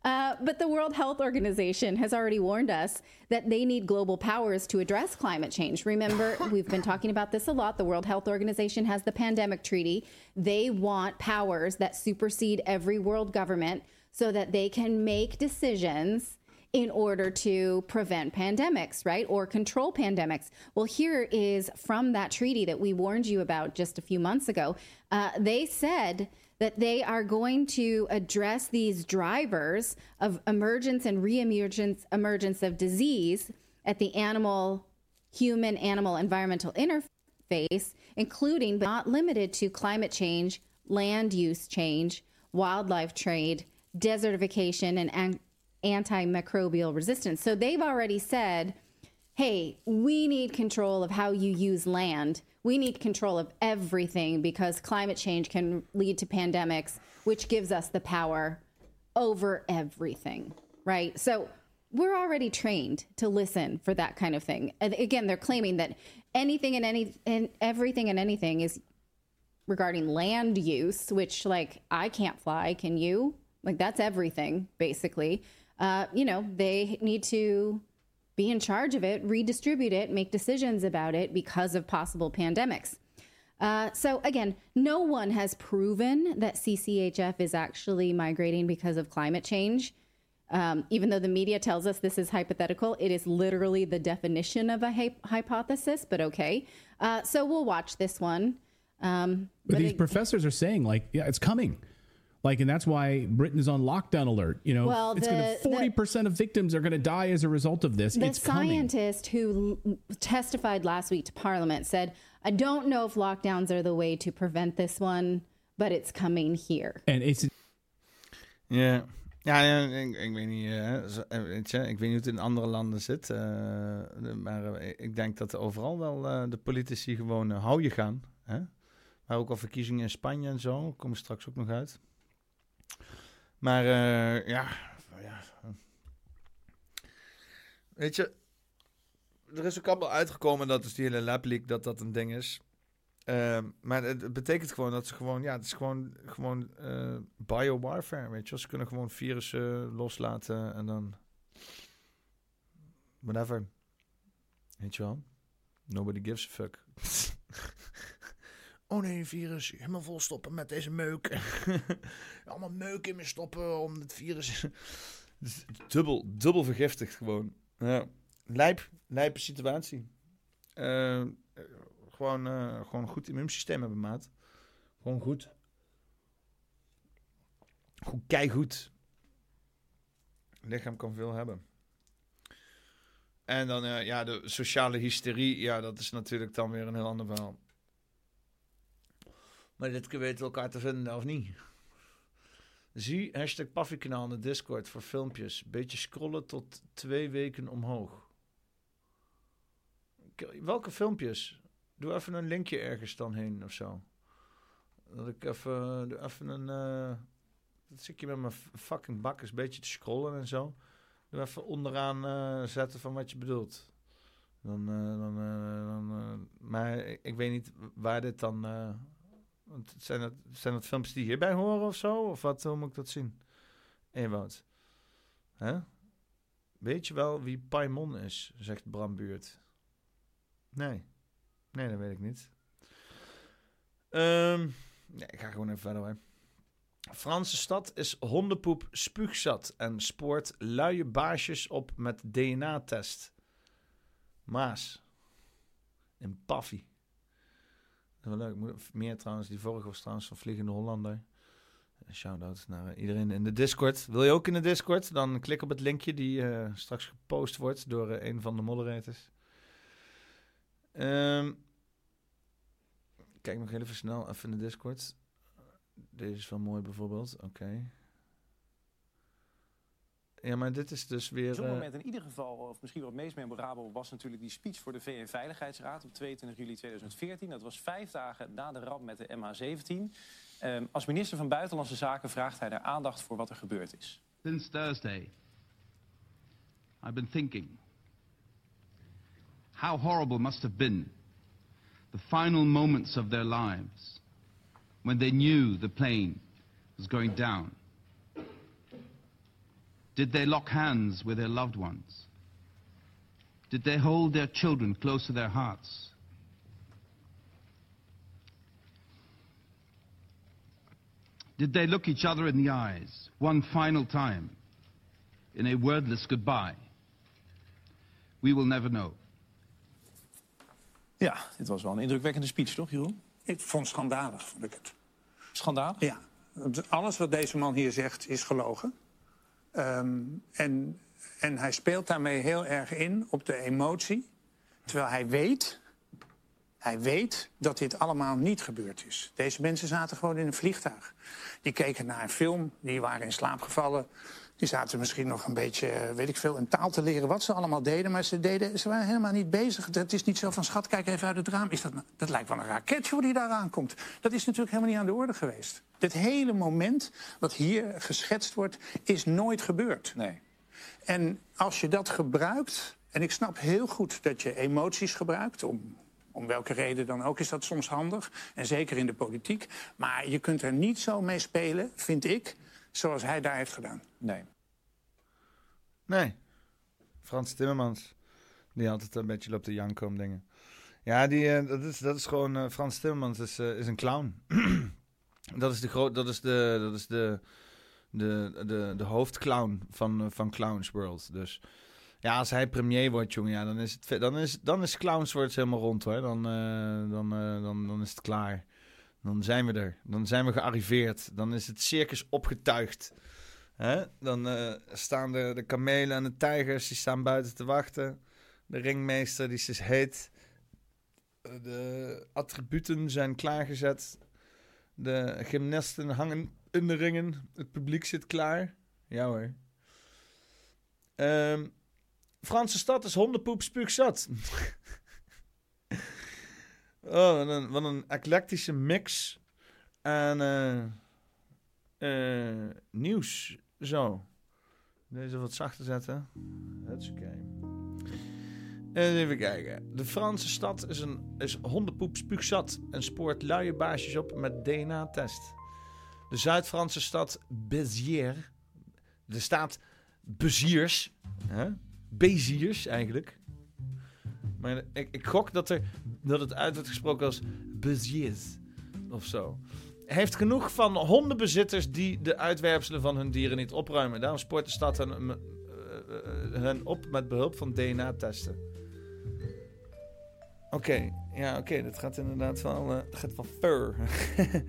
Uh, but the World Health Organization has already warned us that they need global powers to address climate change. Remember, (laughs) we've been talking about this a lot. The World Health Organization has the pandemic treaty. They want powers that supersede every world government so that they can make decisions in order to prevent pandemics, right? Or control pandemics. Well, here is from that treaty that we warned you about just a few months ago. Uh, they said that they are going to address these drivers of emergence and reemergence emergence of disease at the animal human animal environmental interface including but not limited to climate change land use change wildlife trade desertification and an- antimicrobial resistance so they've already said hey, we need control of how you use land. We need control of everything because climate change can lead to pandemics, which gives us the power over everything, right? So we're already trained to listen for that kind of thing. And again, they're claiming that anything and any and everything and anything is regarding land use, which like I can't fly, can you? Like that's everything basically. Uh, you know, they need to be in charge of it, redistribute it, make decisions about it because of possible pandemics. Uh, so again, no one has proven that CCHF is actually migrating because of climate change. Um, even though the media tells us this is hypothetical, it is literally the definition of a hy- hypothesis. But okay, uh, so we'll watch this one. Um,
But, these
it-
professors are saying, like, yeah, it's coming. Like, and that's why Britain is on lockdown alert. You know,
Well,
it's going to forty percent of victims are going to die as a result of this.
The
it's coming.
scientist who l- testified last week to Parliament said, I don't know if lockdowns are the way to prevent this one, but it's coming here.
And it's
Ja, ja, ja ik, ik weet niet. eh, eh, weet je, ik weet niet hoe het in andere landen zit. eh, maar ik denk dat er overal wel eh, de politici gewoon hou je gaan. Hè? Maar ook al verkiezingen in Spanje en zo. Daar komen straks ook nog uit. Maar eh, ja, ja. Weet je, er is ook allemaal uitgekomen dat dus die hele lab leak, dat dat een ding is. Ehm, maar het, betekent gewoon dat ze gewoon, ja, het is gewoon, gewoon eh biowarfare, weet je. Ze kunnen gewoon virussen loslaten en dan whatever. Weet je wel? Nobody gives a fuck. (laughs) oh nee, virus, helemaal vol stoppen met deze meuk. (laughs) Allemaal meuk in me stoppen om het virus... Is (laughs) dubbel, dubbel vergiftigd gewoon. Ja. Lijp, lijpe situatie. Eh, gewoon, eh, gewoon een goed immuunsysteem hebben, maat. Gewoon goed. Goed. Het lichaam kan veel hebben. En dan, eh, ja, de sociale hysterie. Ja, dat is natuurlijk dan weer een heel ander verhaal. Maar dit weten we elkaar te vinden, of niet? Zie hashtag Paffykanaal in de Discord voor filmpjes. Beetje scrollen tot twee weken omhoog. Welke filmpjes? Doe even een linkje ergens dan heen of zo. Dat ik even, doe even een... eh dat zit je met mijn fucking bakkers een beetje te scrollen en zo. Doe even onderaan eh, zetten van wat je bedoelt. Dan, eh, dan, dan, maar ik, ik weet niet waar dit dan... want zijn, het, zijn dat filmpjes die hierbij horen of zo? Of wat, hoe moet ik dat zien? Ewout. Hè? Weet je wel wie Paimon is, zegt Bram Buurt. Nee. Nee, dat weet ik niet. Ehm, nee, ik ga gewoon even verder hoor. Franse stad is hondenpoep spuugzat en spoort luie baasjes op met DNA-test. Maas. In Paffy. Leuk. Meer trouwens, die vorige was trouwens van Vliegende Hollander. Shout-out naar iedereen in de Discord. Wil je ook in de Discord? Dan klik op het linkje die eh, straks gepost wordt door eh, een van de moderators. Ehm, kijk nog even snel even in de Discord. Deze is wel mooi bijvoorbeeld. Oké. Ja, maar dit is dus weer...
Zo'n
eh,
moment in ieder geval, of misschien wel het meest memorabel, was natuurlijk die speech voor de VN-veiligheidsraad op 22 juli 2014. Dat was vijf dagen na de ramp met de MH17. Ehm, als minister van Buitenlandse Zaken vraagt hij daar aandacht voor wat er gebeurd is.
Since Thursday, I've been thinking how horrible must have been the final moments of their lives when they knew the plane was going down. Did they lock hands with their loved ones? Did they hold their children close to their hearts? Did they look each other in the eyes one final time in a wordless goodbye? We will never know.
Ja, dit was wel een indrukwekkende speech, toch, Jeroen?
Ik vond het schandalig, vond ik het.
Schandalig?
Ja. Alles wat deze man hier zegt is gelogen. Ehm, en, en hij speelt daarmee heel erg in op de emotie. Terwijl hij weet, hij weet dat dit allemaal niet gebeurd is. Deze mensen zaten gewoon in een vliegtuig. Die keken naar een film, die waren in slaap gevallen. Die zaten misschien nog een beetje, eh, weet ik veel, een taal te leren wat ze allemaal deden. Maar ze, deden, ze waren helemaal niet bezig. Het is niet zo van, schat, kijk even uit het raam. Is dat, nou- dat lijkt wel een raket joh, die daar aankomt. Dat is natuurlijk helemaal niet aan de orde geweest. Dit hele moment wat hier geschetst wordt, is nooit gebeurd.
Nee.
En als je dat gebruikt, en ik snap heel goed dat je emoties gebruikt, om, om welke reden dan ook is dat soms handig, en zeker in de politiek. Maar je kunt er niet zo mee spelen, vind ik, zoals hij daar heeft gedaan.
Nee.
Nee. Frans Timmermans. Die altijd een beetje loopt te janken om dingen. Ja, die, eh, dat, is, dat is gewoon... eh, Frans Timmermans is, eh, is een clown. (clears throat) dat is de, groot, dat is de, dat is de, de, de, de hoofdclown van, van Clowns World. Dus ja, als hij premier wordt, jongen, ja, dan is het dan is, dan is Clowns World helemaal rond, hoor. Dan, eh, dan, eh, dan, dan is het klaar. Dan zijn we er. Dan zijn we gearriveerd. Dan is het circus opgetuigd. Dan eh, staan de, de kamelen en de tijgers, die staan buiten te wachten. De ringmeester, die is heet. Eh, De attributen zijn klaargezet. De gymnasten hangen in de ringen. Het publiek zit klaar. Ja hoor. Ehm, Franse stad is hondenpoep spuugzat. (laughs) oh, wat een, een eclectische mix aan eh, eh, nieuws. Zo. Deze wat zachter zetten. Dat is oké. Even kijken. De Franse stad is, een, is hondenpoep en spoort luie baasjes op met DNA-test. De Zuid-Franse stad Béziers, de staat Beziers, hè? Beziers eigenlijk. Ik, ik gok dat, er, dat het uit wordt gesproken als Beziers of zo. Heeft genoeg van hondenbezitters die de uitwerpselen van hun dieren niet opruimen. Daarom spoort de stad hen, eh, eh, hen op met behulp van DNA-testen. Oké, ja, oké, dat gaat inderdaad wel, eh, dat gaat wel fur. (laughs)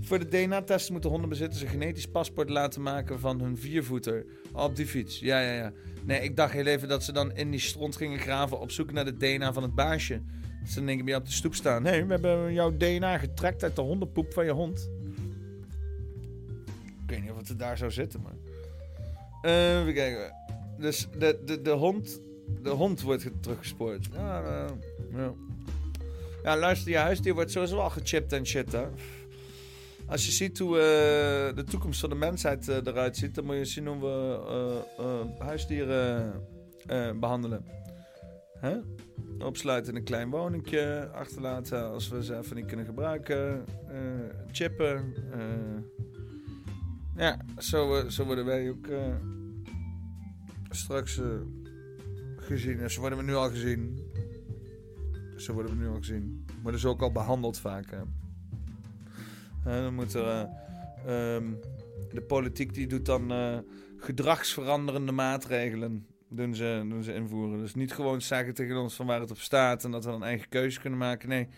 Voor de DNA-testen moeten hondenbezitters een genetisch paspoort laten maken van hun viervoeter op die fiets. Ja, ja, ja. Nee, ik dacht heel even dat ze dan in die stront gingen graven op zoek naar de DNA van het baasje. Ze dan denk ik bij op de stoep staan. Nee, we hebben jouw DNA getrekt uit de hondenpoep van je hond. Ik weet niet of het er daar zou zitten, maar... Eh, even kijken. Dus de, de, de, hond, de hond wordt ge- teruggespoord. Ja, eh, ja. ja, luister, je huisdier wordt sowieso al gechipt en shit, hè. Als je ziet hoe eh, de toekomst van de mensheid eh, eruit ziet, dan moet je zien hoe we eh, huisdieren eh, behandelen. Opsluiten in een klein woningje, achterlaten als we ze even niet kunnen gebruiken, chippen. ja, zo, zo worden wij ook straks gezien. En zo worden we nu al gezien. Zo worden we nu al gezien. Worden ze ook al behandeld vaak. hè. Dan moet eh, ehm, de politiek die doet dan eh, gedragsveranderende maatregelen doen ze, doen ze invoeren. Dus niet gewoon zeggen tegen ons van waar het op staat en dat we dan eigen keuze kunnen maken. Nee,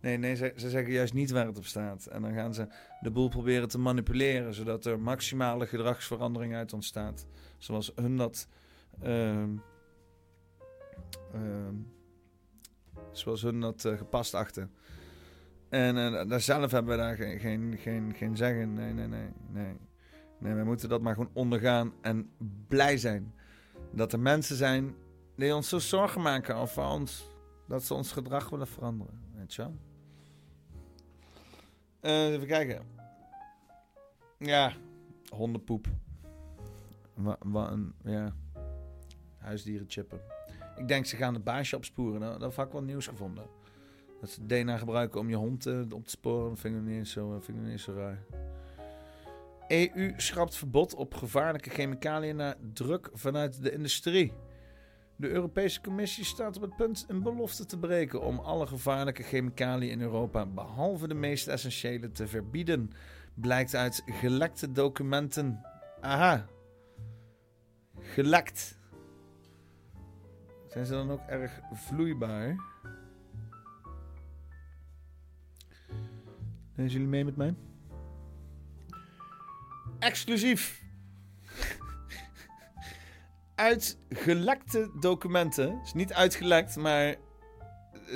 nee, nee ze, ze zeggen juist niet waar het op staat. En dan gaan ze de boel proberen te manipuleren, zodat er maximale gedragsverandering uit ontstaat. Zoals hun dat. ehm, ehm, zoals hun dat eh, gepast achten. En eh, daar zelf hebben we daar geen, geen, geen, geen zeggen. Nee, nee, nee, nee. Nee, we moeten dat maar gewoon ondergaan en blij zijn. Dat er mensen zijn die ons zo zorgen maken over ons. Dat ze ons gedrag willen veranderen. Weet je wel? Eh, even kijken. Ja, hondenpoep. Wa, wa- een, ja, huisdieren chippen. Ik denk ze gaan de baasje opsporen. Dat heb ik wel nieuws gevonden. Dat ze DNA gebruiken om je hond eh, op te sporen. Vind ik niet zo, vind ik niet zo raar. EU schrapt verbod op gevaarlijke chemicaliën na druk vanuit de industrie. De Europese Commissie staat op het punt een belofte te breken om alle gevaarlijke chemicaliën in Europa, behalve de meest essentiële, te verbieden. Blijkt uit gelekte documenten. Aha. Gelekt. Zijn ze dan ook erg vloeibaar? Lezen jullie mee met mij? Exclusief. Uit gelekte documenten. Dus niet uitgelekt, maar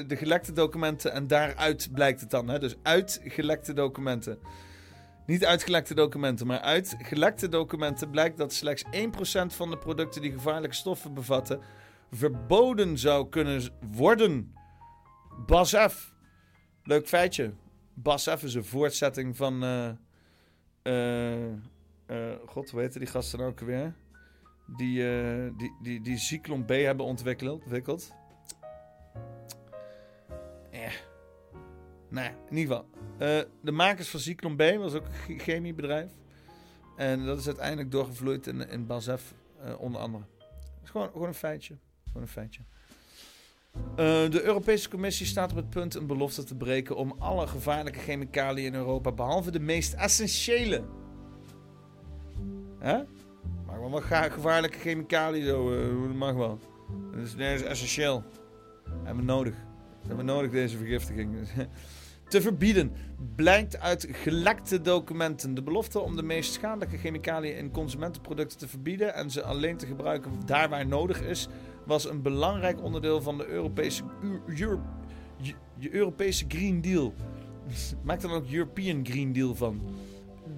de gelekte documenten en daaruit blijkt het dan. Hè? Dus uit gelekte documenten. Niet uitgelekte documenten, maar uit gelekte documenten blijkt dat slechts 1% van de producten die gevaarlijke stoffen bevatten verboden zou kunnen worden. BASF. Leuk feitje. BASF is een voortzetting van. eh, God, hoe heette die gasten ook weer? Die, eh, die, die, die B hebben ontwikkeld. Eh. Nou, ja, in ieder geval. de makers van Zyklon B was ook een ch- chemiebedrijf. En dat is uiteindelijk doorgevloeid in, in BASF, onder andere. Is gewoon, gewoon een feitje. Gewoon een feitje. Eh, de Europese Commissie staat op het punt een belofte te breken om alle gevaarlijke chemicaliën in Europa, behalve de meest essentiële. Hè? Mag wel wat gevaarlijke chemicaliën zo, eh, dat mag wel. Dat is, dat essentieel. Hebben we nodig. Hebben we nodig deze vergiftiging. (laughs) te verbieden. Blijkt uit gelekte documenten. De belofte om de meest schadelijke chemicaliën in consumentenproducten te verbieden en ze alleen te gebruiken daar waar nodig is, was een belangrijk onderdeel van de Europese, Green Deal. (laughs) Maak dan ook European Green Deal van.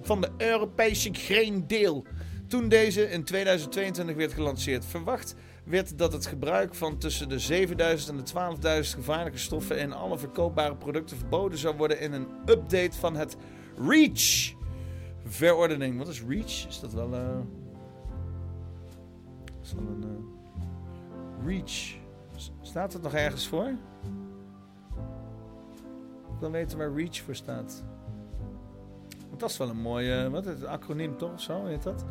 Van de Europese Green Deal. Toen deze in 2022 werd gelanceerd, verwacht werd dat het gebruik van tussen de 7000 en de 12.000 gevaarlijke stoffen in alle verkoopbare producten verboden zou worden in een update van het REACH verordening. Wat is REACH? Is dat wel. eh is dat een. eh, REACH. Staat het nog ergens voor? Ik wil weten waar REACH voor staat. Dat is wel een mooie. Wat is het? Acroniem toch? Zo heet dat?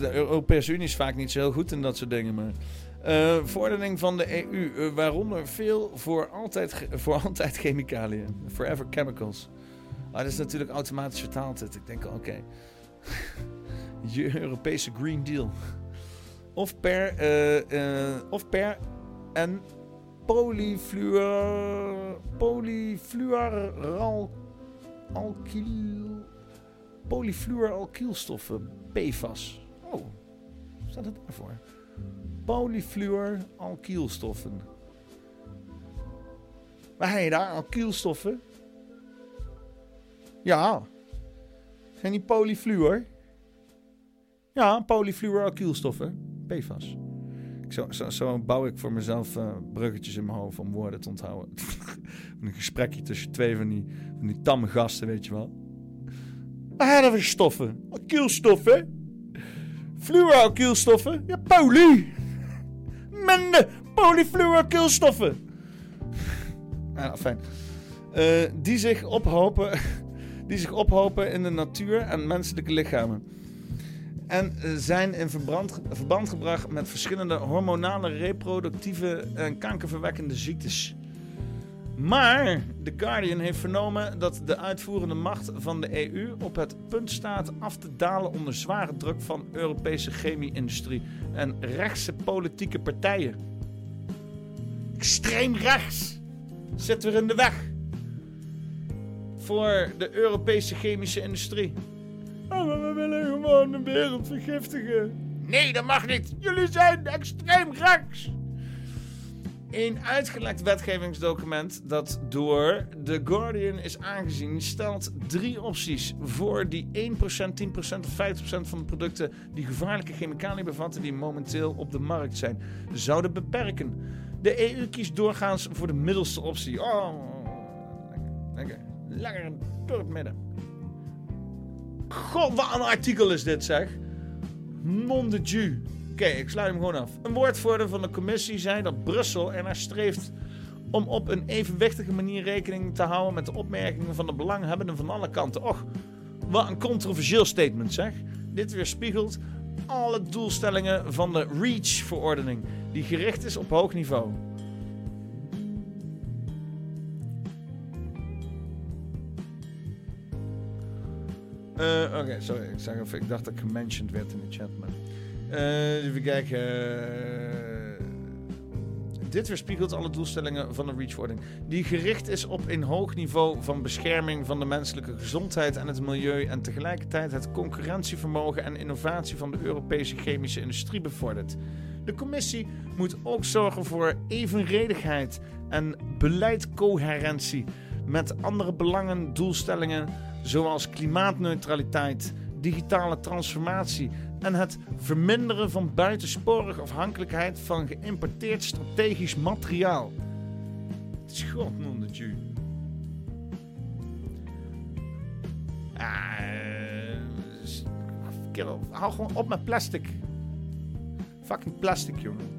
De Europese Unie is vaak niet zo heel goed in dat soort dingen. Maar. Verordening van de EU, eh, waaronder veel voor altijd, voor (laughs) altijd chemicaliën. Forever chemicals. Dat is natuurlijk automatisch vertaald. dit. Ik denk, oké. (laughs) Je Europese Green Deal. Of per, eh, eh, of per en polyfluor, polyfluoral alkyl, polyfluoralkylstoffen, PFAS. Oh, staat het daarvoor? Polyfluoralkylstoffen. Waar heb je daar? Alkylstoffen? Ja. Zijn die polyfluor? Ja, polyfluoralkylstoffen. PFAS. Zo, zo, zo bouw ik voor mezelf eh, bruggetjes in mijn hoofd om woorden te onthouden. (laughs) een gesprekje tussen twee van die, van die tamme gasten, weet je wel. Wat hebben we stoffen? Alkylstoffen? Fluoralkylstoffen? Ja, poly. Men de polyfluorokilstoffen. Ja, fijn. Eh, die, zich ophopen, (laughs) die zich ophopen in de natuur en menselijke lichamen. En eh, zijn in verband gebracht met verschillende hormonale, reproductieve en kankerverwekkende ziektes. Maar The Guardian heeft vernomen dat de uitvoerende macht van de EU op het punt staat af te dalen onder zware druk van Europese chemie-industrie en rechtse politieke partijen. Extreem rechts zit weer in de weg voor de Europese chemische industrie. Oh, maar we willen gewoon de wereld vergiftigen. Nee, dat mag niet. Jullie zijn extreem rechts. Een uitgelekt wetgevingsdocument dat door The Guardian is aangezien stelt drie opties voor die 1%, 10% of 50% van de producten die gevaarlijke chemicaliën bevatten die momenteel op de markt zijn, zouden beperken. De EU kiest doorgaans voor de middelste optie. Oh, lekker, lekker, lekker door het midden. God, wat een artikel is dit zeg. Non de Dieu. Oké, ik sluit hem gewoon af. Een woordvoerder van de commissie zei dat Brussel ernaar streeft om op een evenwichtige manier rekening te houden met de opmerkingen van de belanghebbenden van alle kanten. Och, wat een controversieel statement zeg. Dit weerspiegelt alle doelstellingen van de REACH-verordening, die gericht is op hoog niveau. Eh, Oké, sorry. Ik, ik dacht dat ik gementiond werd in de chat. Maar... Eh, even kijken. Eh, dit weerspiegelt alle doelstellingen van de REACH-verordening. Die gericht is op een hoog niveau van bescherming van de menselijke gezondheid en het milieu. En tegelijkertijd het concurrentievermogen en innovatie van de Europese chemische industrie bevordert. De commissie moet ook zorgen voor evenredigheid en beleidcoherentie met andere belangen, doelstellingen zoals klimaatneutraliteit, digitale transformatie en het verminderen van buitensporige afhankelijkheid van geïmporteerd strategisch materiaal. Het is god non de Dieu. Ah, kerel, hou gewoon op met plastic. Fucking plastic, jongen.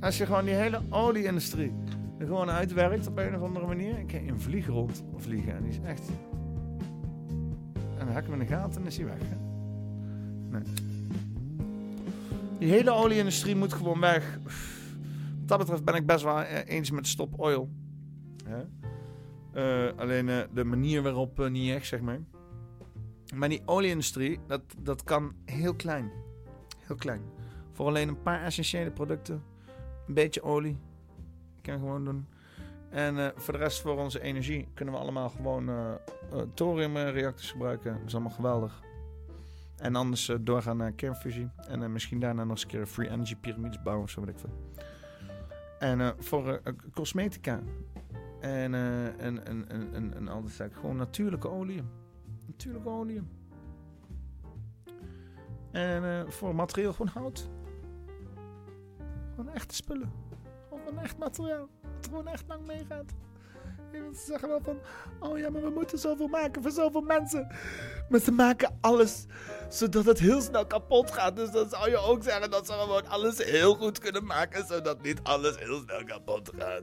Als je gewoon die hele olie-industrie er gewoon uitwerkt op een of andere manier. Ik kan een vlieg rond vliegen en die is echt... En dan hak ik hem in de gaten en is hij weg. Hè? Nee. Die hele olie-industrie moet gewoon weg. Wat dat betreft ben ik best wel eh, eens met stop oil. Hè? Eh, alleen eh, de manier waarop eh, niet echt, zeg maar. Maar die olie-industrie, dat, dat kan heel klein. Heel klein. Voor alleen een paar essentiële producten. Een beetje olie. Kan gewoon doen. En eh, voor de rest, voor onze energie, kunnen we allemaal gewoon eh eh, thoriumreactors gebruiken. Dat is allemaal geweldig. En anders doorgaan naar kernfusie. En misschien daarna nog eens een keer free energy piramides bouwen of zo, weet ik veel. En voor cosmetica. En, en, en, en, en, en al die zaken. Gewoon natuurlijke olie. Natuurlijke olie. En voor materieel gewoon hout. Gewoon echte spullen. Gewoon echt materiaal. Het gewoon echt lang meegaat. Ze zeggen wel van, oh ja, maar we moeten zoveel maken voor zoveel mensen. Maar ze maken alles zodat het heel snel kapot gaat. Dus dan zou je ook zeggen dat ze gewoon alles heel goed kunnen maken, zodat niet alles heel snel kapot gaat.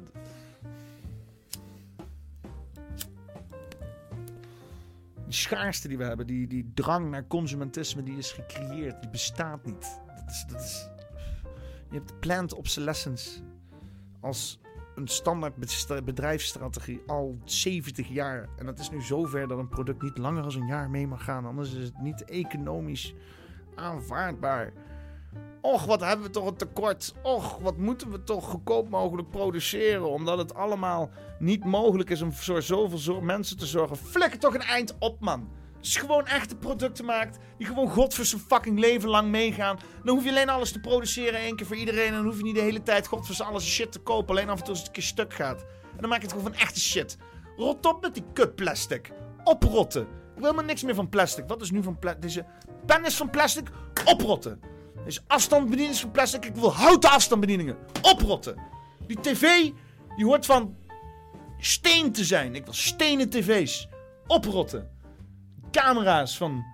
Die schaarste die we hebben, die, die drang naar consumentisme, die is gecreëerd. Die bestaat niet. Dat is, dat is, je hebt plant obsolescence als een standaard bedrijfsstrategie al 70 jaar. En dat is nu zover dat een product niet langer dan een jaar mee mag gaan. Anders is het niet economisch aanvaardbaar. Och, wat hebben we toch een tekort. Och, wat moeten we toch goedkoop mogelijk produceren. Omdat het allemaal niet mogelijk is om voor zoveel zo- mensen te zorgen. Flikker toch een eind op, man. Je gewoon echte producten maakt. Die gewoon god voor zijn fucking leven lang meegaan. Dan hoef je alleen alles te produceren één keer voor iedereen. En dan hoef je niet de hele tijd god voor zijn alles shit te kopen. Alleen af en toe als het een keer stuk gaat. En dan maak je het gewoon van echte shit. Rot op met die kut plastic. Oprotten. Ik wil helemaal niks meer van plastic. Wat is nu van plastic? Deze pen is van plastic. Oprotten. Deze afstandsbediening is van plastic. Ik wil houten afstandsbedieningen. Oprotten. Die tv, die hoort van steen te zijn. Ik wil stenen tv's. Oprotten. Camera's van...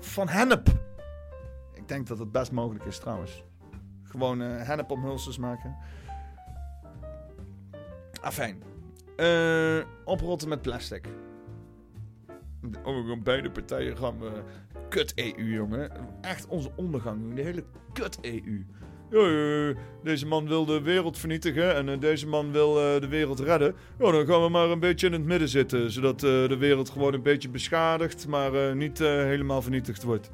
van hennep. Ik denk dat het best mogelijk is trouwens. Gewoon uh, hennepomhulsels maken. Afijn. Uh, oprotten met plastic. Oh, beide partijen gaan we... Kut EU, jongen. Echt onze ondergang, jongen. De hele kut EU. Ja, deze man wil de wereld vernietigen en uh, deze man wil uh, de wereld redden. Ja, dan gaan we maar een beetje in het midden zitten. Zodat de wereld gewoon een beetje beschadigd, maar niet helemaal vernietigd wordt.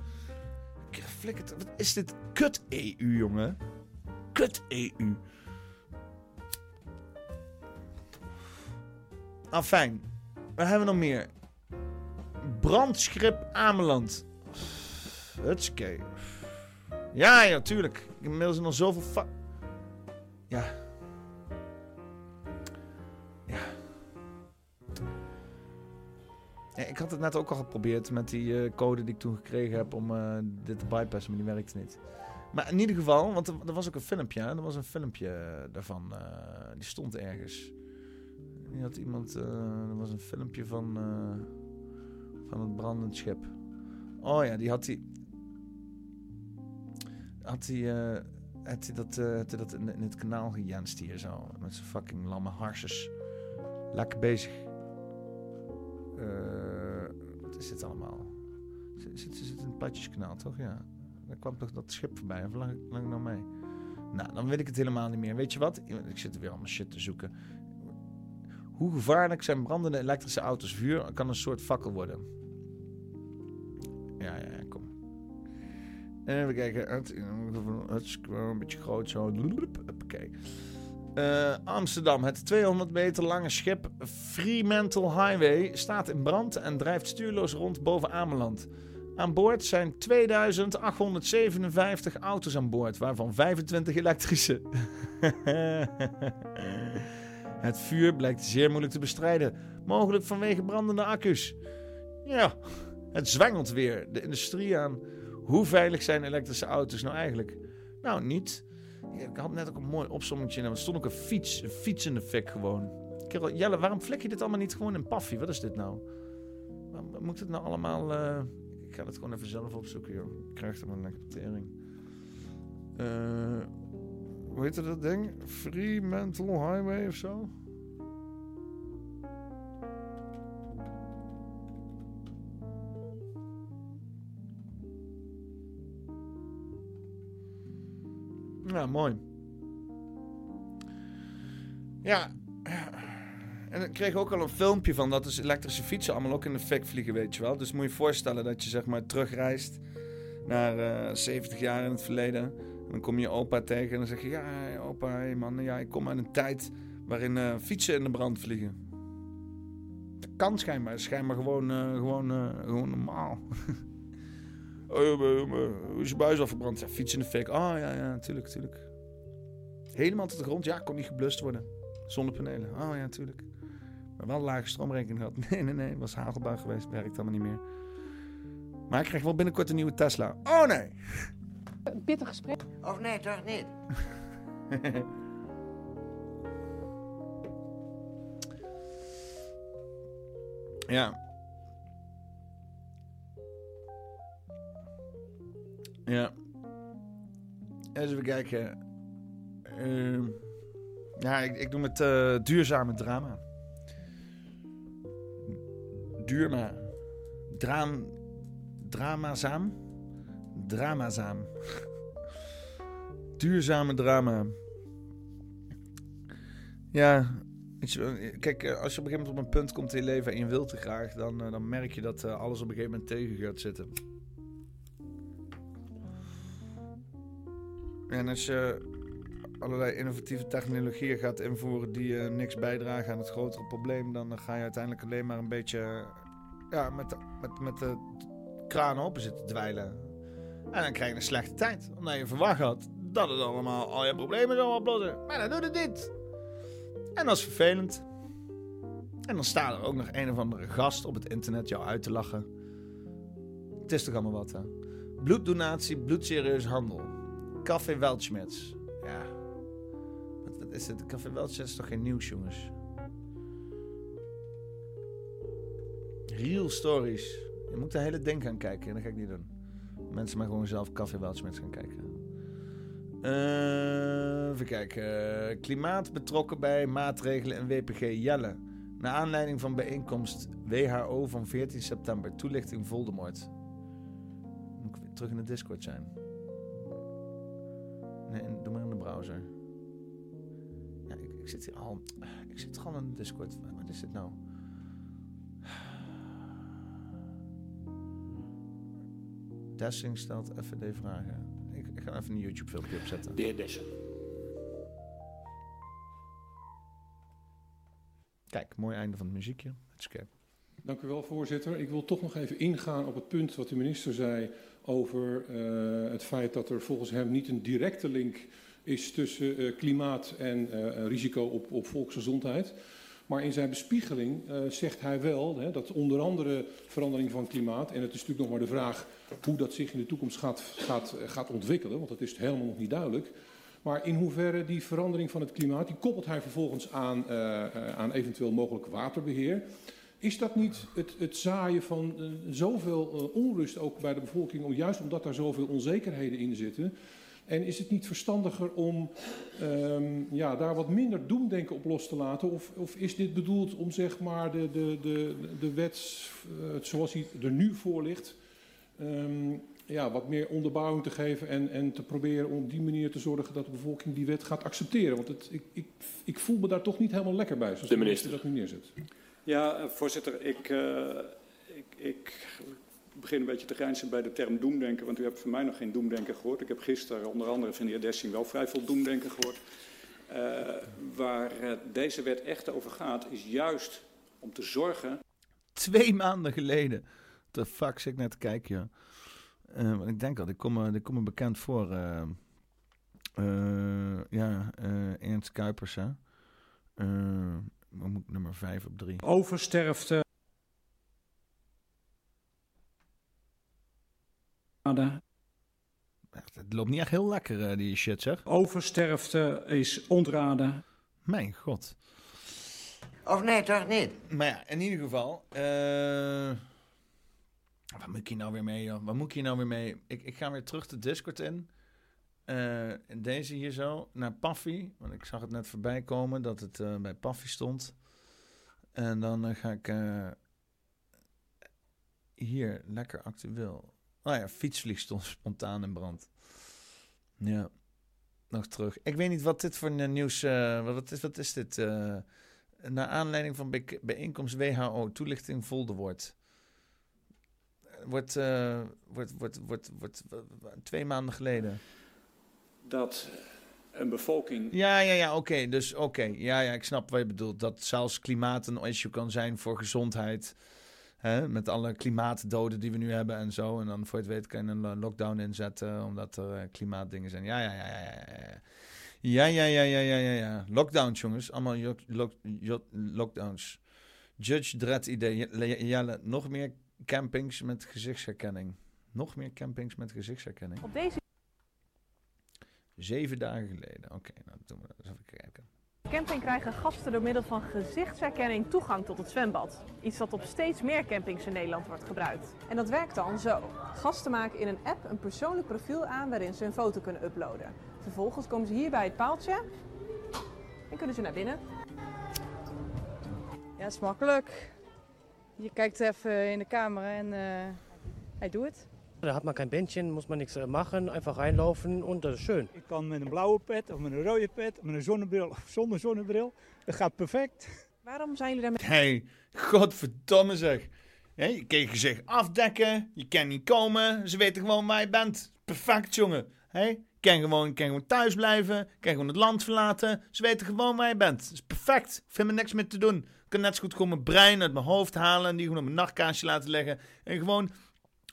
Flikker, wat is dit kut EU, jongen? Kut EU. Ah, fijn. Wat hebben we nog meer? Brandschip Ameland. Hutske. Ja, ja, tuurlijk. Ik heb inmiddels nog zoveel fa... Ja. Ja. ja. Ik had het net ook al geprobeerd met die uh, code die ik toen gekregen heb om uh, dit te bypassen, maar die werkte niet. Maar in ieder geval, want er, was ook een filmpje, hè? er was een filmpje daarvan, uh, die stond ergens. Die had iemand, er was een filmpje van, van het brandend schip. Oh ja, die had hij had hij, uh, had dat, hij dat in, het kanaal gejanst hier zo. Met zijn fucking lamme harses. Lekker bezig. Uh, wat is dit allemaal? Ze zit, zit in het Platjeskanaal, toch? Ja. Daar kwam toch dat schip voorbij. Of lang, lang nou mee? Nou, dan weet ik het helemaal niet meer. Weet je wat? Ik zit weer allemaal shit te zoeken. Hoe gevaarlijk zijn brandende elektrische auto's? Vuur kan een soort fakkel worden. Ja, ja, ja, kom. Even kijken. Het, het een beetje groot zo. Uh, Amsterdam. Het 200 meter lange schip Fremantle Highway staat in brand en drijft stuurloos rond boven Ameland. Aan boord zijn 2857 auto's aan boord, waarvan 25 elektrische. (laughs) het vuur blijkt zeer moeilijk te bestrijden, mogelijk vanwege brandende accu's. Ja, het zwengelt weer de industrie aan. Hoe veilig zijn elektrische auto's nou eigenlijk? Nou, niet. Ik had net ook een mooi opsommetje. Er stond ook een fiets, een fiets in de fik gewoon. Kerel, Jelle, waarom flik je dit allemaal niet gewoon in paffie? Wat is dit nou? Waarom moet het nou allemaal... Uh... Ik ga het gewoon even zelf opzoeken, joh. Ik krijg er een tering. Uh, hoe heet dat ding? Fremantle Highway of zo? Ja, mooi. Ja. En ik kreeg ook al een filmpje van dat dus elektrische fietsen allemaal ook in de fik vliegen, weet je wel. Dus moet je je voorstellen dat je zeg maar terugreist naar uh, eh, 70 jaar in het verleden. En dan kom je opa tegen en dan zeg je, ja opa, hey man, ja, ik kom uit een tijd waarin uh, fietsen in de brand vliegen. Dat kan schijnbaar, schijnbaar gewoon, uh, gewoon, gewoon normaal. (laughs) Oh, is je buis al verbrand? Ja, fiets in de fik. Ah, oh, ja, ja, tuurlijk, tuurlijk. Helemaal tot de grond? Ja, kon niet geblust worden. Zonder panelen. Oh ja, tuurlijk. Maar wel een lage stroomrekening gehad. (laughs) Nee, nee, nee. Was hagelbui geweest. Werkt allemaal niet meer. Maar ik krijg wel binnenkort een nieuwe Tesla. Oh nee!
Een pittig gesprek.
Of nee, toch niet? (laughs)
ja. Ja. Eens even kijken. Uh, ja, ik, ik noem het uh, duurzame drama. Duurma. Draam. Dramazaam? Dramazaam. Duurzame drama. Ja, kijk, eh, als je op een gegeven moment op een punt komt in je leven en je wilt te graag, dan, dan merk je dat alles op een gegeven moment tegen gaat zitten. En als je allerlei innovatieve technologieën gaat invoeren die niks bijdragen aan het grotere probleem, dan ga je uiteindelijk alleen maar een beetje ja, met, de, met, met de kraan open zitten dweilen. En dan krijg je een slechte tijd, omdat je verwacht had dat het allemaal al je problemen zou oplossen. Maar dan doet het niet. En dat is vervelend. En dan staat er ook nog een of andere gast op het internet jou uit te lachen. Het is toch allemaal wat, hè? Bloeddonatie, bloedserieus handel. Café Weltschmerz. Ja. Wat, is het? Café Weltschmerz is toch geen nieuws, jongens? Real stories. Je moet de hele ding gaan kijken en dat ga ik niet doen. Mensen maar gewoon zelf Café Weltschmerz gaan kijken. Eh, even kijken. Klimaat betrokken bij maatregelen en WPG Jelle. Naar aanleiding van bijeenkomst WHO van 14 september. Toelichting Voldemort. Moet ik weer terug in de Discord zijn? Nee, doe maar in de browser. Ja, ik, ik zit hier al... Ik zit gewoon in Discord. Wat is dit nou? Dessing stelt FVD vragen. Ik, ik ga even een YouTube filmpje opzetten.
De heer Dessen.
Kijk, mooi einde van het muziekje. Let's go.
Dank u wel, voorzitter. Ik wil toch nog even ingaan op het punt wat de minister zei over eh, het feit dat er volgens hem niet een directe link is tussen eh, klimaat en eh, risico op, op volksgezondheid. Maar in zijn bespiegeling zegt hij wel hè, dat onder andere verandering van klimaat, en het is natuurlijk nog maar de vraag hoe dat zich in de toekomst gaat, gaat, gaat ontwikkelen, want dat is helemaal nog niet duidelijk. Maar in hoeverre die verandering van het klimaat, die koppelt hij vervolgens aan, aan eventueel mogelijk waterbeheer. Is dat niet het, het zaaien van eh, zoveel eh, onrust ook bij de bevolking, om- juist omdat daar zoveel onzekerheden in zitten? En is het niet verstandiger om ehm, ja, daar wat minder doemdenken op los te laten? Of, of is dit bedoeld om zeg maar de, de, de, de wet eh, zoals die er nu voor ligt, ehm, ja, wat meer onderbouwing te geven en, en te proberen om op die manier te zorgen dat de bevolking die wet gaat accepteren? Want het, ik, ik, ik voel me daar toch niet helemaal lekker bij, zoals
De
minister. dat nu neerzet.
Ja, eh, voorzitter, ik, eh, ik, ik begin een beetje te grijnzen bij de term doemdenken, want u hebt van mij nog geen doemdenken gehoord. Ik heb gisteren onder andere van de heer wel vrij veel doemdenken gehoord. Eh, waar deze wet echt over gaat, is juist om te zorgen
Twee maanden geleden. De fuck zit ik net te kijken, ja. Want ik denk al, ik kom, me- ik kom bekend voor. ja, Ernst Kuipers, hè. Moet ik, nummer 5 op 3.
Oversterfte.
Het loopt niet echt heel lekker, eh, die shit, zeg.
Oversterfte is ontraden.
Mijn god.
Of nee, toch niet?
Maar ja, in ieder geval. eh wat moet ik hier nou weer mee, joh? Wat moet ik hier nou weer mee? Ik, ik ga weer terug de Discord in. In deze hier zo. Naar Paffy. Want ik zag het net voorbij komen dat het eh, bij Paffy stond. En dan eh, ga ik hier lekker actueel. Oh ja, fietsvlieg stond (laughs) spontaan in brand. Ja, nog terug. Ik weet niet wat dit voor nieuws... wat, is, wat is dit? naar aanleiding van bij- bijeenkomst WHO toelichting Voldemort. Wordt, eh, wordt, wordt, wordt, wordt, twee maanden geleden.
Dat een bevolking
Ja, ja, ja, oké. dus oké. Ja, ja, ik snap wat je bedoelt. Dat zelfs klimaat een issue kan zijn voor gezondheid. Hè? Met alle klimaatdoden die we nu hebben en zo. En dan voor je het weet kan je een lo- lockdown inzetten omdat er eh, klimaatdingen zijn. Ja, ja, ja, ja, ja, ja. Ja, ja, ja, ja, ja, ja, ja. Lockdowns, jongens. Allemaal jo- lock- jo- lockdowns. Judge Dredd idee. Je- Jelle, nog meer campings met gezichtsherkenning. Nog meer campings met gezichtsherkenning.
Op deze
Zeven dagen geleden. Oké, nou doen we dat eens even kijken.
camping krijgen gasten door middel van gezichtsherkenning toegang tot het zwembad. Iets dat op steeds meer campings in Nederland wordt gebruikt. En dat werkt dan zo. Gasten maken in een app een persoonlijk profiel aan waarin ze een foto kunnen uploaden. Vervolgens komen ze hier bij het paaltje en kunnen ze naar binnen.
Ja, het is makkelijk. Je kijkt even in de camera en eh, hij doet het.
Da hat man kein Bändchen, muss man nichts äh, machen, einfach reinlaufen und das ist schön.
Ik kan met een blauwe pet of met een rode pet, met een zonnebril of (laughs) zonder zonnebril. Dat gaat perfect.
Waarom zijn jullie daarmee?
Hey, godverdomme zeg. Hé, je kan je gezicht afdekken, je kan niet komen, ze weten gewoon waar je bent. Perfect, jongen. Hé, je kan gewoon, je kan gewoon thuis blijven, je kan gewoon het land verlaten. Ze weten gewoon waar je bent. Dat is perfect. Ik vind er niks meer te doen. Ik kan net zo goed gewoon mijn brein uit mijn hoofd halen en die gewoon op mijn nachtkaarsje laten leggen. En gewoon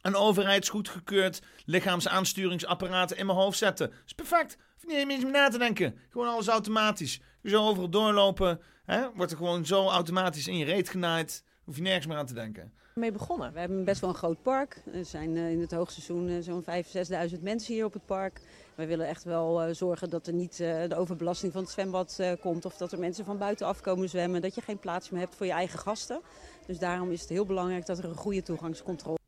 een overheidsgoedgekeurd lichaamsaansturingsapparaat in mijn hoofd zetten. Dat is perfect. Hoef niet eens meer na te denken. Gewoon alles automatisch. Je zo overal doorlopen. Hè? Wordt er gewoon zo automatisch in je reet genaaid. Hoef je nergens meer aan te denken.
mee begonnen?
We hebben best wel een groot park. Er zijn eh, in het hoogseizoen eh, zo'n 5.000, 6.000 mensen hier op het park. Wij willen echt wel eh, zorgen dat er niet de overbelasting van het zwembad komt. Of dat er mensen van buitenaf komen zwemmen. Dat je geen plaats meer hebt voor je eigen gasten. Dus daarom is het heel belangrijk dat er een goede toegangscontrole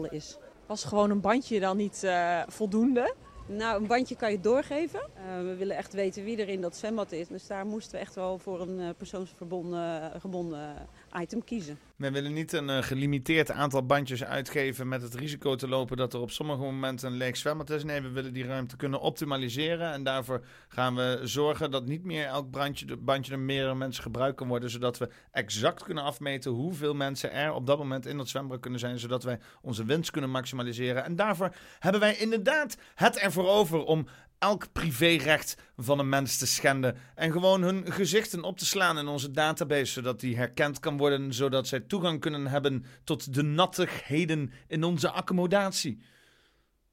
is.
Was gewoon een bandje dan niet eh, voldoende?
Nou, een bandje kan je doorgeven. Uh, we willen echt weten wie er in dat zwembad is. Dus daar moesten we echt wel voor een uh, persoonsgebonden gebonden item kiezen.
We willen niet een uh, gelimiteerd aantal bandjes uitgeven met het risico te lopen dat er op sommige momenten een leeg zwembad is. Nee, we willen die ruimte kunnen optimaliseren. En daarvoor gaan we zorgen dat niet meer elk bandje, bandje door meerdere mensen gebruikt kan worden. Zodat we exact kunnen afmeten hoeveel mensen er op dat moment in dat zwembad kunnen zijn. Zodat wij onze winst kunnen maximaliseren. En daarvoor hebben wij inderdaad het ervoor over om elk privérecht van een mens te schenden. En gewoon hun gezichten op te slaan in onze database, zodat die herkend kan worden, zodat zij toegang kunnen hebben tot de nattigheden in onze accommodatie.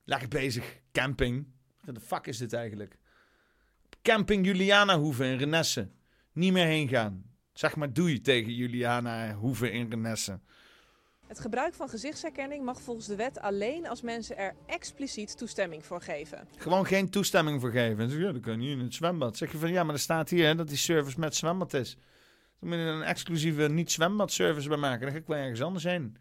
Lekker bezig. Camping. Wat de fuck is dit eigenlijk? Camping Juliana Hoeve in Renesse. Niet meer heen gaan. Zeg maar doei tegen Juliana Hoeve in Renesse.
Het gebruik van gezichtsherkenning mag volgens de wet alleen als mensen er expliciet toestemming voor geven.
Gewoon geen toestemming voor geven. Ja, dan kan je in het zwembad. Zeg je van ja, maar er staat hier hè, dat die service met zwembad is. Dan moet je een exclusieve niet-zwembad-service bij maken. Dan ga ik wel ergens anders heen.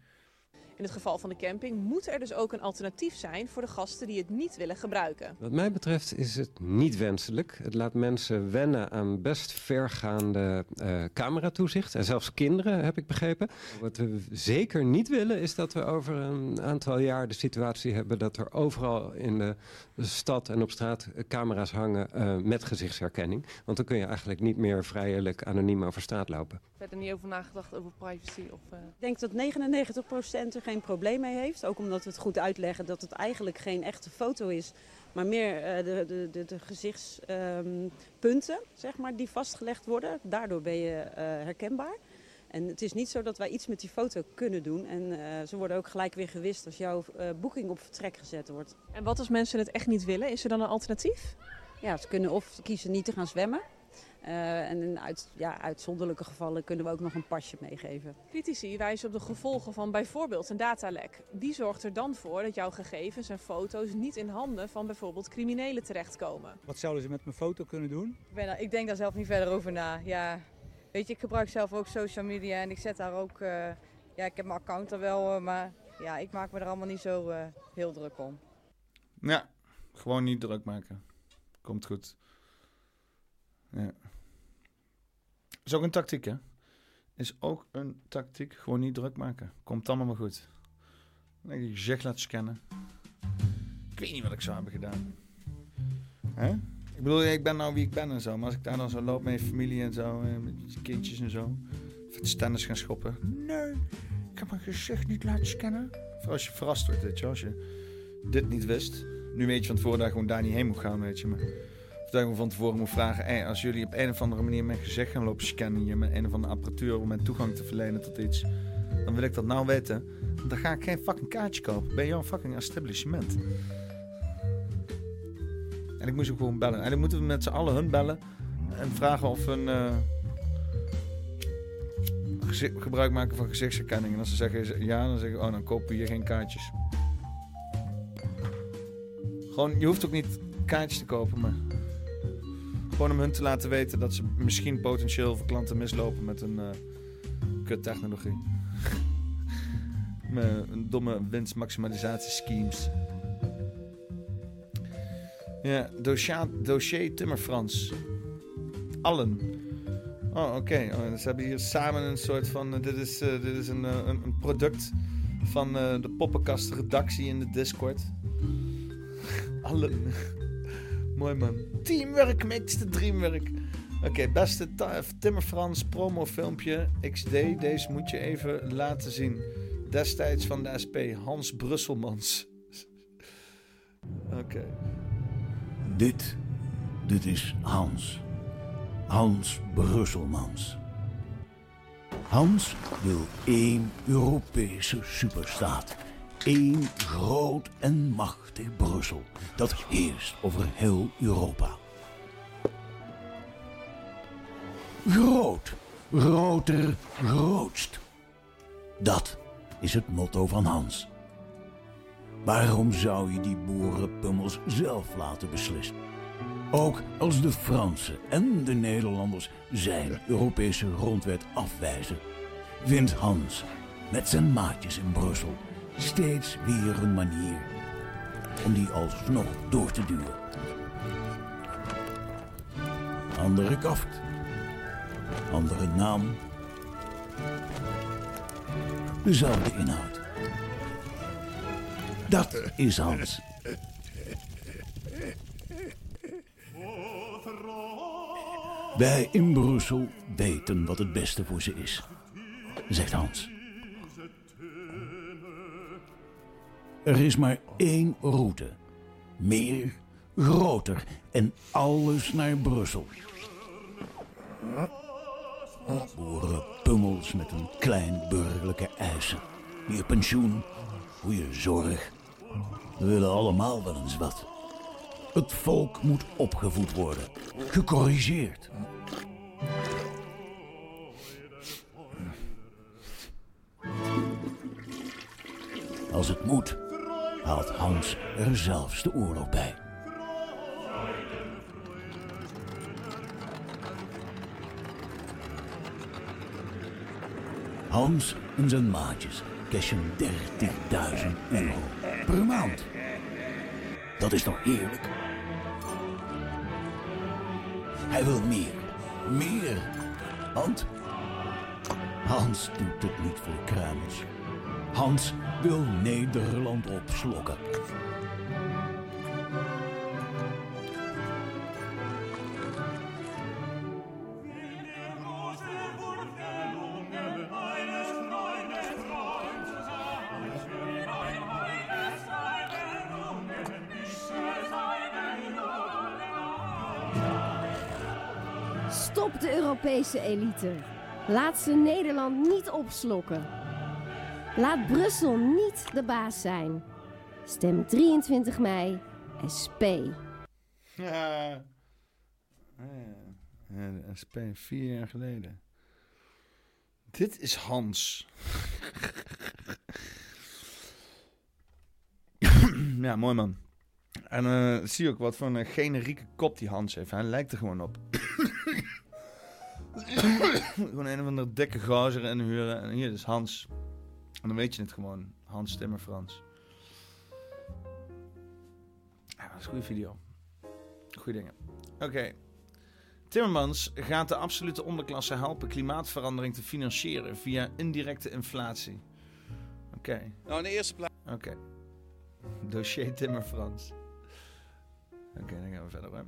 In het geval van de camping moet er dus ook een alternatief zijn voor de gasten die het niet willen gebruiken.
Wat mij betreft is het niet wenselijk. Het laat mensen wennen aan best vergaande uh, cameratoezicht. En zelfs kinderen, heb ik begrepen. Wat we zeker niet willen is dat we over een aantal jaar de situatie hebben... dat er overal in de stad en op straat camera's hangen uh, met gezichtsherkenning. Want dan kun je eigenlijk niet meer vrijelijk anoniem over straat lopen.
Verder niet over nagedacht over privacy? Of, uh...
Ik denk dat 99% er geen probleem mee heeft. Ook omdat we het goed uitleggen dat het eigenlijk geen echte foto is. Maar meer uh, de, de, de, de gezichtspunten, um, zeg maar, die vastgelegd worden. Daardoor ben je uh, herkenbaar. En het is niet zo dat wij iets met die foto kunnen doen. En uh, ze worden ook gelijk weer gewist als jouw boeking op vertrek gezet wordt.
En wat als mensen het echt niet willen? Is er dan een alternatief?
Ja, ze kunnen of kiezen niet te gaan zwemmen. Uh, en in uit, ja, uitzonderlijke gevallen kunnen we ook nog een pasje meegeven.
Critici wijzen op de gevolgen van bijvoorbeeld een datalek. Wie zorgt er dan voor dat jouw gegevens en foto's niet in handen van bijvoorbeeld criminelen terechtkomen?
Wat zouden ze met mijn foto kunnen doen?
Ik, ben, ik denk daar zelf niet verder over na. Ja, weet je, ik gebruik zelf ook social media en ik zet daar ook... Uh, ja, ik heb mijn account er wel, uh, maar ja, ik maak me er allemaal niet zo heel druk om.
Ja, gewoon niet druk maken. Komt goed. Ja. Is ook een tactiek, hè? Is ook een tactiek. Gewoon niet druk maken. Komt allemaal maar goed. Dan je gezicht laat scannen. Ik weet niet wat ik zou hebben gedaan. Hè? Ik bedoel, ik ben nou wie ik ben en zo. Maar als ik daar dan zo loop met je familie en zo. En met kindjes en zo. Of standers gaan schoppen. Nee, ik heb mijn gezicht niet laten scannen. Voor als je verrast wordt, weet je. Als je dit niet wist. Nu weet je van tevoren dat je gewoon daar niet heen moet gaan, weet je. Maar dat ik me van tevoren moet vragen: als jullie op een of andere manier mijn gezicht gaan lopen scannen hier met een of andere apparatuur om mijn toegang te verlenen tot iets, dan wil ik dat nou weten. Dan ga ik geen fucking kaartje kopen bij jouw fucking establishment. Ik moest ook gewoon bellen. En dan moeten we met z'n allen hun bellen en vragen of hun uh, gebruik maken van gezichtsherkenning. En als ze zeggen ja, dan zeg ik: oh, dan kopen we hier geen kaartjes. Gewoon, je hoeft ook niet kaartjes te kopen, maar gewoon om hun te laten weten dat ze misschien potentieel voor klanten mislopen met een uh, kut technologie. (laughs) met een domme winstmaximalisatie schemes. Ja, dossier, dossier Timmer Frans. Allen. Oh, oké. Oh, ze hebben hier samen een soort van... Uh, dit is, uh, dit is een, een, een, product van de poppenkast redactie in de Discord. (laughs) Allen. (laughs) Mooi man. Teamwork makes the dreamwork. Oké, okay, beste Timmer Frans promofilmpje XD. Deze moet je even laten zien. Destijds van de SP, Hans Brusselmans. (laughs) Oké.
Dit, dit is Hans. Hans Brusselmans. Hans wil één Europese superstaat Eén groot en machtig Brussel dat heerst over heel Europa. Groot, groter, grootst. Dat is het motto van Hans. Waarom zou je die boerenpummels zelf laten beslissen? Ook als de Fransen en de Nederlanders zijn Europese grondwet afwijzen, vindt Hans met zijn maatjes in Brussel steeds weer een manier om die alsnog door te duwen. Andere kaft, andere naam, dezelfde inhoud. Dat is Hans. Wij in Brussel weten wat het beste voor ze is, zegt Hans. Er is maar één route. Meer, groter en alles naar Brussel. Boerenpummels met een klein burgerlijke eisen. Meer pensioen, goede zorg. We willen allemaal wel eens wat. Het volk moet opgevoed worden, gecorrigeerd. Als het moet, haalt Hans er zelfs de oorlog bij. Hans en zijn maatjes cashen 30.000 euro per maand. Dat is toch heerlijk? Hij wil meer, meer. Want Hans doet het niet voor kruimels. Hans wil Nederland opslokken.
Stop de Europese elite. Laat ze Nederland niet opslokken. Laat Brussel niet de baas zijn. Stem 23 mei SP.
Ja. Ja, de SP vier jaar geleden. Dit is Hans. (laughs) ja, mooi man. En eh, zie je ook wat voor een generieke kop die Hans heeft. Hij lijkt er gewoon op. gewoon een of andere dikke gozer inhuren. En hier is Hans. En dan weet je het gewoon. Hans Timmer Frans. Ja, dat is een goede video. Goeie dingen. Oké. Timmermans gaat de absolute onderklasse helpen klimaatverandering te financieren via indirecte inflatie. Oké.
Nou, in de eerste plaats.
Oké. Dossier Timmer Frans. Oké, dan gaan we verder. Hè.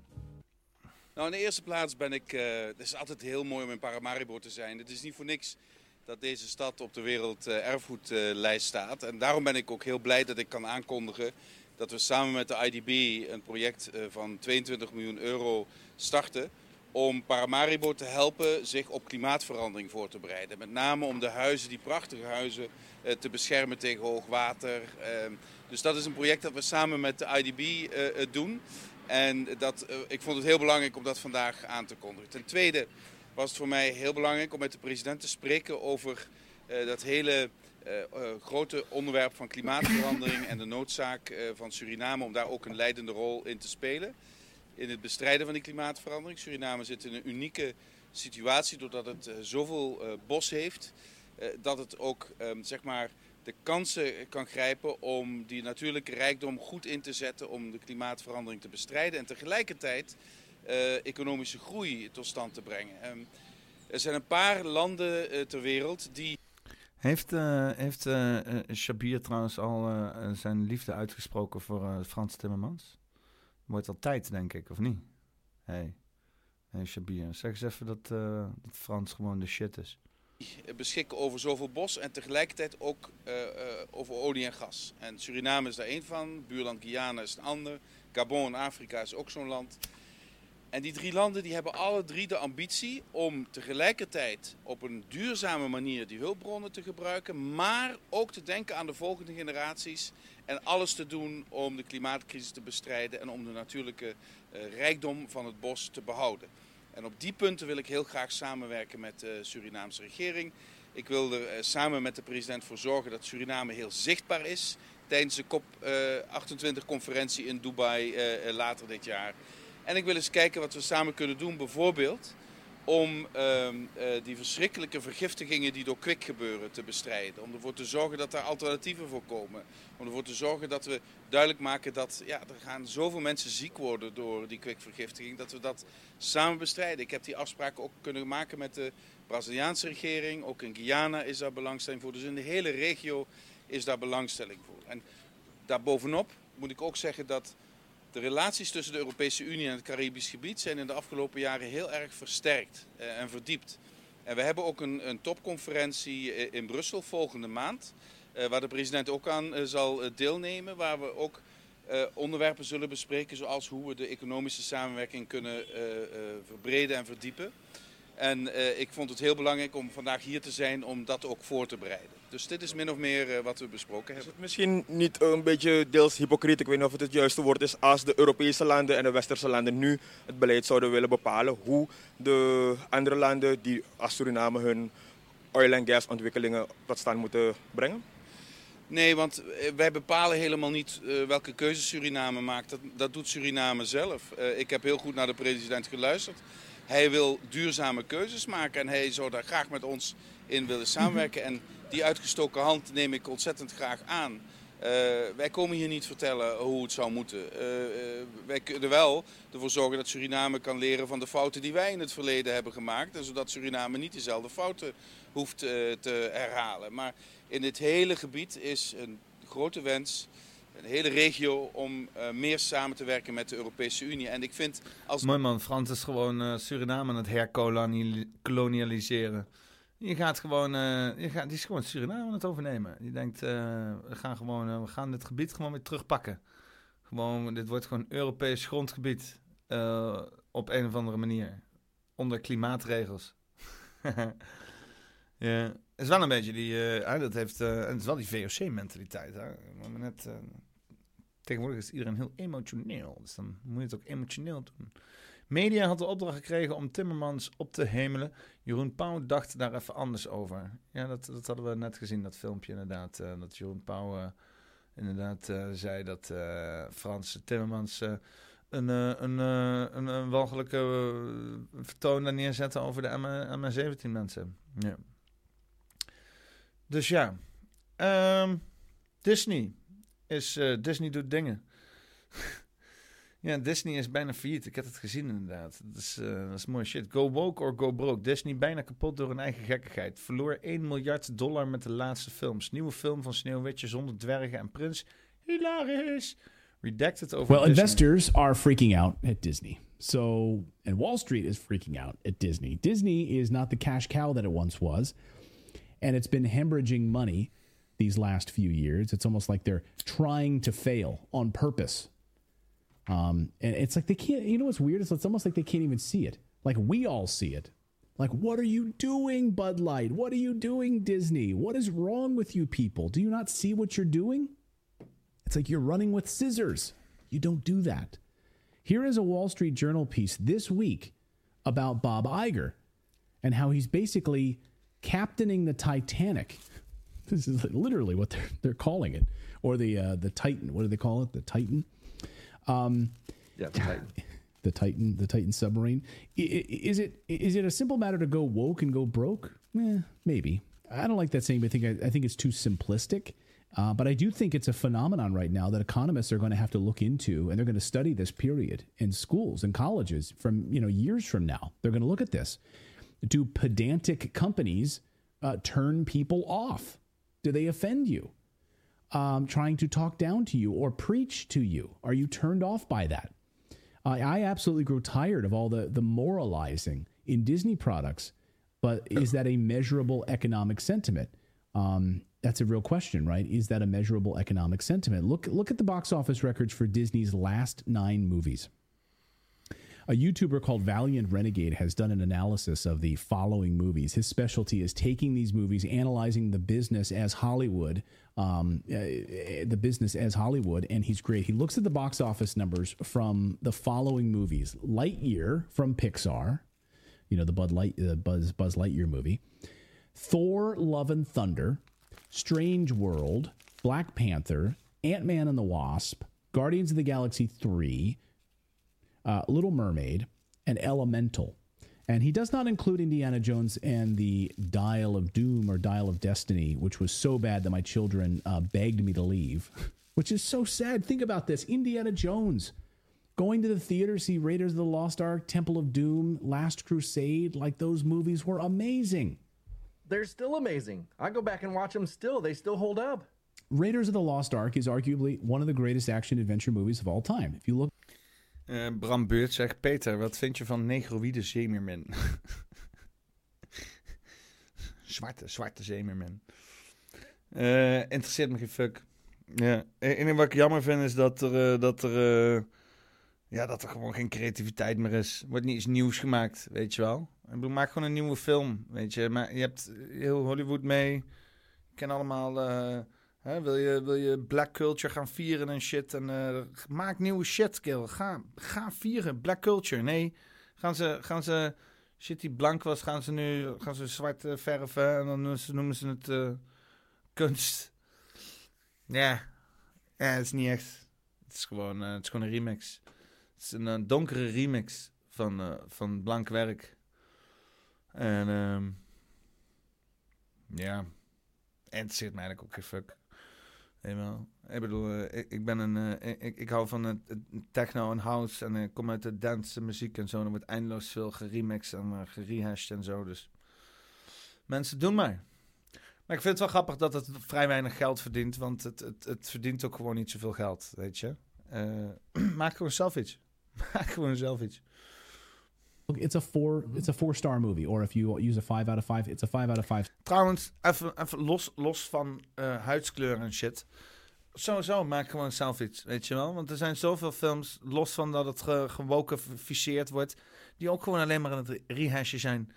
Nou, in de eerste plaats ben ik. eh, het is altijd heel mooi om in Paramaribo te zijn. Het is niet voor niks dat deze stad op de wereld eh, erfgoedlijst staat. En daarom ben ik ook heel blij dat ik kan aankondigen dat we samen met de IDB een project eh, van 22 miljoen euro starten. Om Paramaribo te helpen zich op klimaatverandering voor te bereiden. Met name om de huizen, die prachtige huizen, eh, te beschermen tegen hoog water. Ehm, dus dat is een project dat we samen met de IDB doen. En dat, eh, ik vond het heel belangrijk om dat vandaag aan te kondigen. Ten tweede was het voor mij heel belangrijk om met de president te spreken over eh, dat hele eh, grote onderwerp van klimaatverandering en de noodzaak van Suriname om daar ook een leidende rol in te spelen. In het bestrijden van die klimaatverandering. Suriname zit in een unieke situatie doordat het zoveel bos heeft. dat het ook ehm, zeg maar de kansen kan grijpen om die natuurlijke rijkdom goed in te zetten om de klimaatverandering te bestrijden en tegelijkertijd eh, economische groei tot stand te brengen. Ehm, er zijn een paar landen eh, ter wereld die
Heeft, eh, heeft Shabir trouwens al zijn liefde uitgesproken voor Frans Timmermans? Wordt al tijd, denk ik, of niet? Hé, hey. hey, Shabir, zeg eens even dat, dat Frans gewoon de shit is.
Beschikken over zoveel bos en tegelijkertijd ook eh, eh, over olie en gas. En Suriname is daar één van, buurland Guyana is een ander, Gabon in Afrika is ook zo'n land. En die drie landen die hebben alle drie de ambitie om tegelijkertijd op een duurzame manier die hulpbronnen te gebruiken, maar ook te denken aan de volgende generaties en alles te doen om de klimaatcrisis te bestrijden en om de natuurlijke eh, rijkdom van het bos te behouden. En op die punten wil ik heel graag samenwerken met de Surinaamse regering. Ik wil er eh, samen met de president voor zorgen dat Suriname heel zichtbaar is tijdens de COP28-conferentie in Dubai eh, eh, later dit jaar. En ik wil eens kijken wat we samen kunnen doen, bijvoorbeeld om ehm, eh, die verschrikkelijke vergiftigingen die door kwik gebeuren te bestrijden. Om ervoor te zorgen dat er alternatieven voor komen. Om ervoor te zorgen dat we duidelijk maken dat ja, er gaan zoveel mensen ziek worden door die kwikvergiftiging. Dat we dat samen bestrijden. Ik heb die afspraken ook kunnen maken met de Braziliaanse regering. Ook in Guyana is daar belangstelling voor. Dus in de hele regio is daar belangstelling voor. En daarbovenop moet ik ook zeggen dat de relaties tussen de Europese Unie en het Caribisch gebied zijn in de afgelopen jaren heel erg versterkt eh, en verdiept. En we hebben ook een, een topconferentie eh, in Brussel volgende maand, eh, waar de president ook aan zal deelnemen, waar we ook onderwerpen zullen bespreken zoals hoe we de economische samenwerking kunnen verbreden en verdiepen. En ik vond het heel belangrijk om vandaag hier te zijn om dat ook voor te bereiden. Dus dit is min of meer eh, wat we besproken hebben.
Misschien niet een beetje deels hypocriet, ik weet niet of het het juiste woord is, als de Europese landen en de westerse landen nu het beleid zouden willen bepalen, hoe de andere landen die als Suriname hun oil- en gas ontwikkelingen tot stand moeten brengen?
Nee, want eh, wij bepalen helemaal niet uh, welke keuze Suriname maakt. Dat, dat doet Suriname zelf. Ik heb heel goed naar de president geluisterd. Hij wil duurzame keuzes maken en hij zou daar graag met ons in willen samenwerken. En die uitgestoken hand neem ik ontzettend graag aan. Uh, wij komen hier niet vertellen hoe het zou moeten. Uh, uh, wij kunnen wel ervoor zorgen dat Suriname kan leren van de fouten die wij in het verleden hebben gemaakt. En zodat Suriname niet dezelfde fouten hoeft te herhalen. Maar in dit hele gebied is een grote wens, een hele regio, om meer samen te werken met de Europese Unie. En ik vind als...
Mooi man, Frans is gewoon Suriname aan het herkolonialiseren. Je gaat gewoon, uh, je gaat, die is gewoon Suriname aan het overnemen. Je denkt, uh, we gaan gewoon, uh, we gaan dit gebied gewoon weer terugpakken. Gewoon, dit wordt gewoon Europees grondgebied op een of andere manier. Onder klimaatregels. (laughs) ja, het is wel een beetje die, dat heeft, het is wel die VOC-mentaliteit. Net, tegenwoordig is iedereen heel emotioneel, dus dan moet je het ook emotioneel doen. Media had de opdracht gekregen om Timmermans op te hemelen. Jeroen Pauw dacht daar even anders over. Ja, dat, dat hadden we net gezien, dat filmpje inderdaad. Uh, dat Jeroen Pauw uh, inderdaad uh, zei dat Frans Timmermans een, een, een, een walgelijke vertoon daar neerzette over de MH17 mensen. Ja. Dus ja, um, Disney is Disney doet dingen. (laughs) Ja, Disney is bijna failliet. Ik heb het gezien inderdaad. Dat is, uh, dat is mooi shit. Go woke or go broke. Disney bijna kapot door hun eigen gekkigheid. Verloor 1 miljard dollar met de laatste films. Nieuwe film van Sneeuwwitje zonder dwergen en prins. Hilarisch. Redacted over
Well,
Disney.
investors are freaking out at Disney. So, and Wall Street is freaking out at Disney. Disney is not the cash cow that it once was. And it's been hemorrhaging money these last few years. It's almost like they're trying to fail on purpose Um, and it's like they can't, you know what's weird? It's, it's almost like they can't even see it. Like we all see it. Like, what are you doing, Bud Light? What are you doing, Disney? What is wrong with you people? Do you not see what you're doing? It's like you're running with scissors. You don't do that. Here is a Wall Street Journal piece this week about Bob Iger and how he's basically captaining the Titanic. (laughs) This is literally what they're, they're calling it, or the uh, the Titan. What do they call it? The Titan. Um,
yeah, the Titan. (laughs)
the Titan, the Titan submarine. Is it is it a simple matter to go woke and go broke? Eh, maybe. I don't like that saying, but I think I, I think it's too simplistic. Uh, but I do think it's a phenomenon right now that economists are going to have to look into, and they're going to study this period in schools and colleges from you know years from now. They're going to look at this. Do pedantic companies uh, turn people off? Do they offend you? Um, trying to talk down to you or preach to you? Are you turned off by that? I absolutely grow tired of all the, the moralizing in Disney products, but is that a measurable economic sentiment? Um, that's a real question, right? Is that a measurable economic sentiment? Look, look at the box office records for Disney's last nine movies. A YouTuber called Valiant Renegade has done an analysis of the following movies. His specialty is taking these movies, analyzing the business as Hollywood, um, uh, the business as Hollywood, and he's great. He looks at the box office numbers from the following movies: Lightyear from Pixar, you know the Bud Light, uh, Buzz Buzz Lightyear movie, Thor: Love and Thunder, Strange World, Black Panther, Ant Man and the Wasp, Guardians of the Galaxy three uh, Little Mermaid, and Elemental. And he does not include Indiana Jones and the Dial of Doom or Dial of Destiny, which was so bad that my children uh, begged me to leave, (laughs) which is so sad. Think about this Indiana Jones going to the theater, see Raiders of the Lost Ark, Temple of Doom, Last Crusade. Like those movies were amazing.
They're still amazing. I go back and watch them still. They still hold up.
Raiders of the Lost Ark is arguably one of the greatest action adventure movies of all time. If you look
Eh, Bram Beurt zegt: Peter, wat vind je van negroïde zeemeermin? (laughs) zwarte, zwarte zeemeermin. Eh, interesseert me geen fuck. Ja. En wat ik jammer vind is dat er, eh, dat er, ja, dat er gewoon geen creativiteit meer is. Wordt niet eens nieuws gemaakt, weet je wel. Ik maak gewoon een nieuwe film, weet je. Maar je hebt heel Hollywood mee. Je kent allemaal... wil, je, wil je black culture gaan vieren en shit? En eh, maak nieuwe shit, kill. Ga, ga vieren, black culture. Nee, gaan ze, gaan ze shit die blank was, gaan ze nu gaan ze zwart eh, verven en dan noemen ze, het eh, kunst. Ja, ja, het is niet echt. Het is gewoon, het is gewoon een remix. Het is een, donkere remix van, van blank werk. En ehm ja, en het zit mij eigenlijk ook geen fuck. Eenmaal. Ik bedoel, eh, ik, ben een. eh, ik, ik hou van het, techno en house. En ik kom uit de dance muziek en zo. En er wordt eindeloos veel geremixed en uh, gerehashed en zo. Dus mensen doen maar. Maar ik vind het wel grappig dat het vrij weinig geld verdient. Want het, het, het verdient ook gewoon niet zoveel geld, weet je. Eh, (clears throat) maak gewoon zelf iets. (laughs) maak gewoon zelf iets.
Look, it's a four it's a four star movie. Or if you use a five out of five, it's a five out of five.
Trouwens, even, even los, los van eh, huidskleur en shit. Sowieso, maak gewoon zelf iets, weet je wel. Want er zijn zoveel films, los van dat het ge, gewokenficeerd wordt... die ook gewoon alleen maar aan het rehashen zijn.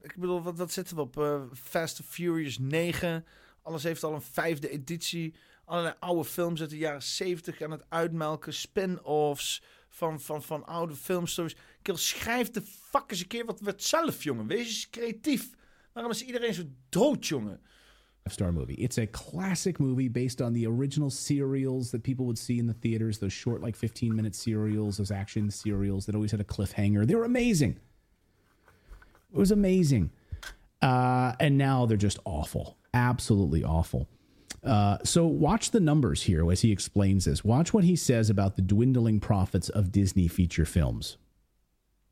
Ik bedoel, wat, wat zitten we op? eh, Fast and Furious 9. Alles heeft al een vijfde editie. Allerlei oude films uit de jaren 70 aan het uitmelken. Spin-offs van, van, van oude filmstories. Kill, schrijf de fuck eens een keer wat, wat zelf, jongen. Wees eens creatief. Waarom is iedereen zo dood, jongen?
star movie. It's a classic movie based on the original serials that people would see in the theaters, those short, like 15 minute serials, those action serials that always had a cliffhanger. They were amazing. It was amazing. Uh, and now they're just awful. Absolutely awful. Uh, so watch the numbers here as he explains this. Watch what he says about the dwindling profits of Disney feature films.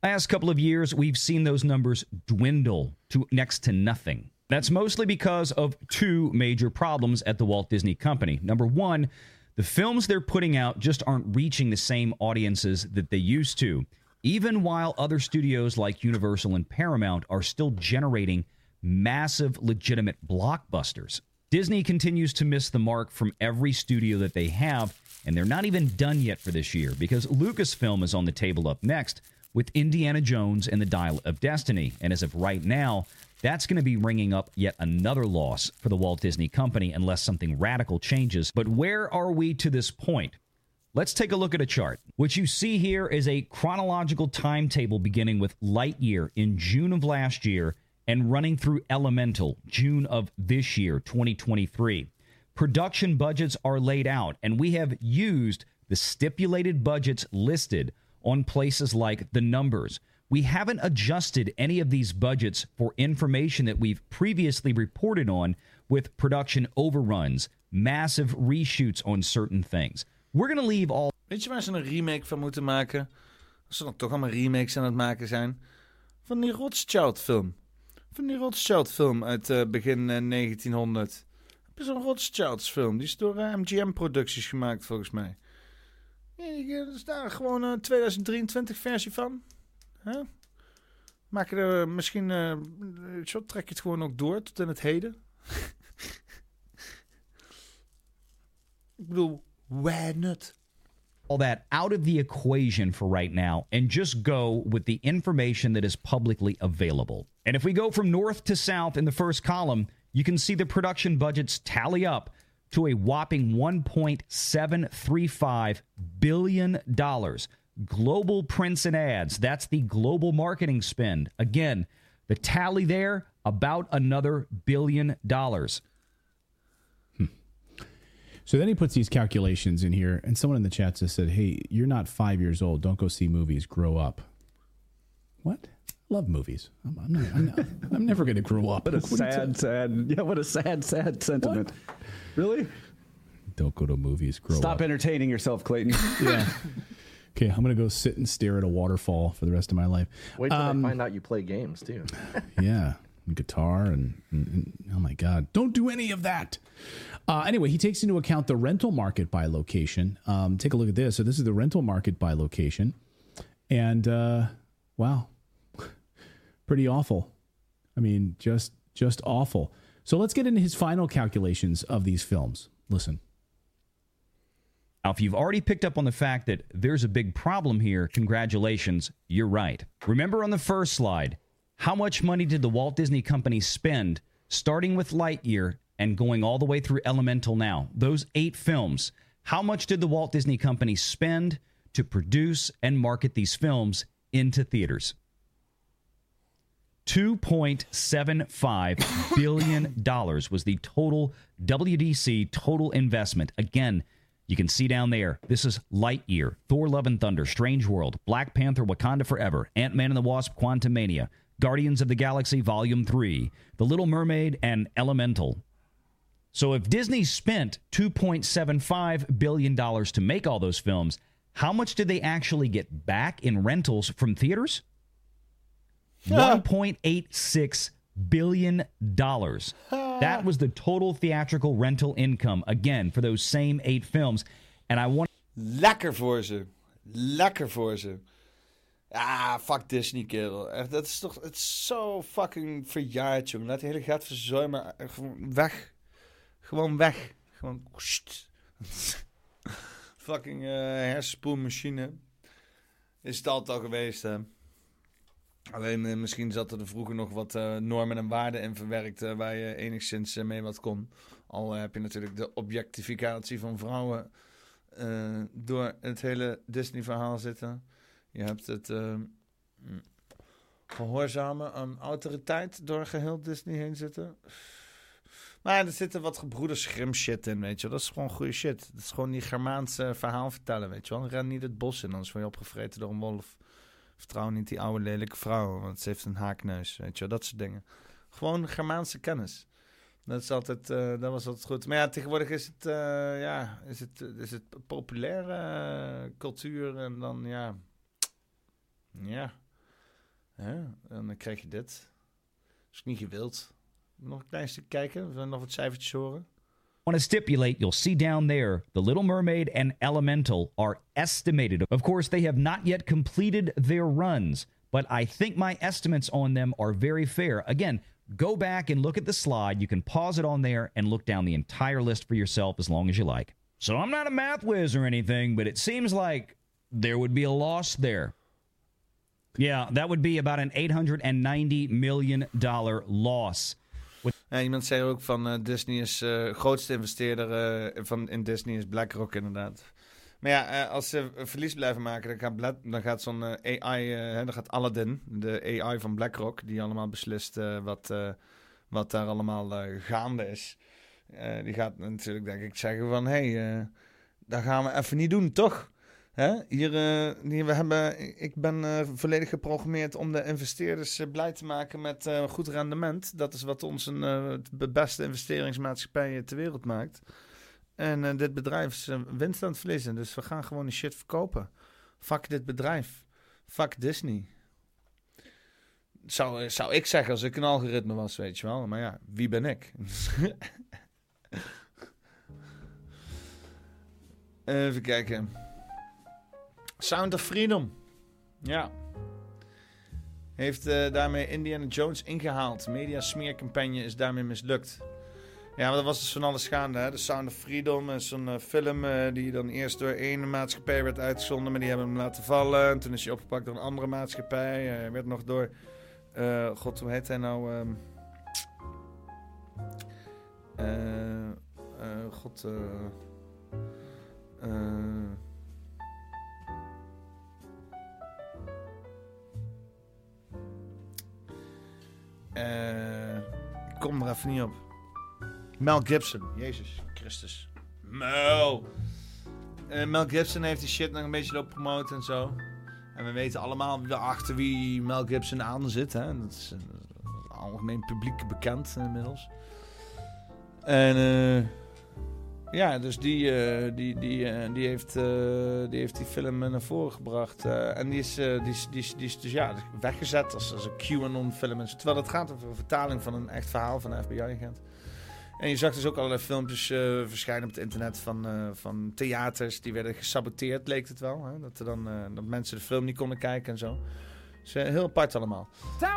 Last couple of years, we've seen those numbers dwindle to next to nothing. That's mostly because of two major problems at the Walt Disney Company. Number one, the films they're putting out just aren't reaching the same audiences that they used to, even while other studios like Universal and Paramount are still generating massive, legitimate blockbusters. Disney continues to miss the mark from every studio that they have, and they're not even done yet for this year because Lucasfilm is on the table up next with Indiana Jones and the Dial of Destiny. And as of right now, that's going to be ringing up yet another loss for the Walt Disney Company unless something radical changes. But where are we to this point? Let's take a look at a chart. What you see here is a chronological timetable beginning with Lightyear in June of last year and running through Elemental June of this year, 2023. Production budgets are laid out, and we have used the stipulated budgets listed on places like the numbers. We haven't adjusted any of these budgets for information that we've previously reported on with production overruns, massive reshoots on certain things. We're going to leave all.
Weet je waar ze een remake van moeten maken? Als ze dan toch allemaal remakes aan het maken zijn. Van die Rothschild-film. Van die Rothschild-film uit eh, begin eh, 1900. Heb je zo'n Rothschilds-film? Die is door eh, MGM-producties gemaakt, volgens mij. Er is daar gewoon een 2023 versie van. Maak je er misschien... eh, zo trek je het gewoon ook door tot in het heden. (laughs) Ik bedoel, why not?
All that out of the equation for right now and just go with the information that is publicly available. And if we go from north to south in the first column, you can see the production budgets tally up to a whopping $1.735 billion. Global prints and ads, that's the global marketing spend. Again, the tally there, about another billion dollars.
So then he puts these calculations in here, and someone in the chat just said, "Hey, you're not five years old. Don't go see movies. Grow up." What? Love movies. I'm, I'm, not, I'm, not, (laughs) I'm never going to grow up.
What a (laughs)
What
sad,
t-
sad. Yeah, what a sad, sad sentiment. Really?
Don't go to movies. Grow up
Stop
up.
entertaining yourself, Clayton. (laughs)
yeah. Okay, I'm going to go sit and stare at a waterfall for the rest of my life.
Wait till
Um,
I find out you play games too.
yeah, and guitar and, and- and- oh my god, don't do any of that. Uh, anyway, he takes into account the rental market by location. Um, take a look at this. So this is the rental market by location, and uh, wow, (laughs) pretty awful. I mean, just just awful. So let's get into his final calculations of these films. Listen.
Now, if you've already picked up on the fact that there's a big problem here, congratulations, you're right. Remember on the first slide, how much money did the Walt Disney Company spend starting with Lightyear and going all the way through Elemental now? Those eight films. How much did the Walt Disney Company spend to produce and market these films into theaters? $2.75 billion (laughs) was the total WDC total investment. Again, you can see down there, this is Lightyear, Thor Love and Thunder, Strange World, Black Panther, Wakanda Forever, Ant Man and the Wasp, Quantumania, Guardians of the Galaxy Volume 3, The Little Mermaid, and Elemental. So if Disney spent $2.75 billion to make all those films, how much did they actually get back in rentals from theaters? $1.86 billion. That was the total theatrical rental income, again, for those same eight films. And I want.
Lekker voor ze. Lekker voor ze. Ah, fuck Disney, kerel. Echt, dat is toch... Het zo fucking verjaard, jongen. Laat die hele gat verzuimen. Eh, Gewoon weg. Gewoon weg. Gewoon... (laughs) Fucking eh hersenspoelmachine. Is het altijd al geweest, hè. Alleen eh, misschien zat er vroeger nog wat normen en waarden in verwerkt... waar je enigszins mee wat kon. Al heb je natuurlijk de objectificatie van vrouwen... door het hele Disney-verhaal zitten. Je hebt het mm, gehoorzamen aan autoriteit door geheel Disney heen zitten. Maar er zitten wat gebroeders Grimm shit in, weet je wel. Dat is gewoon goede shit. Dat is gewoon die Germaanse verhaal vertellen, weet je wel. Ren niet het bos in, anders word je opgevreten door een wolf. Vertrouw niet die oude lelijke vrouw, want ze heeft een haakneus, weet je wel. Dat soort dingen. Gewoon Germaanse kennis. Dat, is altijd, eh, dat was altijd goed. Maar ja, tegenwoordig is het, eh, ja, is het, is het populaire eh, cultuur en dan, ja... Ja. ja. En dan krijg je dit. is niet gewild. Nog een klein stuk kijken. Nog wat cijfertjes horen.
want to stipulate you'll see down there the Little Mermaid and Elemental are estimated. Of course, they have not yet completed their runs, but I think my estimates on them are very fair. Again, go back and look at the slide. You can pause it on there and look down the entire list for yourself as long as you like. So I'm not a math whiz or anything, but it seems like there would be a loss there. Yeah, that would be about an $890 million loss.
Ja, iemand zei ook van eh, Disney is eh grootste investeerder eh, van, in Disney is BlackRock inderdaad. Maar ja, als ze verlies blijven maken, dan gaat, gaat zo'n AI, hè, dan gaat Aladdin, de AI van BlackRock, die allemaal beslist wat, wat daar allemaal gaande is. die gaat natuurlijk denk ik zeggen van, hé, hey, dat gaan we even niet doen, toch? Hè? Eh, hier, we hebben, ik ben eh, volledig geprogrammeerd om de investeerders eh, blij te maken met goed rendement. Dat is wat ons een de beste investeringsmaatschappij ter wereld maakt. En dit bedrijf is winst aan het verliezen. Dus we gaan gewoon die shit verkopen. Fuck dit bedrijf. Fuck Disney. Zou, zou ik zeggen als ik een algoritme was, weet je wel. Maar ja, wie ben ik? (laughs) Even kijken. Sound of Freedom. Ja. Heeft eh, daarmee Indiana Jones ingehaald. Media smeercampagne is daarmee mislukt. Ja, maar dat was dus van alles gaande. Hè? De Sound of Freedom is zo'n eh, film eh, die dan eerst door één maatschappij werd uitgezonden, maar die hebben hem laten vallen. En toen is hij opgepakt door een andere maatschappij. Hij werd nog door, god, hoe heet hij nou? ehm eh, eh, god, eh, eh, eh, ik kom er even niet op. Mel Gibson. Jezus Christus. Mel. Eh, Mel Gibson heeft die shit nog een beetje lopen en zo. En we weten allemaal achter wie Mel Gibson aan zit. Hè? Dat is uh, algemeen publiek bekend inmiddels. En uh, ja, dus die, uh, die, die, die, heeft, die heeft die film naar voren gebracht. en die is, die, die, die is dus ja, weggezet als, als een QAnon-film. Terwijl het gaat over een vertaling van een echt verhaal van een FBI-agent. En je zag dus ook allerlei filmpjes verschijnen op het internet van, van theaters die werden gesaboteerd, leek het wel. Hè? Dat, er dan, dat mensen de film niet konden kijken en zo. Dus eh, heel apart allemaal.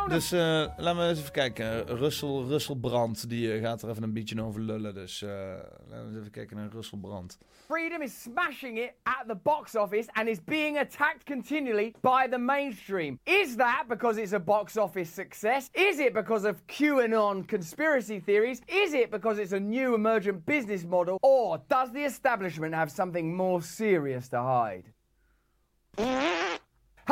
Dus eh, laten we eens even kijken. Russell, Russell Brand, die eh, gaat er even een beetje over lullen. Dus laten we eens even kijken naar Russell Brand.
Freedom is smashing it at the box office and is being attacked continually by the mainstream. Is that because it's a box office success? Is it because of QAnon conspiracy theories? Is it because it's a new emergent business model? Or does the establishment have something more serious to hide?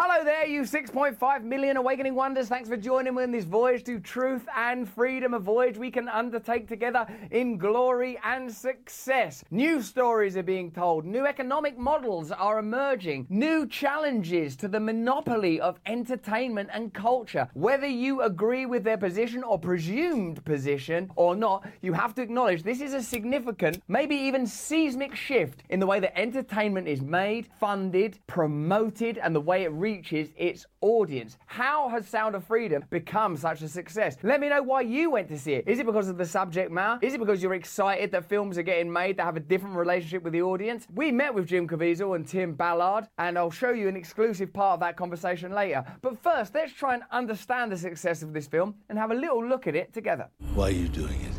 Hello there, you 6.5 million awakening wonders. Thanks for joining me in this voyage to truth and freedom, a voyage we can undertake together in glory and success. New stories are being told, new economic models are emerging, new challenges to the monopoly of entertainment and culture. Whether you agree with their position or presumed position or not, you have to acknowledge this is a significant, maybe even seismic shift in the way that entertainment is made, funded, promoted, and the way it reaches its audience. How has Sound of Freedom become such a success? Let me know why you went to see it. Is it because of the subject matter? Is it because you're excited that films are getting made that have a different relationship with the audience? We met with Jim Caviezel and Tim Ballard, and I'll show you an exclusive part of that conversation later. But first, let's try and understand the success of this film and have a little look at it together.
Why are you doing it?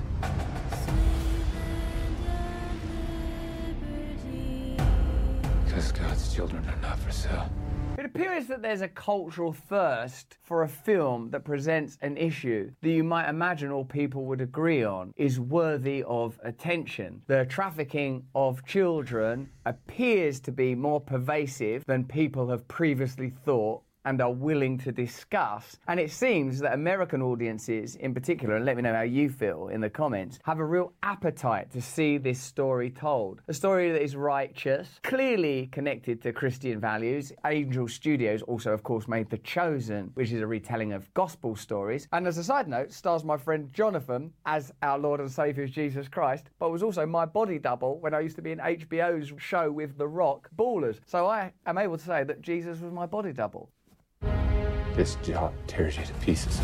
Because God's children are not for sale.
Appears that there's a cultural thirst for a film that presents an issue that you might imagine all people would agree on is worthy of attention. The trafficking of children appears to be more pervasive than people have previously thought and are willing to discuss. And it seems that American audiences, in particular, and let me know how you feel in the comments, have a real appetite to see this story told. A story that is righteous, clearly connected to Christian values. Angel Studios also, of course, made The Chosen, which is a retelling of gospel stories. And as a side note, stars my friend Jonathan as our Lord and Saviour Jesus Christ, but was also my body double when I used to be in HBO's show with The Rock, Ballers. So I am able to say that Jesus was my body double.
This job tears you to pieces.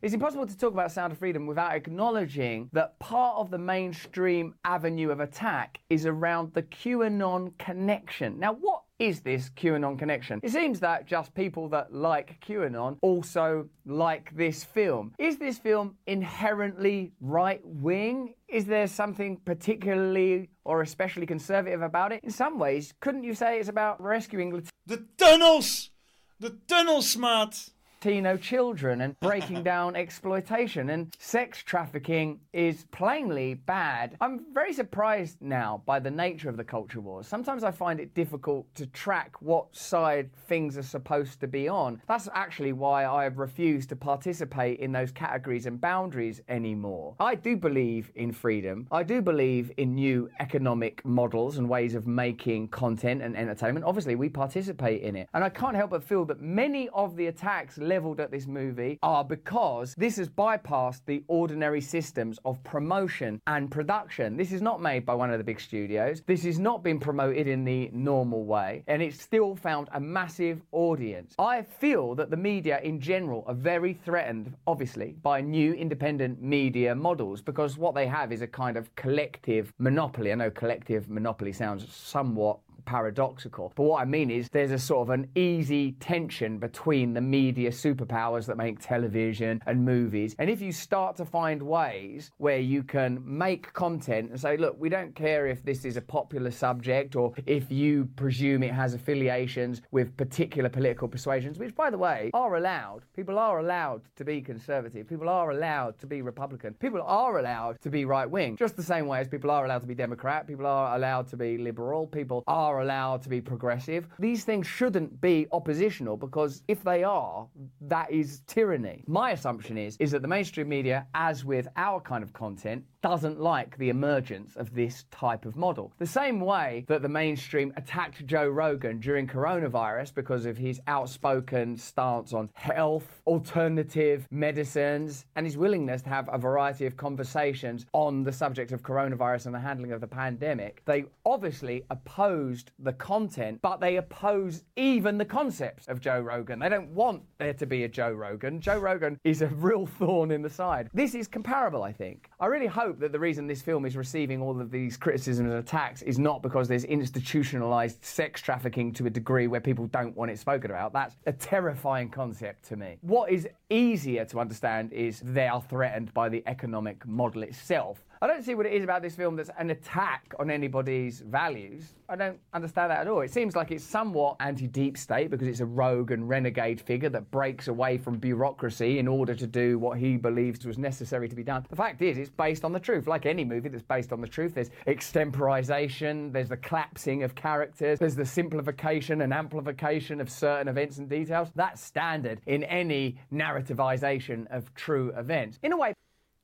It's impossible to talk about Sound of Freedom without acknowledging that part of the mainstream avenue of attack is around the QAnon connection. Now, what is this QAnon connection? It seems that just people that like QAnon also like this film. Is this film inherently right wing? Is there something particularly or especially conservative about it? In some ways, couldn't you say it's about rescuing
the tunnels? The tunnels, maat!
Latino children and breaking (laughs) down exploitation and sex trafficking is plainly bad. I'm very surprised now by the nature of the culture wars. Sometimes I find it difficult to track what side things are supposed to be on. That's actually why I've refused to participate in those categories and boundaries anymore. I do believe in freedom. I do believe in new economic models and ways of making content and entertainment. Obviously, we participate in it. And I can't help but feel that many of the attacks leveled at this movie are because this has bypassed the ordinary systems of promotion and production. This is not made by one of the big studios. This has not been promoted in the normal way, and it's still found a massive audience. I feel that the media in general are very threatened, obviously, by new independent media models because what they have is a kind of collective monopoly. I know collective monopoly sounds somewhat paradoxical. But what I mean is there's a sort of an easy tension between the media superpowers that make television and movies. And if you start to find ways where you can make content and say, look, we don't care if this is a popular subject or if you presume it has affiliations with particular political persuasions, which, by the way, are allowed. People are allowed to be conservative. People are allowed to be Republican. People are allowed to be right wing, just the same way as people are allowed to be Democrat. People are allowed to be liberal. People are are allowed to be progressive. These things shouldn't be oppositional because if they are, that is tyranny. My assumption is is that the mainstream media, as with our kind of content, doesn't like the emergence of this type of model. The same way that the mainstream attacked Joe Rogan during coronavirus because of his outspoken stance on health, alternative medicines, and his willingness to have a variety of conversations on the subject of coronavirus and the handling of the pandemic. They obviously opposed the content, but they oppose even the concepts of Joe Rogan. They don't want there to be a Joe Rogan. Joe Rogan is a real thorn in the side. This is comparable, I think. I really hope that the reason this film is receiving all of these criticisms and attacks is not because there's institutionalized sex trafficking to a degree where people don't want it spoken about. That's a terrifying concept to me. What is easier to understand is they are threatened by the economic model itself. I don't see what it is about this film that's an attack on anybody's values. I don't understand that at all. It seems like it's somewhat anti deep state because it's a rogue and renegade figure that breaks away from bureaucracy in order to do what he believes was necessary to be done. The fact is, it's based on the truth. Like any movie that's based on the truth, there's extemporization, there's the collapsing of characters, there's the simplification and amplification of certain events and details. That's standard in any narrativization of true events. In a way,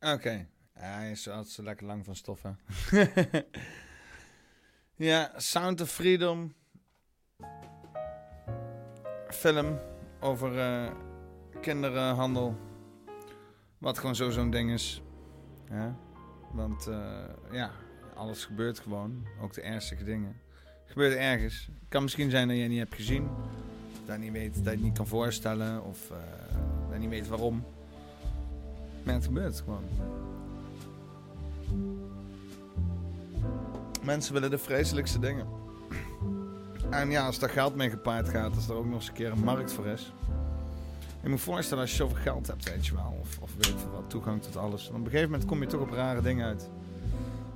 Oké. Ja, hij is zo lekker lang van stoffen. (laughs) ja, Sound of Freedom. Film over eh, kinderenhandel. Wat gewoon zo zo'n ding is. Ja? Want eh, ja, alles gebeurt gewoon. Ook de ernstige dingen. Gebeurt ergens. Kan misschien zijn dat het niet hebt gezien. Dat je niet weet, dat je niet kan voorstellen. Of eh, dat je niet weet waarom. Maar het gebeurt gewoon. Mensen willen de vreselijkste dingen. En ja, als daar geld mee gepaard gaat, als er ook nog eens een keer een markt voor is. Je moet je voorstellen als je zoveel geld hebt, weet je wel. Of, of weet veel wat, toegang tot alles. Op een gegeven moment kom je toch op rare dingen uit.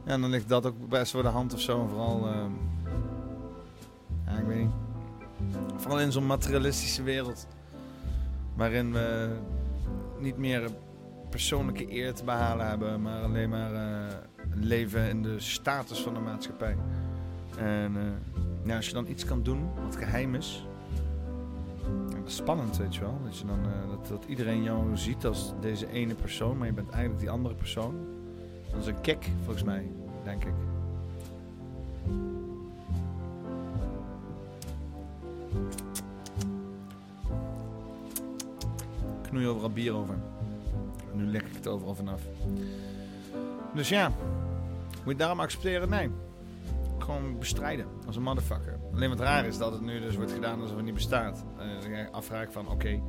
Ja, en dan ligt dat ook best voor de hand of zo. En vooral, ehm, ik weet niet. Vooral in zo'n materialistische wereld. Waarin we niet meer persoonlijke eer te behalen hebben, maar alleen maar eh, leven in de status van de maatschappij. En eh, ja, als je dan iets kan doen wat geheim is, dat is spannend, weet je wel. Dat, je dan, eh, dat, dat iedereen jou ziet als deze ene persoon, maar je bent eigenlijk die andere persoon. Dat is een kick, volgens mij, denk ik. Knoei overal bier over. Nu leg ik het overal vanaf. Dus ja, moet je daarom accepteren? Nee. Gewoon bestrijden als een motherfucker. Alleen wat raar is dat het nu dus wordt gedaan alsof het niet bestaat. Uh, dan ga je afvragen van oké,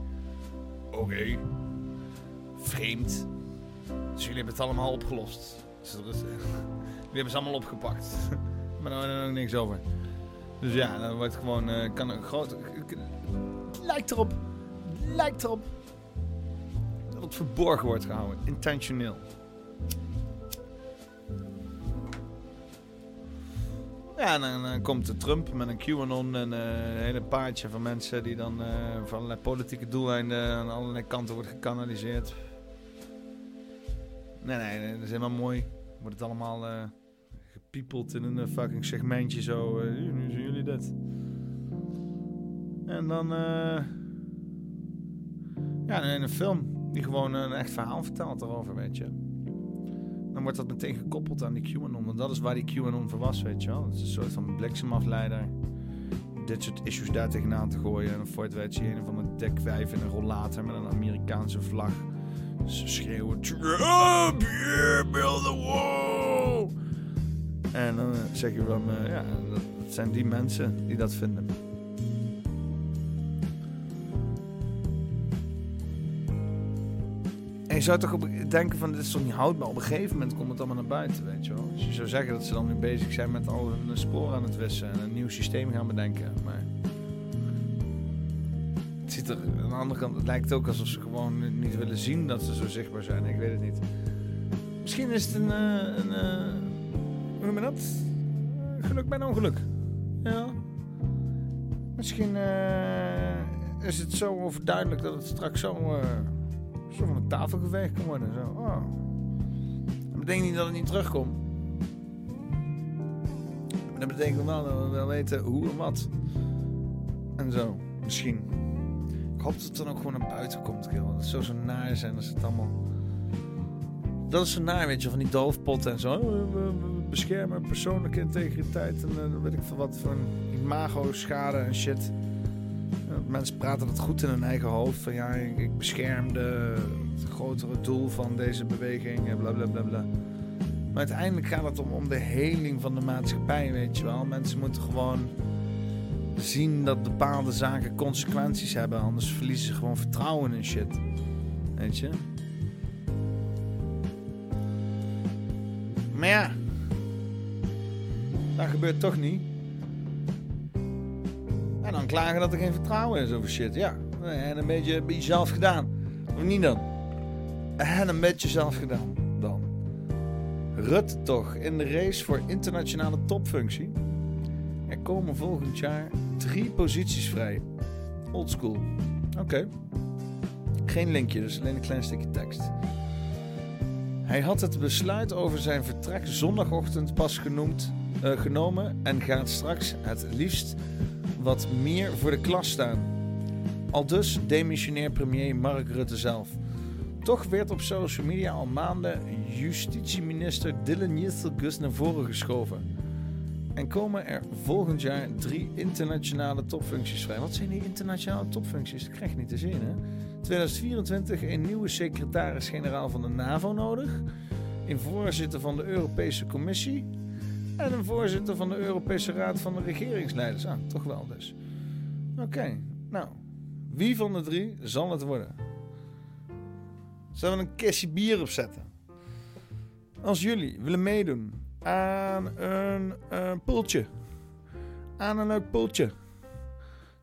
oké, vreemd. Dus jullie hebben het allemaal opgelost. Jullie hebben ze allemaal opgepakt. (laughs) maar daar er nog niks over. Dus ja, dan wordt gewoon, uh, kan een groot... Lijkt erop, lijkt erop dat het verborgen wordt gehouden. Intentioneel. Ja, en dan uh, komt de Trump met een QAnon en uh, een hele paardje van mensen die dan uh, voor allerlei politieke doeleinden aan allerlei kanten wordt gekanaliseerd. Nee, nee, dat is helemaal mooi. Wordt het allemaal gepiepeld in een fucking segmentje zo. nu zien jullie dit. En dan... ja, in een film die gewoon een echt verhaal vertelt erover, weet je. Dan wordt dat meteen gekoppeld aan die QAnon. Want dat is waar die QAnon voor was, weet je wel. Het is een soort van bliksemafleider. Dit soort issues daar tegenaan te gooien. En voor het weet je een van de dekwijf in een rollator met een Amerikaanse vlag. Ze schreeuwen Trump, yeah, build a wall. En dan zeg je van, uh, ja, dat zijn die mensen die dat vinden. Je zou toch denken van, dit is toch niet houdbaar. Op een gegeven moment komt het allemaal naar buiten, weet je wel. Dus je zou zeggen dat ze dan nu bezig zijn met al hun sporen aan het wissen en een nieuw systeem gaan bedenken. Maar het ziet er, aan de andere kant, het lijkt ook alsof ze gewoon niet willen zien dat ze zo zichtbaar zijn. Ik weet het niet. Misschien is het een, uh, een uh, hoe noem je dat? Geluk bij een ongeluk. Ja. Misschien is het zo overduidelijk dat het straks zo zo van een tafel geveegd kan worden. Zo. Oh. Dat betekent niet dat het niet terugkomt. Dat dat betekent wel dat we wel weten hoe en wat. En zo, misschien. Ik hoop dat het dan ook gewoon naar buiten komt. Dat het zo zo naar zijn als het allemaal... Dat is zo naar, weet je, van die doofpotten en zo. Oh, We, beschermen persoonlijke integriteit en eh, weet ik veel wat voor imago-schade en shit. Eh, Mensen praten dat goed in hun eigen hoofd. Van ja, ik, bescherm de, het grotere doel van deze beweging. en Bla bla bla bla. Maar uiteindelijk gaat het om, om de heling van de maatschappij, weet je wel. Mensen moeten gewoon zien dat bepaalde zaken consequenties hebben. Anders verliezen ze gewoon vertrouwen in shit. Weet je? Maar ja, dat gebeurt toch niet. En dan klagen dat er geen vertrouwen is over shit. Ja, en een beetje bij jezelf gedaan. Of niet dan? En een beetje zelf gedaan dan. Rutte toch in de race voor internationale topfunctie. Er komen volgend jaar drie posities vrij. Oldschool. Oké. Geen linkje, dus alleen een klein stukje tekst. Hij had het besluit over zijn vertrek zondagochtend pas genoemd, eh, genomen en gaat straks het liefst wat meer voor de klas staan. Al dus demissionair premier Mark Rutte zelf. Toch werd op social media al maanden justitieminister Dylan Jithelgus naar voren geschoven. En komen er volgend jaar drie internationale topfuncties vrij. Wat zijn die internationale topfuncties? Dat krijg je niet te zien, hè? 2024 een nieuwe secretaris-generaal van de NAVO nodig. Een voorzitter van de Europese Commissie. En een voorzitter van de Europese Raad van de Regeringsleiders. Ah, toch wel dus. Oké, nou. Wie van de drie zal het worden? Zullen we een kistje bier opzetten? Als jullie willen meedoen aan een eh poeltje. Aan een leuk poeltje.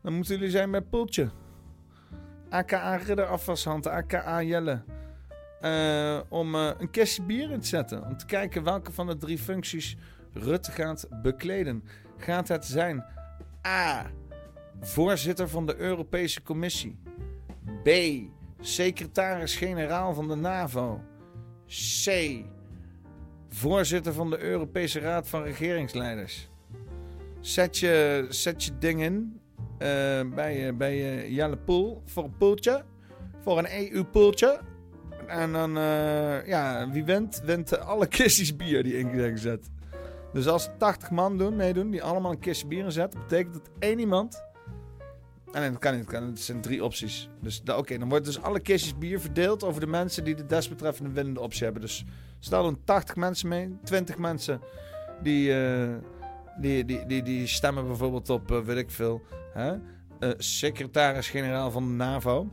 Dan moeten jullie zijn bij poeltje. AKA Ridder Afwashand, AKA Jelle. Eh, om eh, een kistje bier in te zetten. Om te kijken welke van de drie functies Rutte gaat bekleden. Gaat het zijn A. Voorzitter van de Europese Commissie. B. Secretaris-generaal van de NAVO. C. Voorzitter van de Europese Raad van Regeringsleiders. Zet je, je ding in eh, bij, eh, bij Poel voor een poeltje. Voor een EU-poeltje. En dan, eh, ja, wie wint, wint alle (laughs) kistjes bier die in zijn gezet. Dus als 80 man doen, meedoen, die allemaal een kistje bier inzetten, betekent dat één iemand. En nee, dat kan niet, dat het zijn drie opties. Dus oké, dan wordt dus alle kistjes bier verdeeld over de mensen die de desbetreffende winnende optie hebben. Dus stel dan 80 mensen mee, 20 mensen die, eh, die, die, die, die stemmen bijvoorbeeld op, eh, weet ik veel, hè? eh, secretaris-generaal van de NAVO.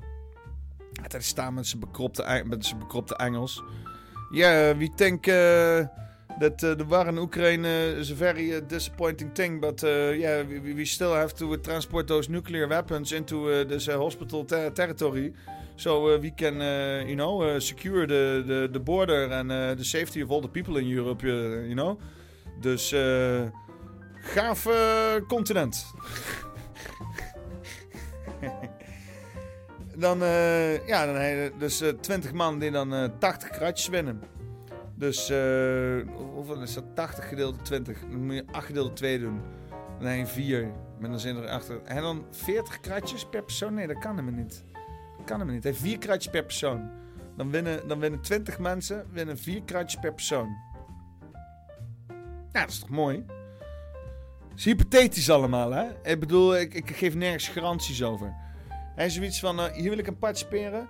En staan met zijn bekropte, met zijn bekropte Engels. We think uh, that uh, the war in Ukraine is a very uh, disappointing thing, but uh, yeah, we, we still have to transport those nuclear weapons into this hospital ter- territory, so we can, you know, secure the, the, border and the safety of all the people in Europe, you know. Dus gaaf continent. (laughs) dan, eh, ja, dan dus eh 20 man die dan eh 80 kratjes winnen. Dus eh, hoeveel is dat? 80 gedeeld door 20. Dan moet je 8 gedeeld door 2 doen. Dan heb je 4 met een zin erachter. En dan 40 kratjes per persoon? Nee, dat kan helemaal niet. Dat kan helemaal niet. Hij heeft 4 kratjes per persoon. Dan winnen, dan winnen 20 mensen winnen 4 kratjes per persoon. Ja, dat is toch mooi? Het is hypothetisch allemaal, hè? Ik bedoel, ik, ik geef nergens garanties over. Hij is zoiets van, eh, hier wil ik een participeren.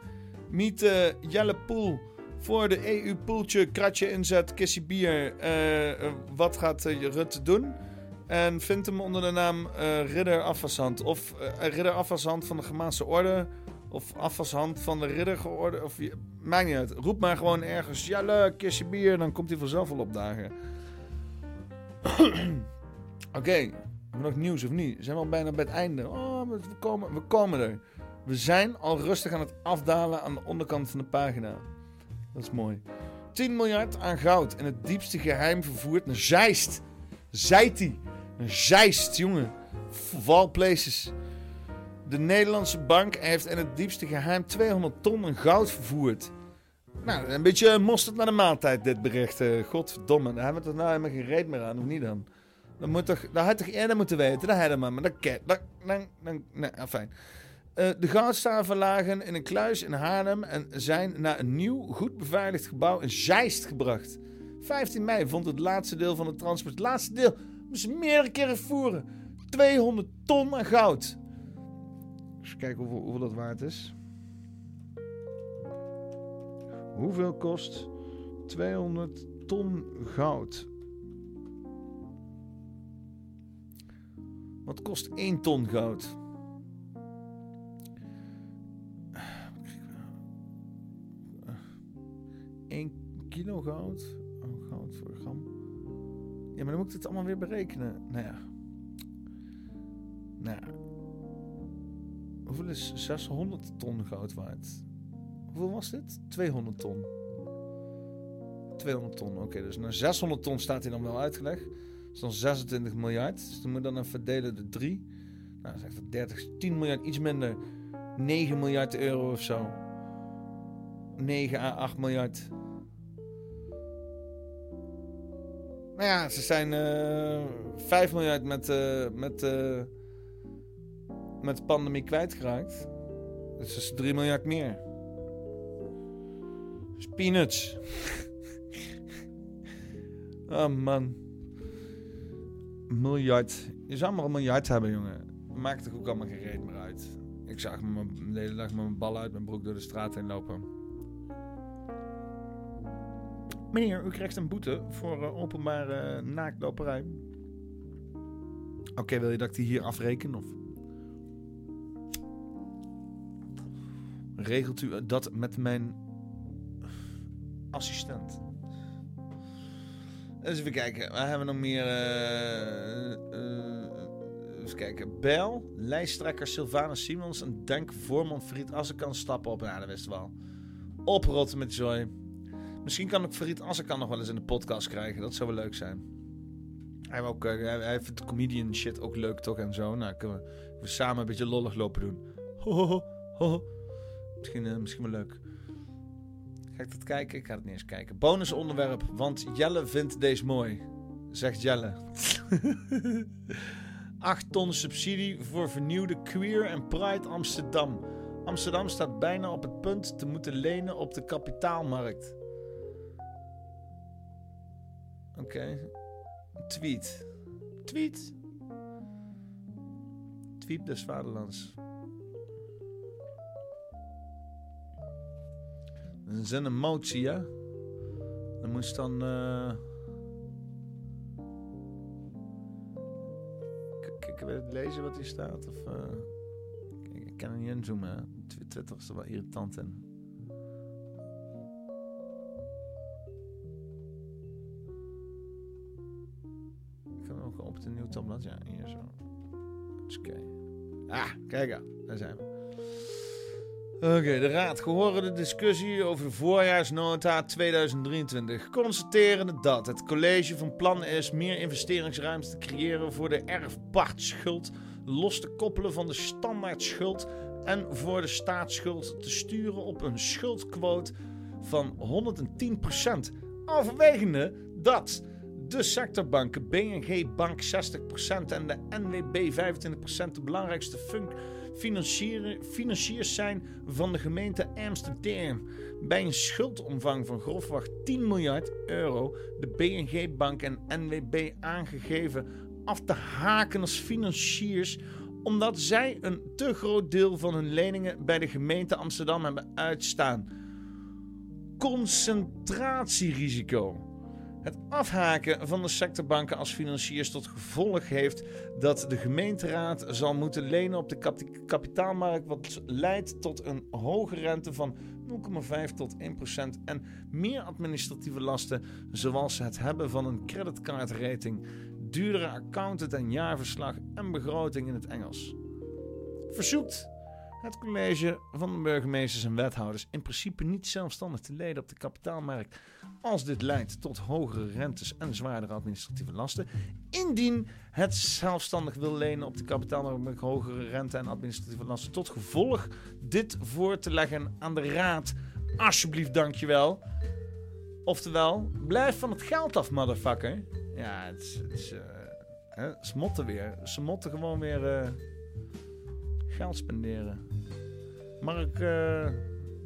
Meet eh, Jelle Poel voor de EU-poeltje, kratje inzet, kissie bier. eh, eh, wat gaat eh, Rutte doen? En vind hem onder de naam Ridder Afwashand. Of Ridder Afwashand van de Gemaanse Orde. Of Afwashand van de Riddergeorde. Of, je- maakt niet uit. Roep maar gewoon ergens, Jelle, kissie bier. Dan komt hij vanzelf wel opdagen. (clears throat) Oké, hebben nog nieuws of niet? We zijn wel bijna bij het einde. Oh, we komen, we komen er. We zijn al rustig aan het afdalen aan de onderkant van de pagina. Dat is mooi. 10 miljard aan goud in het diepste geheim vervoerd naar Zeist. Zijt. Naar Zeist, jongen. All places. De Nederlandse bank heeft in het diepste geheim 200 ton aan goud vervoerd. Nou, een beetje mosterd naar de maaltijd, dit bericht. eh, godverdomme, daar hebben we er nou helemaal geen reet meer aan, of niet dan? Dat, moet toch, dat had toch eerder moeten weten? Dat hadden maar. Maar dat dat, dan, dan, nee, fijn. Uh, de goudstaven lagen in een kluis in Haarlem en zijn naar een nieuw, goed beveiligd gebouw in Zeist gebracht. 15 mei vond het laatste deel van het transport. Het laatste deel moest meerdere keren voeren. 200 ton aan goud. Eens kijken hoeveel, hoeveel dat waard is. Hoeveel kost 200 ton goud? Wat kost 1 ton goud? Kilo goud? Oh, goud voor gram. Ja, maar dan moet ik het allemaal weer berekenen. Nou ja. Nou ja. Hoeveel is 600 ton goud waard? Hoeveel was dit? 200 ton. 200 ton, oké. dus naar 600 ton staat hij dan wel uitgelegd. Dat is dan 26 miljard. Dus dan moet dan even verdelen de 3. Nou, dat is echt 30, 10 miljard, iets minder. 9 miljard euro of zo. 9 à 8 miljard. Nou ja, ze zijn uh, eh, 5 miljard met, uh, met, uh, met de pandemie kwijtgeraakt. Dus dat is 3 miljard meer. Dus peanuts. (laughs) oh man. Miljard. Je zou maar een miljard hebben, jongen. Maakt er ook allemaal geen reet meer uit. Ik zag me de hele dag met mijn bal uit mijn broek door de straat heen lopen. Meneer, u krijgt een boete voor uh, openbare uh. Oké, wil je dat ik die hier afreken? Of? Regelt u dat met mijn assistent? Even kijken. Waar hebben we nog meer? Even kijken. Bel, lijsttrekker Sylvana Simons en Denk voorman Friet Assekan stappen op. Ja, dat wist wel. Oprotten met Joy. Misschien kan ik Farid Assekan nog wel eens in de podcast krijgen. Dat zou wel leuk zijn. Hij, ook, uh, hij, hij vindt comedian shit ook leuk toch en zo. Nou, kunnen we, samen een beetje lollig lopen doen. Ho, ho, ho, Misschien, uh, misschien wel leuk. Ga ik dat kijken? Ik ga het niet eens kijken. Bonusonderwerp, want Jelle vindt deze mooi. Zegt Jelle. (laughs) 8 ton subsidie voor vernieuwde Queer en Pride Amsterdam. Amsterdam staat bijna op het punt te moeten lenen op de kapitaalmarkt. Oké. Okay. Tweet. Tweet. Tweet des Vaderlands. Dat is een motie, hè? Dan moest dan... Uh... Ik, ik weet lezen wat hier staat. Of, uh... ik, ik kan er niet inzoomen. Twitter is er wel irritant in. Op het nieuw tabblad. Ja, hier zo. Oké. Ah, kijk aan. Daar zijn we. Oké, de Raad gehoorde de discussie over de voorjaarsnota 2023. Constaterende dat het college van plan is meer investeringsruimte te creëren voor de erfpachtschuld, los te koppelen van de standaardschuld en voor de staatsschuld te sturen op een schuldquote van 110%. Overwegende dat de sectorbanken, BNG Bank 60% en de NWB 25% de belangrijkste financiers zijn van de gemeente Amsterdam. Bij een schuldomvang van grofweg 10 miljard euro de BNG Bank en NWB aangegeven af te haken als financiers omdat zij een te groot deel van hun leningen bij de gemeente Amsterdam hebben uitstaan. Concentratierisico. Het afhaken van de sectorbanken als financiers tot gevolg heeft dat de gemeenteraad zal moeten lenen op de kapitaalmarkt, wat leidt tot een hoge rente van 0,5 tot 1% en meer administratieve lasten, zoals het hebben van een creditcard-rating, duurdere accountant en jaarverslag en begroting in het Engels. Verzoekt het college van de burgemeesters en wethouders in principe niet zelfstandig te leden op de kapitaalmarkt als dit leidt tot hogere rentes en zwaardere administratieve lasten. Indien het zelfstandig wil lenen op de kapitaalmarkt met hogere rente en administratieve lasten, tot gevolg dit voor te leggen aan de raad. Alsjeblieft, dankjewel. Oftewel, blijf van het geld af, motherfucker. Ja, het is. Uh, Hè? Ze motten weer. Ze motten gewoon weer eh, geld spenderen. Mark, eh,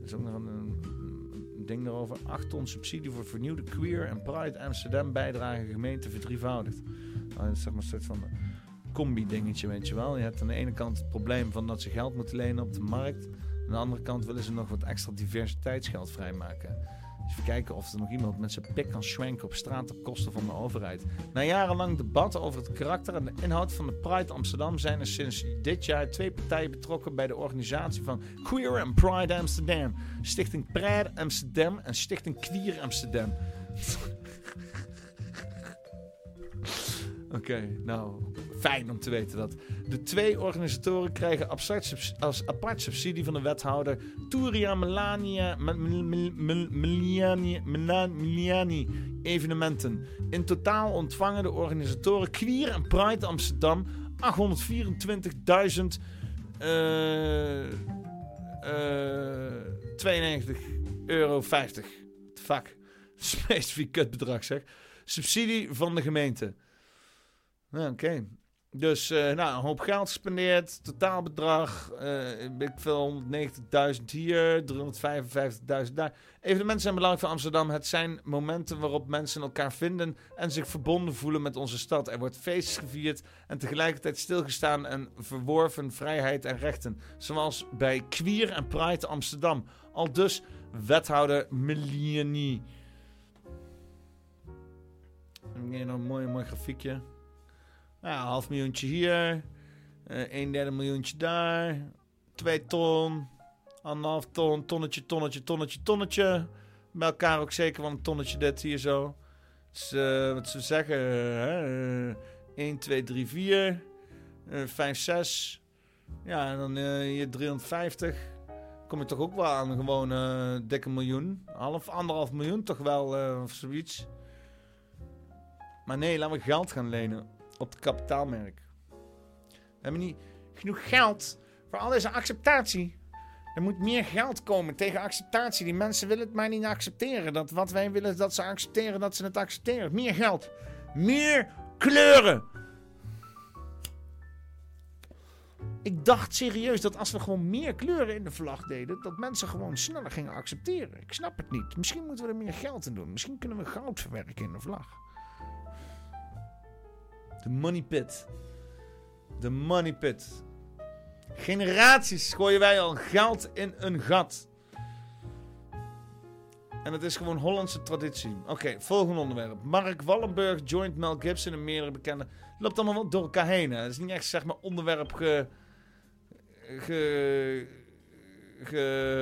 is ook nog een, een ding daarover. 8 ton subsidie voor vernieuwde queer en Pride Amsterdam bijdrage gemeente verdrievoudigd. Nou, dat is zeg maar een soort van combi-dingetje, weet je wel. Je hebt aan de ene kant het probleem van dat ze geld moeten lenen op de markt. Aan de andere kant willen ze nog wat extra diversiteitsgeld vrijmaken. Even kijken of er nog iemand met zijn pik kan schwenken op straat op kosten van de overheid. Na jarenlang debat over het karakter en de inhoud van de Pride Amsterdam zijn er sinds dit jaar twee partijen betrokken bij de organisatie van Queer and Pride Amsterdam. Stichting Pride Amsterdam en Stichting Queer Amsterdam. (laughs) Oké, nou, fijn om te weten dat. De twee organisatoren krijgen als apart subsidie van de wethouder Turia Melania, Me- Me- Me- Me- Meliani, Mela- Meliani evenementen. In totaal ontvangen de organisatoren Queer en Pride Amsterdam 824.000 eh eh 92 euro 50. Fuck. (laughs) Specifiek kutbedrag zeg. Subsidie van de gemeente. Nou, Oké. Dus eh, nou, een hoop geld gespendeerd. Totaalbedrag. eh ik veel 190.000 hier. 355.000 daar. Evenementen zijn belangrijk voor Amsterdam. Het zijn momenten waarop mensen elkaar vinden. En zich verbonden voelen met onze stad. Er wordt feest gevierd. En tegelijkertijd stilgestaan en verworven vrijheid en rechten. Zoals bij Queer en Pride Amsterdam. Al dus wethouder Meliani. Hier nog een mooi, mooi grafiekje. Nou, een half miljoentje hier. eh een derde miljoentje daar. Twee ton. Anderhalf ton. Tonnetje, tonnetje, tonnetje, tonnetje. Bij elkaar ook zeker wel een tonnetje dit hier zo. Dus eh, wat ze zeggen. Hè? eh, 1, 2, 3, 4. eh 5, 6. Ja, en dan eh, hier 350. Kom je toch ook wel aan gewoon eh dikke miljoen. Half, anderhalf miljoen toch wel of zoiets. Maar nee, laten we geld gaan lenen op het kapitaalmerk. We hebben niet genoeg geld voor al deze acceptatie. Er moet meer geld komen tegen acceptatie. Die mensen willen het maar niet accepteren. Dat wat wij willen dat ze accepteren, dat ze het accepteren. Meer geld. Meer kleuren. Ik dacht serieus dat als we gewoon meer kleuren in de vlag deden, dat mensen gewoon sneller gingen accepteren. Ik snap het niet. Misschien moeten we er meer geld in doen. Misschien kunnen we goud verwerken in de vlag. De money pit. De money pit. Generaties gooien wij al geld in een gat. En het is gewoon Hollandse traditie. Oké, volgende onderwerp. Mark Wallenberg joint Mel Gibson en meerdere bekende. Loopt allemaal wel door elkaar heen. Hè? Het is niet echt zeg maar onderwerp ge... ge,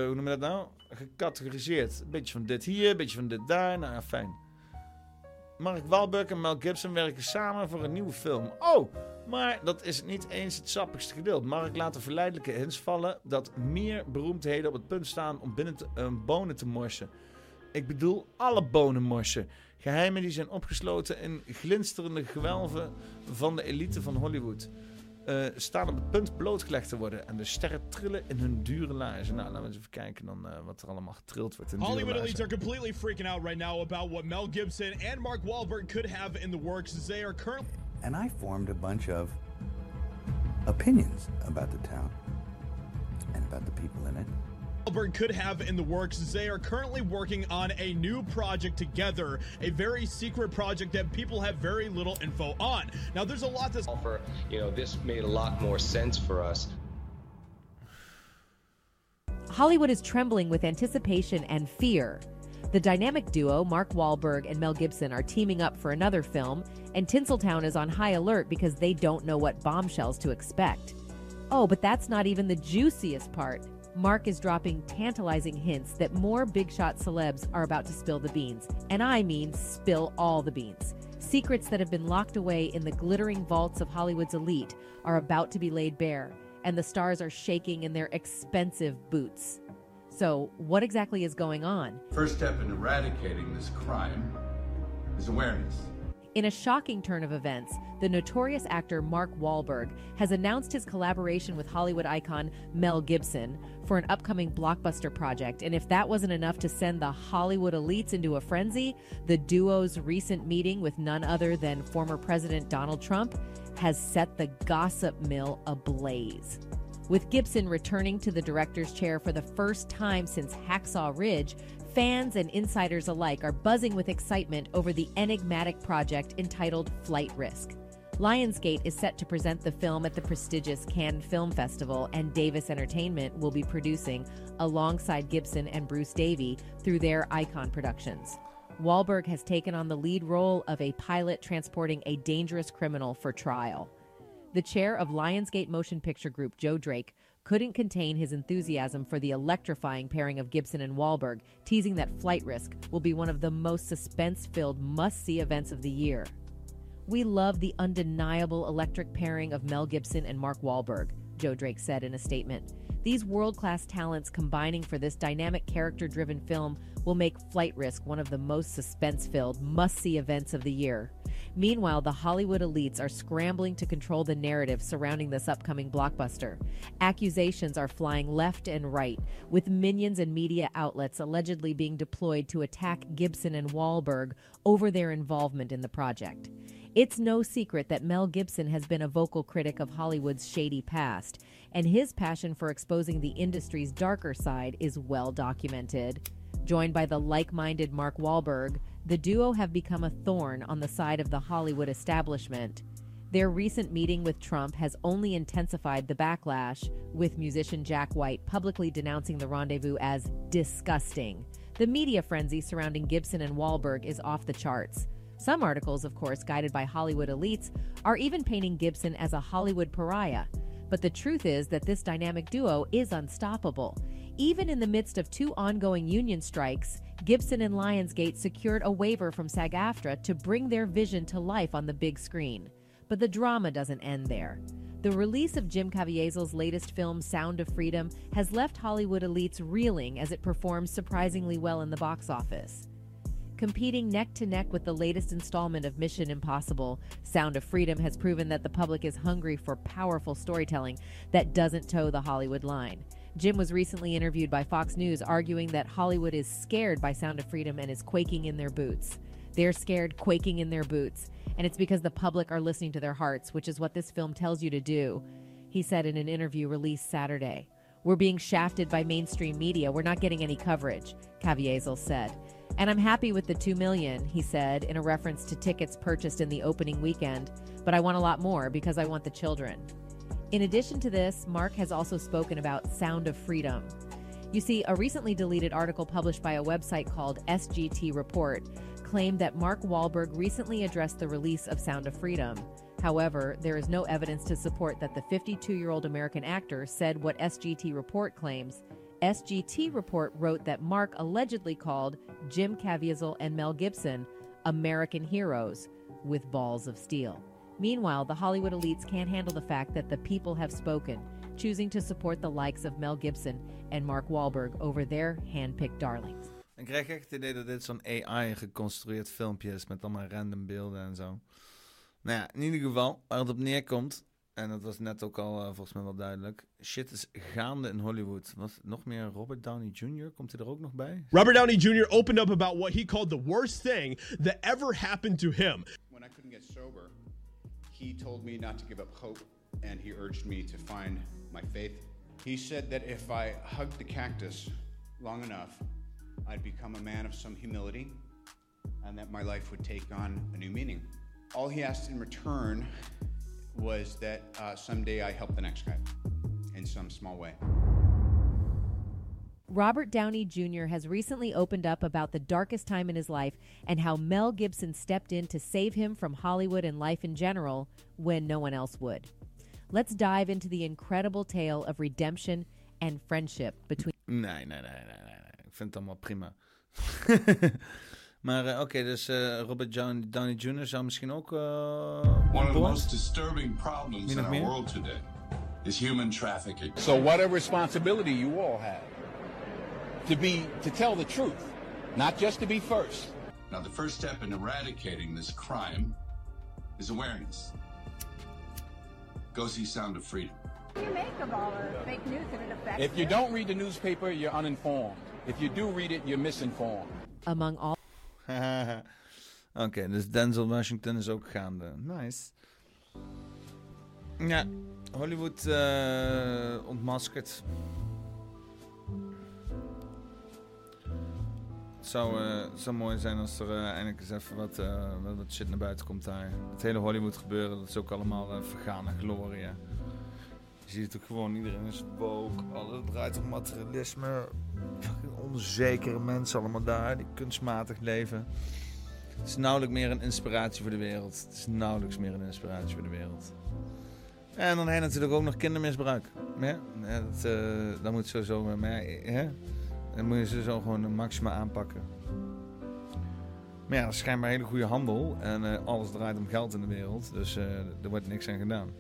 hoe noem je dat nou? Gecategoriseerd. Een beetje van dit hier, een beetje van dit daar. Nou fijn. Mark Wahlberg en Mel Gibson werken samen voor een nieuwe film. Oh, maar dat is niet eens het sappigste gedeelte. Mark laat de verleidelijke hints vallen dat meer beroemdheden op het punt staan om binnen te, eh, bonen te morsen. Ik bedoel alle bonen morsen. Geheimen die zijn opgesloten in glinsterende gewelven van de elite van Hollywood. Eh, staan op het punt blootgelegd te worden. En de sterren trillen in hun dure laarzen. Nou, laten we eens even kijken dan eh, wat er allemaal getrild wordt in dure
Hollywood elites are completely freaking out right now about what Mel Gibson and Mark Wahlberg could have in the works as they are currently.
And I formed a bunch of opinions about the town and about the people in it.
Wahlberg could have in the works as they are currently working on a new project together, a very secret project that people have very little info on. Now, there's a lot to
offer. you know, this made a lot more sense for us.
Hollywood is trembling with anticipation and fear. The dynamic duo, Mark Wahlberg and Mel Gibson, are teaming up for another film, and Tinseltown is on high alert because they don't know what bombshells to expect. Oh, but that's not even the juiciest part. Mark is dropping tantalizing hints that more big shot celebs are about to spill the beans. And I mean spill all the beans. Secrets that have been locked away in the glittering vaults of Hollywood's elite are about to be laid bare, and the stars are shaking in their expensive boots. So, what exactly is going on?
First step in eradicating this crime is awareness.
In a shocking turn of events, the notorious actor Mark Wahlberg has announced his collaboration with Hollywood icon Mel Gibson for an upcoming blockbuster project. And if that wasn't enough to send the Hollywood elites into a frenzy, the duo's recent meeting with none other than former President Donald Trump has set the gossip mill ablaze. With Gibson returning to the director's chair for the first time since Hacksaw Ridge, fans and insiders alike are buzzing with excitement over the enigmatic project entitled Flight Risk. Lionsgate is set to present the film at the prestigious Cannes Film Festival, and Davis Entertainment will be producing alongside Gibson and Bruce Davey through their Icon Productions. Wahlberg has taken on the lead role of a pilot transporting a dangerous criminal for trial. The chair of Lionsgate Motion Picture Group, Joe Drake, couldn't contain his enthusiasm for the electrifying pairing of Gibson and Wahlberg, teasing that Flight Risk will be one of the most suspense filled must see events of the year. We love the undeniable electric pairing of Mel Gibson and Mark Wahlberg, Joe Drake said in a statement. These world class talents combining for this dynamic character driven film will make Flight Risk one of the most suspense filled, must see events of the year. Meanwhile, the Hollywood elites are scrambling to control the narrative surrounding this upcoming blockbuster. Accusations are flying left and right, with minions and media outlets allegedly being deployed to attack Gibson and Wahlberg over their involvement in the project. It's no secret that Mel Gibson has been a vocal critic of Hollywood's shady past, and his passion for exposing the industry's darker side is well documented. Joined by the like minded Mark Wahlberg, the duo have become a thorn on the side of the Hollywood establishment. Their recent meeting with Trump has only intensified the backlash, with musician Jack White publicly denouncing the rendezvous as disgusting. The media frenzy surrounding Gibson and Wahlberg is off the charts. Some articles, of course, guided by Hollywood elites, are even painting Gibson as a Hollywood pariah. But the truth is that this dynamic duo is unstoppable. Even in the midst of two ongoing union strikes, Gibson and Lionsgate secured a waiver from SAG AFTRA to bring their vision to life on the big screen. But the drama doesn't end there. The release of Jim Caviezel's latest film, Sound of Freedom, has left Hollywood elites reeling as it performs surprisingly well in the box office. Competing neck to neck with the latest installment of Mission Impossible, Sound of Freedom has proven that the public is hungry for powerful storytelling that doesn't toe the Hollywood line. Jim was recently interviewed by Fox News arguing that Hollywood is scared by Sound of Freedom and is quaking in their boots. They're scared, quaking in their boots, and it's because the public are listening to their hearts, which is what this film tells you to do, he said in an interview released Saturday. We're being shafted by mainstream media. We're not getting any coverage, Caviezel said. And I'm happy with the 2 million, he said in a reference to tickets purchased in the opening weekend, but I want a lot more because I want the children. In addition to this, Mark has also spoken about Sound of Freedom. You see, a recently deleted article published by a website called SGT Report claimed that Mark Wahlberg recently addressed the release of Sound of Freedom. However, there is no evidence to support that the 52 year old American actor said what SGT Report claims. SGT Report wrote that Mark allegedly called Jim Caviezel and Mel Gibson American heroes with balls of steel. Meanwhile, the Hollywood elites can't handle the fact that the people have spoken, choosing to support the likes of Mel Gibson and Mark Wahlberg over their handpicked darlings.
Dan krijg ik het idee dat dit zo'n AI-geconstrueerd filmpje is met allemaal random beelden en zo. Nou ja, in ieder geval, waar het op neerkomt, en dat was net ook al uh, volgens mij wel duidelijk, shit is gaande in Hollywood. Wat, nog meer Robert Downey Jr., komt hij er ook nog bij?
Robert Downey Jr. opened up about what he called the worst thing that ever happened to him.
When I couldn't get sober, he told me not to give up hope and he urged me to find my faith. He said that if I hugged the cactus long enough, I'd become a man of some humility and that my life would take on a new meaning. All he asked in return was that uh, someday I help the next guy in some small way.
Robert Downey Jr. has recently opened up about the darkest time in his life and how Mel Gibson stepped in to save him from Hollywood and life in general when no one else would. Let's dive into the incredible tale of redemption and friendship between.
Nee, nee, nee, nee, nee. Ik vind het allemaal prima. (laughs) maar uh, oké, okay, dus uh, Robert John, Downey Jr. zou misschien ook. Uh,
One of the most disturbing problems in our world today is human trafficking.
So, what a responsibility you all have to be to tell the truth, not just to be first.
Now, the first step in eradicating this crime is awareness. Go see Sound of Freedom.
What do you make of all the fake news that it affects
If you don't read the newspaper, you're uninformed. If you do read it, you're misinformed.
Among all (laughs)
Oké, dus Denzel Washington is ook gaande. Nice. Ja, Hollywood eh ontmaskerd. Zou, eh, het zou mooi zijn als er eh, eindelijk eens even wat, eh, wat, wat shit naar buiten komt daar. Het hele Hollywood gebeuren, dat is ook allemaal vergane gloria. Je ziet ook gewoon, iedereen is woke, alles draait om materialisme. Onzekere mensen allemaal daar, die kunstmatig leven. Het is nauwelijks meer een inspiratie voor de wereld. Het is nauwelijks meer een inspiratie voor de wereld. En dan je natuurlijk ook nog kindermisbruik. Ja, dat, dat moet sowieso... Maar ja, Dan moet je ze zo gewoon maxima aanpakken. Maar ja, dat is schijnbaar hele goede handel. En eh, alles draait om geld in de wereld. Dus eh, er wordt niks aan gedaan.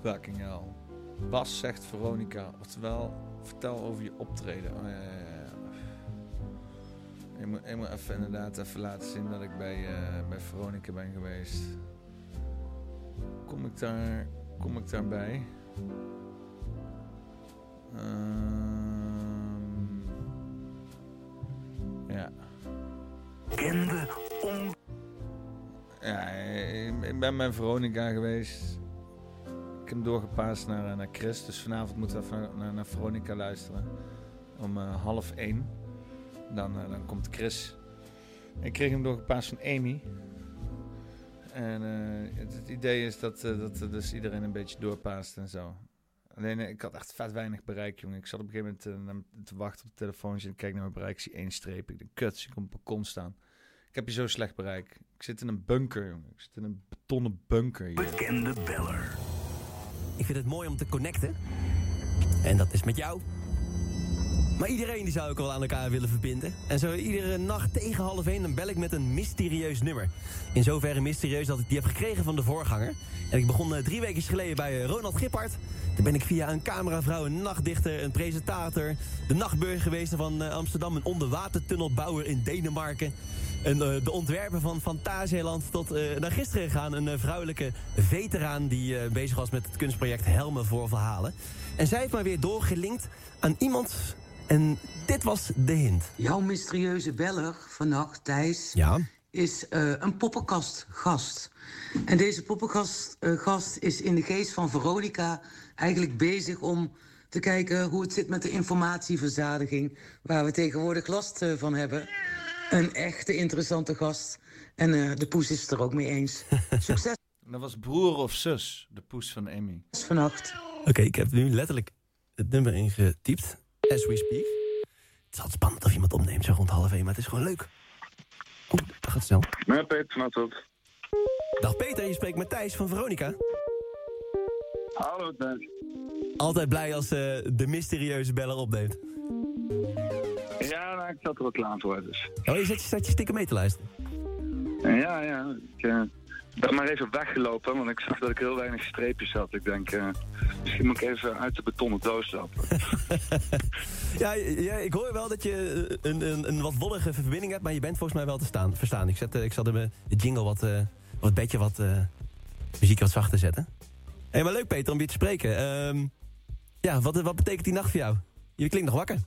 Fucking hell. Bas zegt Veronica. Oftewel, vertel over je optreden. Oh, ja. Ik moet, ik moet even inderdaad even laten zien dat ik bij, eh, bij Veronica ben geweest. Kom ik daar, kom ik daarbij? Ehm, ja.
Kende om.
Ja, ik, ben bij Veronica geweest. Ik heb hem doorgepaast naar, eh, naar Chris. Dus vanavond moeten we even naar, naar, naar Veronica luisteren. Om eh, half één. Dan, eh, dan komt Chris. Ik kreeg hem doorgepaast van Amy. En eh, het, het idee is dat, eh, dat dus iedereen een beetje doorpaast en zo. Alleen eh, ik had echt vet weinig bereik, jongen. Ik zat op een gegeven moment te wachten op het telefoontje. En ik kijk naar mijn bereik, ik zie één streep. Ik denk, kut, zie ik op een balkon staan. Ik heb hier zo slecht bereik. Ik zit in een bunker, jongen. Ik zit in een betonnen bunker hier.
Bekende beller.
Ik vind het mooi om te connecten. En dat is met jou. Maar iedereen die zou ik wel aan elkaar willen verbinden. En zo iedere nacht tegen half één dan bel ik met een mysterieus nummer. In zoverre mysterieus dat ik die heb gekregen van de voorganger. En ik begon eh, drie weken geleden bij eh, Ronald Gippard. Daar ben ik via een cameravrouw, een nachtdichter, een presentator... de nachtburgemeester van eh, Amsterdam, een onderwatertunnelbouwer in Denemarken... En de ontwerper van Fantasieland tot naar gisteren gegaan. Een vrouwelijke veteraan die bezig was met het kunstproject Helmen voor Verhalen. En zij heeft mij weer doorgelinkt aan iemand. En dit was de hint.
Jouw mysterieuze beller vannacht, Thijs,
Ja?
is eh, een poppenkastgast. En deze poppenkastgast eh, gast is in de geest van Veronica eigenlijk bezig om te kijken hoe het zit met de informatieverzadiging, waar we tegenwoordig last eh, van hebben. Een echte interessante gast. En eh, de poes is het er ook mee eens. (laughs) Succes
Dat was broer of zus, de poes van Amy.
vannacht.
Oké, ik heb nu letterlijk het nummer ingetypt. As we speak. Het is altijd spannend of iemand opneemt zo rond half één, maar het is gewoon leuk. Oeh, dat gaat snel.
Nee, Peter van Atwoord.
Dag Peter, je spreekt met Thijs van Veronica.
Hallo, Thijs.
Altijd blij als eh, de mysterieuze beller opneemt.
Ja, nou, ik zat er wel klaar voor, dus.
Oh, je zet je, stiekem mee te luisteren.
Ja, ja. Ik eh, ben maar even weggelopen, want ik zag dat ik heel weinig streepjes had. Ik denk, eh, misschien moet ik even uit de betonnen doos stappen. (laughs)
Ja, ja, ik hoor wel dat je eh, een, een, een wat wollige verbinding hebt, maar je bent volgens mij wel te staan, verstaan. Ik, zet, eh, ik zal de, de jingle wat, wat beetje wat eh, muziek wat zachter zetten. Hé, hey, maar leuk Peter om je te spreken. Ehm, ja, wat, wat betekent die nacht voor jou? Je klinkt nog wakker.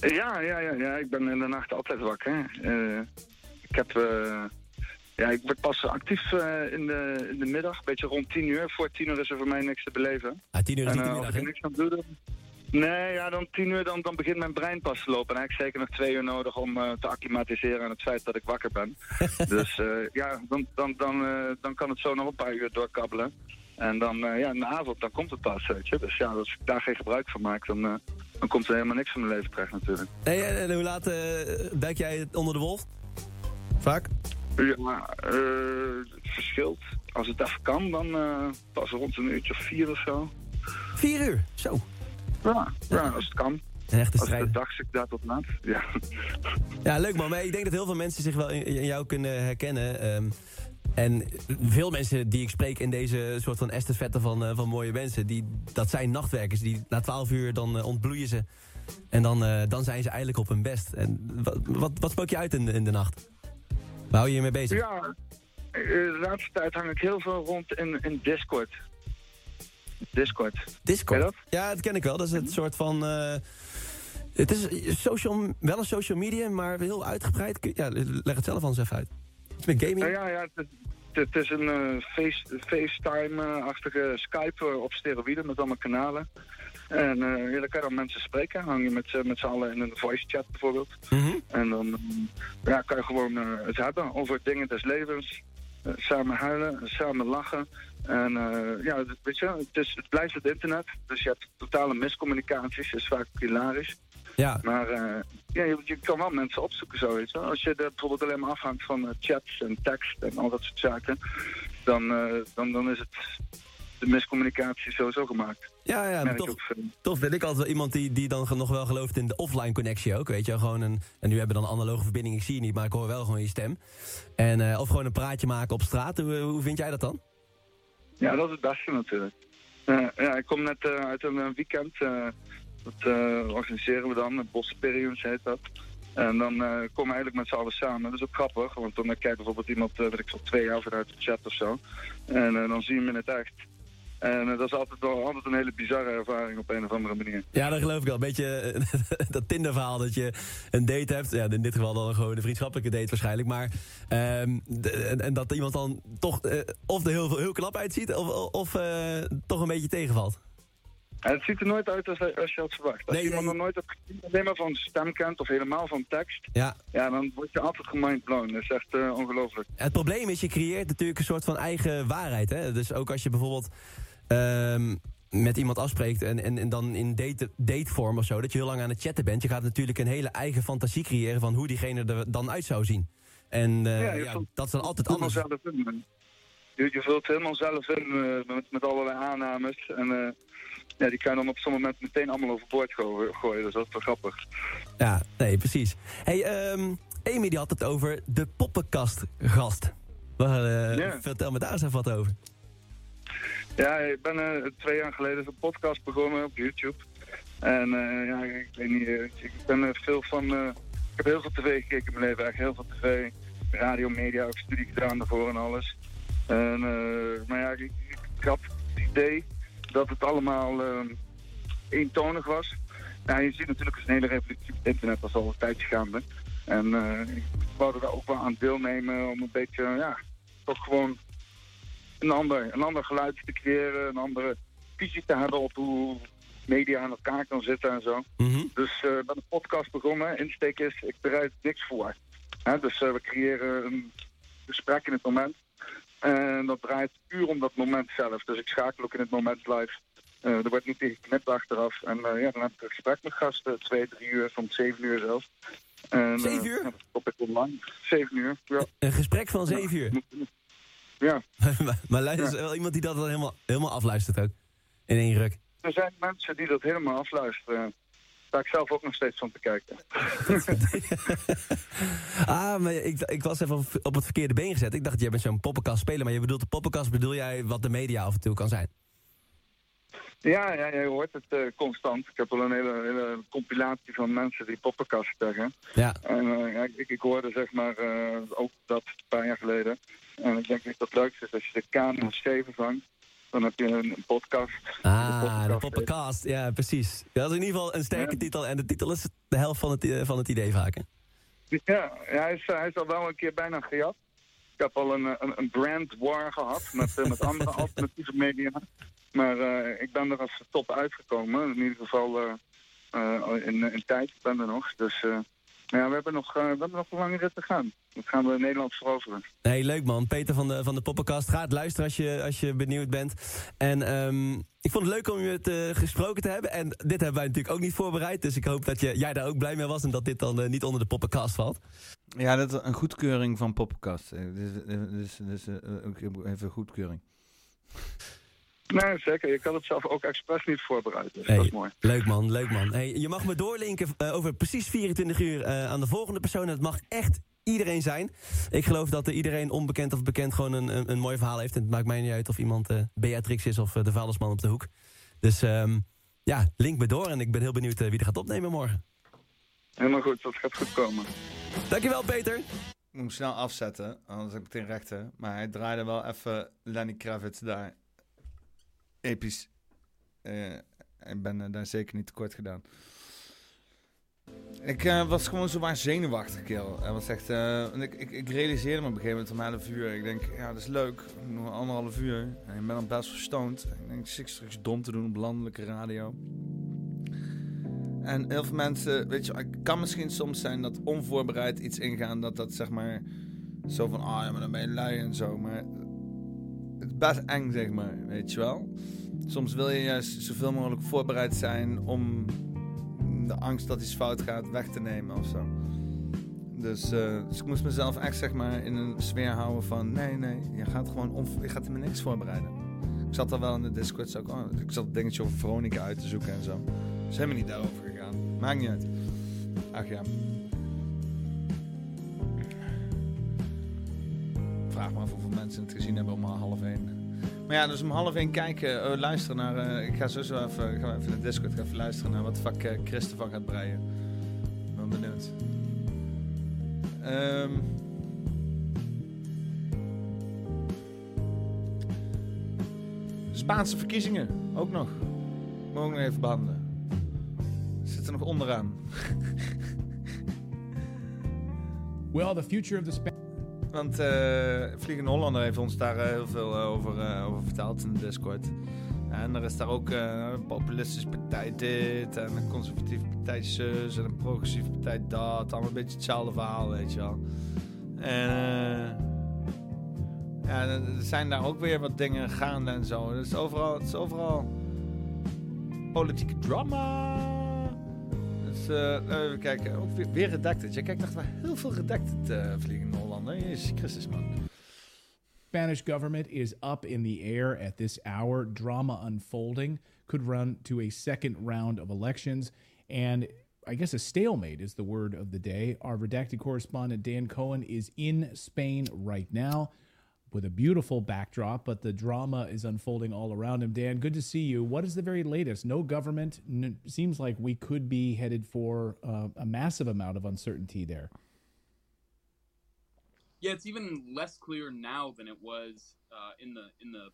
Ja, ja, ja, ja. Ik ben in de nacht altijd wakker. Ik heb... ja, ik word pas actief eh, in, de, in de middag, een beetje rond tien uur. Voor tien uur is er voor mij niks te beleven.
Ah, tien uur is
en,
niet de
eh,
middag,
als ik
hè?
niks aan Nee, ja, dan tien uur dan, dan begint mijn brein pas te lopen. En eigenlijk zeker nog twee uur nodig om eh, te acclimatiseren aan het feit dat ik wakker ben. (laughs) dus ja, dan, dan, dan, dan kan het zo nog een paar uur doorkabbelen. En dan, ja, in de avond, dan komt het pas, weet je. Dus ja, als ik daar geen gebruik van maak, dan, dan komt er helemaal niks van mijn leven terecht natuurlijk.
Hey, en, en hoe laat duik jij onder de wolf? Vaak?
Ja, eh, het verschilt. Als het even kan, dan eh, pas rond een uurtje of vier of zo.
Vier uur? Zo.
Ja, ja als het kan.
Een echte
Als
strijder.
de dag zit daar tot laat. Ja.
Ja, leuk man. Maar ik denk dat heel veel mensen zich wel in, jou kunnen herkennen. Ehm, en veel mensen die ik spreek in deze soort van estafette van, eh, van mooie mensen... Die, dat zijn nachtwerkers. Die na twaalf uur dan ontbloeien ze En dan, dan zijn ze eigenlijk op hun best. En wat, wat, wat spook je uit in de, in de nacht? Waar hou je je mee bezig?
Ja, eh, de laatste tijd hang ik heel veel rond in, in Discord. Discord.
Discord? Ja, dat ken ik wel. Dat is het soort van... eh, het is social, wel een social media, maar heel uitgebreid. Ja, leg het zelf al eens even uit. Iets met gaming?
Nou ja, ja het, het is een eh, face, FaceTime-achtige Skype op steroïden met allemaal kanalen. En eh ja, dan kan je dan mensen spreken. Hang je met, z'n- met z'n allen in een voice chat bijvoorbeeld. En dan eh, ja, kan je gewoon eh, het hebben over dingen des levens. Eh, samen huilen, samen lachen. En eh, ja, weet je, het, is, het blijft het internet. Dus je hebt totale miscommunicaties. is vaak hilarisch.
Ja.
Maar eh, ja, je, je kan wel mensen opzoeken zo, weet je. wel. Als je er bijvoorbeeld alleen maar afhangt van eh, chats en tekst en al dat soort zaken, dan, eh, dan, dan is het de miscommunicatie sowieso gemaakt.
Ja, ja, maar toch, ben ik altijd wel iemand die, die dan nog wel gelooft in de offline connectie ook, weet je. Gewoon een, en nu hebben we dan een analoge verbinding, ik zie je niet, maar ik hoor wel gewoon je stem. En, eh, of gewoon een praatje maken op straat, hoe, hoe vind jij dat dan?
Ja, dat is het beste natuurlijk. Eh, ja, ik kom net eh, uit een weekend. dat organiseren we dan, Bossperiums heet dat. En dan komen we eigenlijk met z'n allen samen. Dat is ook grappig, want dan kijkt bijvoorbeeld iemand, weet ik veel, twee jaar vanuit de chat of zo. En dan zie je hem in het echt. En eh, dat is altijd wel altijd een hele bizarre ervaring op een of andere manier.
Ja, dat geloof ik wel. Een beetje eh, (laughs) dat Tinder-verhaal dat je een date hebt. Ja, in dit geval dan gewoon een vriendschappelijke date waarschijnlijk. Maar, ehm, de- en, en dat iemand dan toch eh, of er heel, heel knap uitziet of, of toch een beetje tegenvalt.
En het ziet er nooit uit als, als je had verwacht. Als je iemand nog nooit hebt gezien, alleen maar van stem kent of helemaal van tekst,
Ja.
ja, dan word je altijd gemindblown. Dat is echt ongelooflijk.
Het probleem is, je creëert natuurlijk een soort van eigen waarheid. Hè? Dus ook als je bijvoorbeeld ehm, met iemand afspreekt en, en, en dan in date, datevorm of zo, dat je heel lang aan het chatten bent. Je gaat natuurlijk een hele eigen fantasie creëren van hoe diegene er dan uit zou zien. En eh,
Ja, je
ja,
vult-
dat is dan altijd anders.
zelf in. man. Je, je vult helemaal zelf in eh, met, met allerlei aannames. En eh, ja, die kan je dan op zo'n moment meteen allemaal overboord gooien. gooien dus dat is wel grappig.
Ja, nee, precies. Hey, ehm, Amy die had het over de poppenkastgast.
Ja.
Vertel me daar eens even wat over.
Ja, ik ben eh, twee jaar geleden een podcast begonnen op YouTube. En eh, ja, ik weet niet, eh, ik ben veel van... ik heb heel veel tv gekeken in mijn leven, eigenlijk heel veel tv. Radio, media, ook studie gedaan daarvoor en alles. En, maar ja, ik, ik, had het idee dat het allemaal eh, eentonig was. Ja, je ziet natuurlijk een hele revolutie op het internet, is al een tijdje gaande. En ik wou er ook wel aan deelnemen om een beetje, ja, toch gewoon een ander, een ander geluid te creëren, een andere visie te hebben op hoe media aan elkaar kan zitten en zo. Dus eh ik ben een podcast begonnen. Insteek is, ik bereid niks voor. Hè, dus eh, we creëren een gesprek in het moment. En dat draait puur om dat moment zelf. Dus ik schakel ook in het moment live. Eh, er wordt niet tegen geknipt achteraf. En ja, dan heb ik een gesprek met gasten. Twee, drie uur, soms zeven uur zelfs. En,
Zeven uur?
dat stop ik online. Zeven uur, ja.
Een gesprek van zeven uur.
Ja. (laughs)
maar maar luister,
Ja.
wel iemand die dat dan helemaal, helemaal afluistert ook. In één ruk.
Er zijn mensen die dat helemaal afluisteren. Daar ik zelf ook nog steeds van te kijken. (laughs)
Ah, maar ik, ik was even op, op het verkeerde been gezet. Ik dacht, jij bent zo'n poppenkast speler. Maar je bedoelt de poppenkast, bedoel jij wat de media af en toe kan zijn?
Ja, ja, je hoort het eh, constant. Ik heb wel een hele, hele compilatie van mensen die poppenkast zeggen.
Ja.
En eh, ja, ik, ik hoorde zeg maar eh, ook dat een paar jaar geleden. En ik denk dat het leukste is als je de K en schreven vangt. Dan heb je een, podcast.
Ah, de poppenkast. Ja, precies. Dat is in ieder geval een sterke titel. En de titel is de helft van het, van het idee vaak, hè?
Ja, ja hij, is, hij is al wel een keer bijna gejat. Ik heb al een, een, een brand war gehad met, eh, met andere (laughs) alternatieve media. Maar eh, ik ben er als top uitgekomen. In ieder geval eh, in, in tijd. Ik ben er nog. Dus ja, we hebben nog, eh, we hebben nog een lange rit te gaan. Dat gaan we Nederland veroveren.
Nee, leuk man. Peter van de, van de Poppenkast. Ga het luisteren als je, als je benieuwd bent. En ehm, ik vond het leuk om je het eh, gesproken te hebben. En dit hebben wij natuurlijk ook niet voorbereid. Dus ik hoop dat je, jij daar ook blij mee was. En dat dit dan eh, niet onder de Poppenkast valt.
Ja, dat is een goedkeuring van Poppenkast. Dus, dus, dus ook even goedkeuring.
Nee, zeker. Je kan het zelf ook expres niet voorbereiden. Dus
Hey,
dat is mooi.
Leuk man, leuk man. Hey, je mag me doorlinken eh, over precies 24 uur eh, aan de volgende persoon. Het mag echt iedereen zijn. Ik geloof dat er iedereen onbekend of bekend gewoon een, een, een mooi verhaal heeft. En het maakt mij niet uit of iemand eh, Beatrix is of de vadersman op de hoek. Dus ehm, Ja, link me door en ik ben heel benieuwd wie er gaat opnemen morgen.
Helemaal goed, dat gaat goed komen.
Dankjewel, Peter.
Ik moet hem snel afzetten, anders heb ik meteen rechten. Maar hij draaide wel even Lenny Kravitz daar. Episch. Eh, ik ben eh, daar zeker niet tekort gedaan. Ik eh, was gewoon zo waar zenuwachtig, kerel. Hij was echt, ik, ik, ik realiseerde me op een gegeven moment om 11 uur. Ik denk, ja, dat is leuk. Nog anderhalf uur. En ik ben dan best verstoned. Ik denk, ik straks dom te doen op landelijke radio. En heel veel mensen, weet je, het kan misschien soms zijn dat onvoorbereid iets ingaan, dat dat zeg maar zo van, ah ja, maar dan ben je lui en zo. Maar best eng, zeg maar, weet je wel. Soms wil je juist zoveel mogelijk voorbereid zijn om de angst dat iets fout gaat weg te nemen of zo. Dus, eh, dus ik moest mezelf echt zeg maar in een sfeer houden van nee, nee, je gaat gewoon onvo- je gaat me niks voorbereiden. Ik zat al wel in de Discord, zo, oh, ik zat het dingetje over Veronica uit te zoeken en zo. is helemaal niet daarover gegaan. Maakt niet uit. Ach ja. Vraag me af hoeveel mensen het gezien hebben om half één. Maar ja, dus om half één kijken, eh, luisteren naar... eh, ik ga sowieso even, ik ga even de Discord even luisteren naar wat fuck eh, Chris ervan gaat breien. Ben benieuwd. Ehm Spaanse verkiezingen, ook nog. Ook nog even behandelen. Zit er nog onderaan. (laughs)
Well, the future of the Spanish.
Want eh Vliegende Hollander heeft ons daar eh, heel veel eh, over, over verteld in de Discord. En er is daar ook een populistische partij dit en een conservatieve partij zus en een progressieve partij dat. Allemaal een beetje hetzelfde verhaal, weet je wel. En ja, er zijn daar ook weer wat dingen gaande en zo. Is overal, het is overal politieke drama. Dus even kijken. Ook weer, weer redacted. Je kijkt echt wel heel veel redacted uh, Vliegende Christus, man.
Spanish government is up in the air at this hour. Drama unfolding could run to a second round of elections. And I guess a stalemate is the word of the day. Our redacted correspondent Dan Cohen is in Spain right now with a beautiful backdrop, but the drama is unfolding all around him. Dan, good to see you. What is the very latest? No government. N- seems like we could be headed for uh, a massive amount of uncertainty there.
Yeah, it's even less clear now than it was uh, in the in the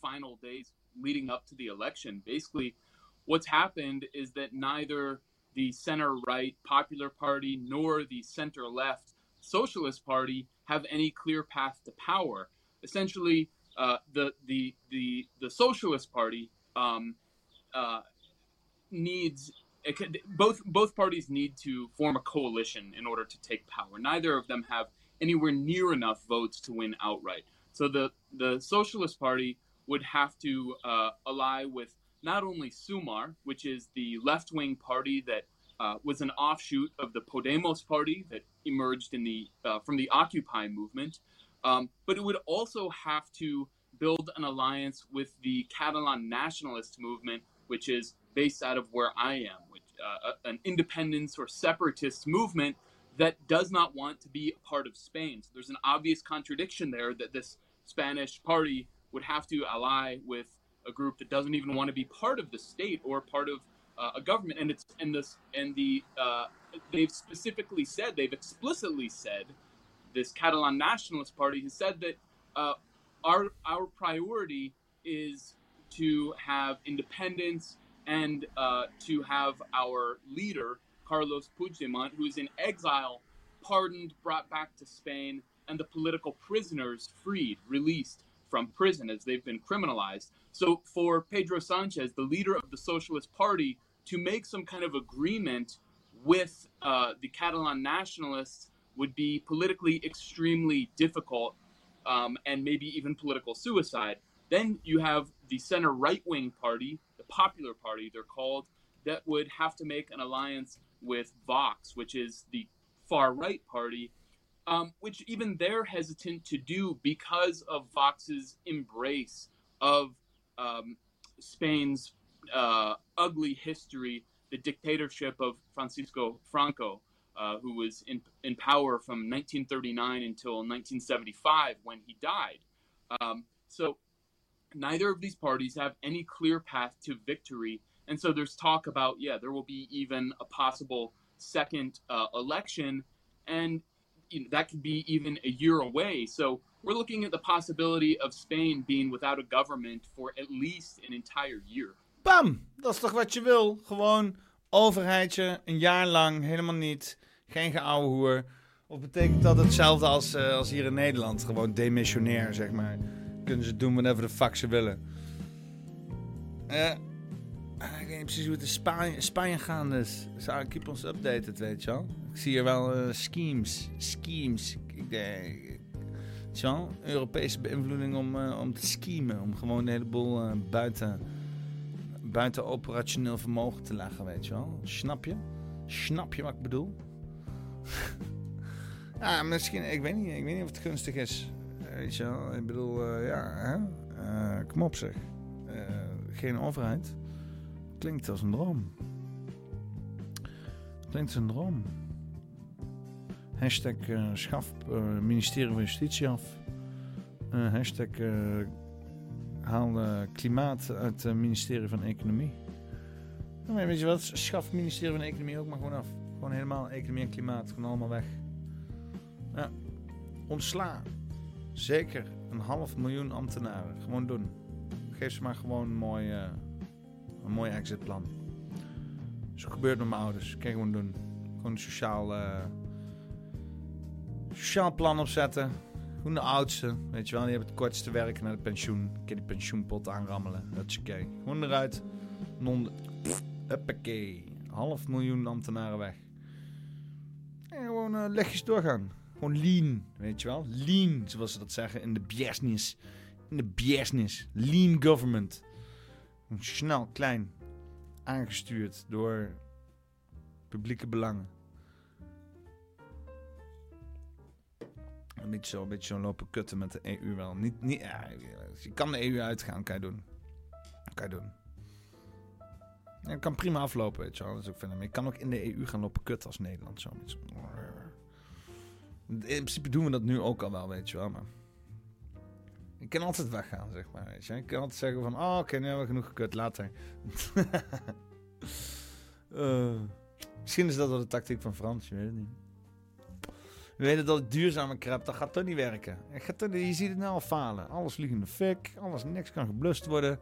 final days leading up to the election. Basically, what's happened is that neither the center right Popular Party nor the center left Socialist Party have any clear path to power. Essentially, uh, the the the the Socialist Party um, uh, needs could, both both parties need to form a coalition in order to take power. Neither of them have anywhere near enough votes to win outright. So the the Socialist Party would have to uh, ally with not only Sumar, which is the left wing party that uh, was an offshoot of the Podemos party that emerged in the uh, from the Occupy movement, um, but it would also have to build an alliance with the Catalan nationalist movement, which is based out of where I am, which uh, an independence or separatist movement that does not want to be a part of Spain. So there's an obvious contradiction there that this Spanish party would have to ally with a group that doesn't even want to be part of the state or part of uh, a government. And it's and this and the uh, they've specifically said they've explicitly said this Catalan Nationalist Party has said that uh, our our priority is to have independence and uh, to have our leader Carlos Puigdemont, who is in exile, pardoned, brought back to Spain, and the political prisoners freed, released from prison as they've been criminalized. So for Pedro Sanchez, the leader of the Socialist Party, to make some kind of agreement with uh, the Catalan nationalists would be politically extremely difficult um, and maybe even political suicide. Then you have the center right wing party, the Popular Party, they're called, that would have to make an alliance with Vox, which is the far right party, um, which even they're hesitant to do because of Vox's embrace of um, Spain's uh, ugly history, the dictatorship of Francisco Franco, uh, who was in, in power from 1939 until 1975 when he died. Um, so neither of these parties have any clear path to victory. And so there's talk about, yeah, there will be even a possible second uh, election, and you know, that could be even a year away. So we're looking at the possibility of Spain being without a government for at least an entire year.
Bam! Dat is toch wat je wil? Gewoon overheidje, een jaar lang, helemaal niet. Geen geouwe hoer. Of betekent dat hetzelfde als, eh, als hier in Nederland? Gewoon demissionair, zeg maar. Kunnen ze doen whatever de fuck ze willen. Eh, ik weet niet precies hoe het in Spanje, Spanje gaande. Zou ik keep ons updated, weet je wel? Ik zie hier wel eh, schemes. Schemes. Ik denk... Wel? Europese beïnvloeding om, eh, om te schemen. Om gewoon een heleboel eh, buiten, buiten operationeel vermogen te leggen, weet je wel? Snap je? Snap je wat ik bedoel? ja, (laughs) misschien... Ik weet niet, ik weet niet of het gunstig is. Eh, Weet je wel? Ik bedoel, eh, ja, hè? Eh, kom op zeg. Eh, geen overheid. Klinkt als een droom. Klinkt als een droom. Hashtag eh, schaf eh, ministerie van Justitie af. Eh, hashtag haal klimaat uit het ministerie van Economie. Maar weet je wat? Schaf ministerie van Economie ook maar gewoon af. Gewoon helemaal economie en klimaat. Gewoon allemaal weg. Ja. Ontsla. Zeker een half miljoen ambtenaren. Gewoon doen. Geef ze maar gewoon mooi, een mooi exitplan. Zo gebeurt met mijn ouders. Je gewoon doen. Gewoon een sociaal, eh, sociaal plan opzetten. Gewoon de oudste. Weet je wel, die hebben het kortste werken naar de pensioen. Kan die pensioenpot aanrammelen. Dat is oké. Gewoon eruit. Non. Half miljoen ambtenaren weg. En gewoon eh, lichtjes doorgaan. Gewoon lean, weet je wel? Lean, zoals ze dat zeggen in de business. In de business. Lean government. Snel, klein. Aangestuurd door publieke belangen. Een beetje zo, een beetje zo lopen kutten met de EU wel. Niet, niet, je kan de EU uitgaan, kan je doen. Kan je doen. Kan prima aflopen, weet je wel. Dat je kan ook in de EU gaan lopen kutten als Nederland. Zo- In principe doen we dat nu ook al wel, weet je wel. Maar ik kan altijd weggaan, zeg maar. Weet je. Ik kan altijd zeggen van, oh, oké, nu hebben we genoeg gekut, later. (laughs) Eh, misschien is dat wel de tactiek van Frans, je weet het niet. We weten dat het duurzame crap, dat gaat toch niet werken. Gaat toch je ziet het nou al falen. Alles vliegt in de fik, alles, niks kan geblust worden.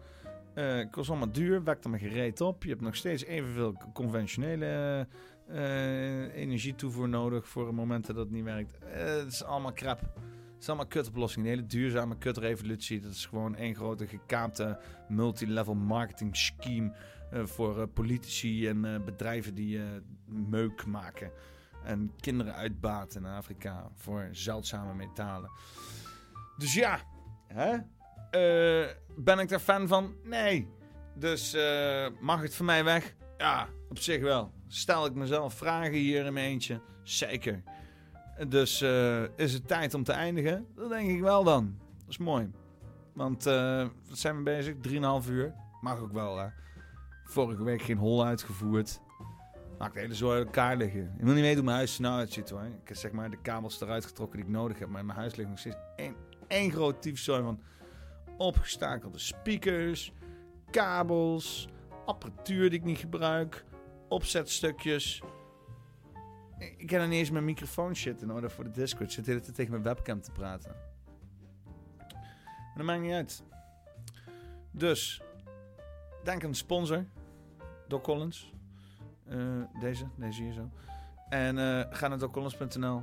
Eh kost allemaal duur, wekt er maar gereed op. Je hebt nog steeds evenveel conventionele eh, energietoevoer nodig voor een moment dat het niet werkt. Het is allemaal crap. Is allemaal. De hele duurzame kutrevolutie, dat is gewoon één grote gekaapte multilevel marketing scheme eh, voor eh, politici en eh, bedrijven die meuk maken. En kinderen uitbaten in Afrika voor zeldzame metalen. Dus ja, hè? Ben ik daar fan van? Nee. Dus mag het voor mij weg? Ja, op zich wel. Stel ik mezelf vragen hier in mijn eentje? Zeker. Dus eh, is het tijd om te eindigen? Dat denk ik wel dan. Dat is mooi. Want eh wat zijn we bezig? 3,5 uur. Mag ook wel, hè. Vorige week geen hol uitgevoerd. Maakt de hele zooi uit elkaar liggen. Ik wil niet weten hoe mijn huis er nou uitziet hoor. Ik heb zeg maar de kabels eruit getrokken die ik nodig heb. Maar in mijn huis ligt nog steeds één, één groot tyfzooi van opgestakelde speakers, kabels, apparatuur die ik niet gebruik, opzetstukjes. Ik heb er niet eens mijn microfoon shit in orde voor de Discord. Zit tegen mijn webcam te praten. Maar dat maakt niet uit. Dus, denk aan de sponsor. Doc Collins. Eh, deze, deze hier zo. En eh, ga naar doccollins.nl.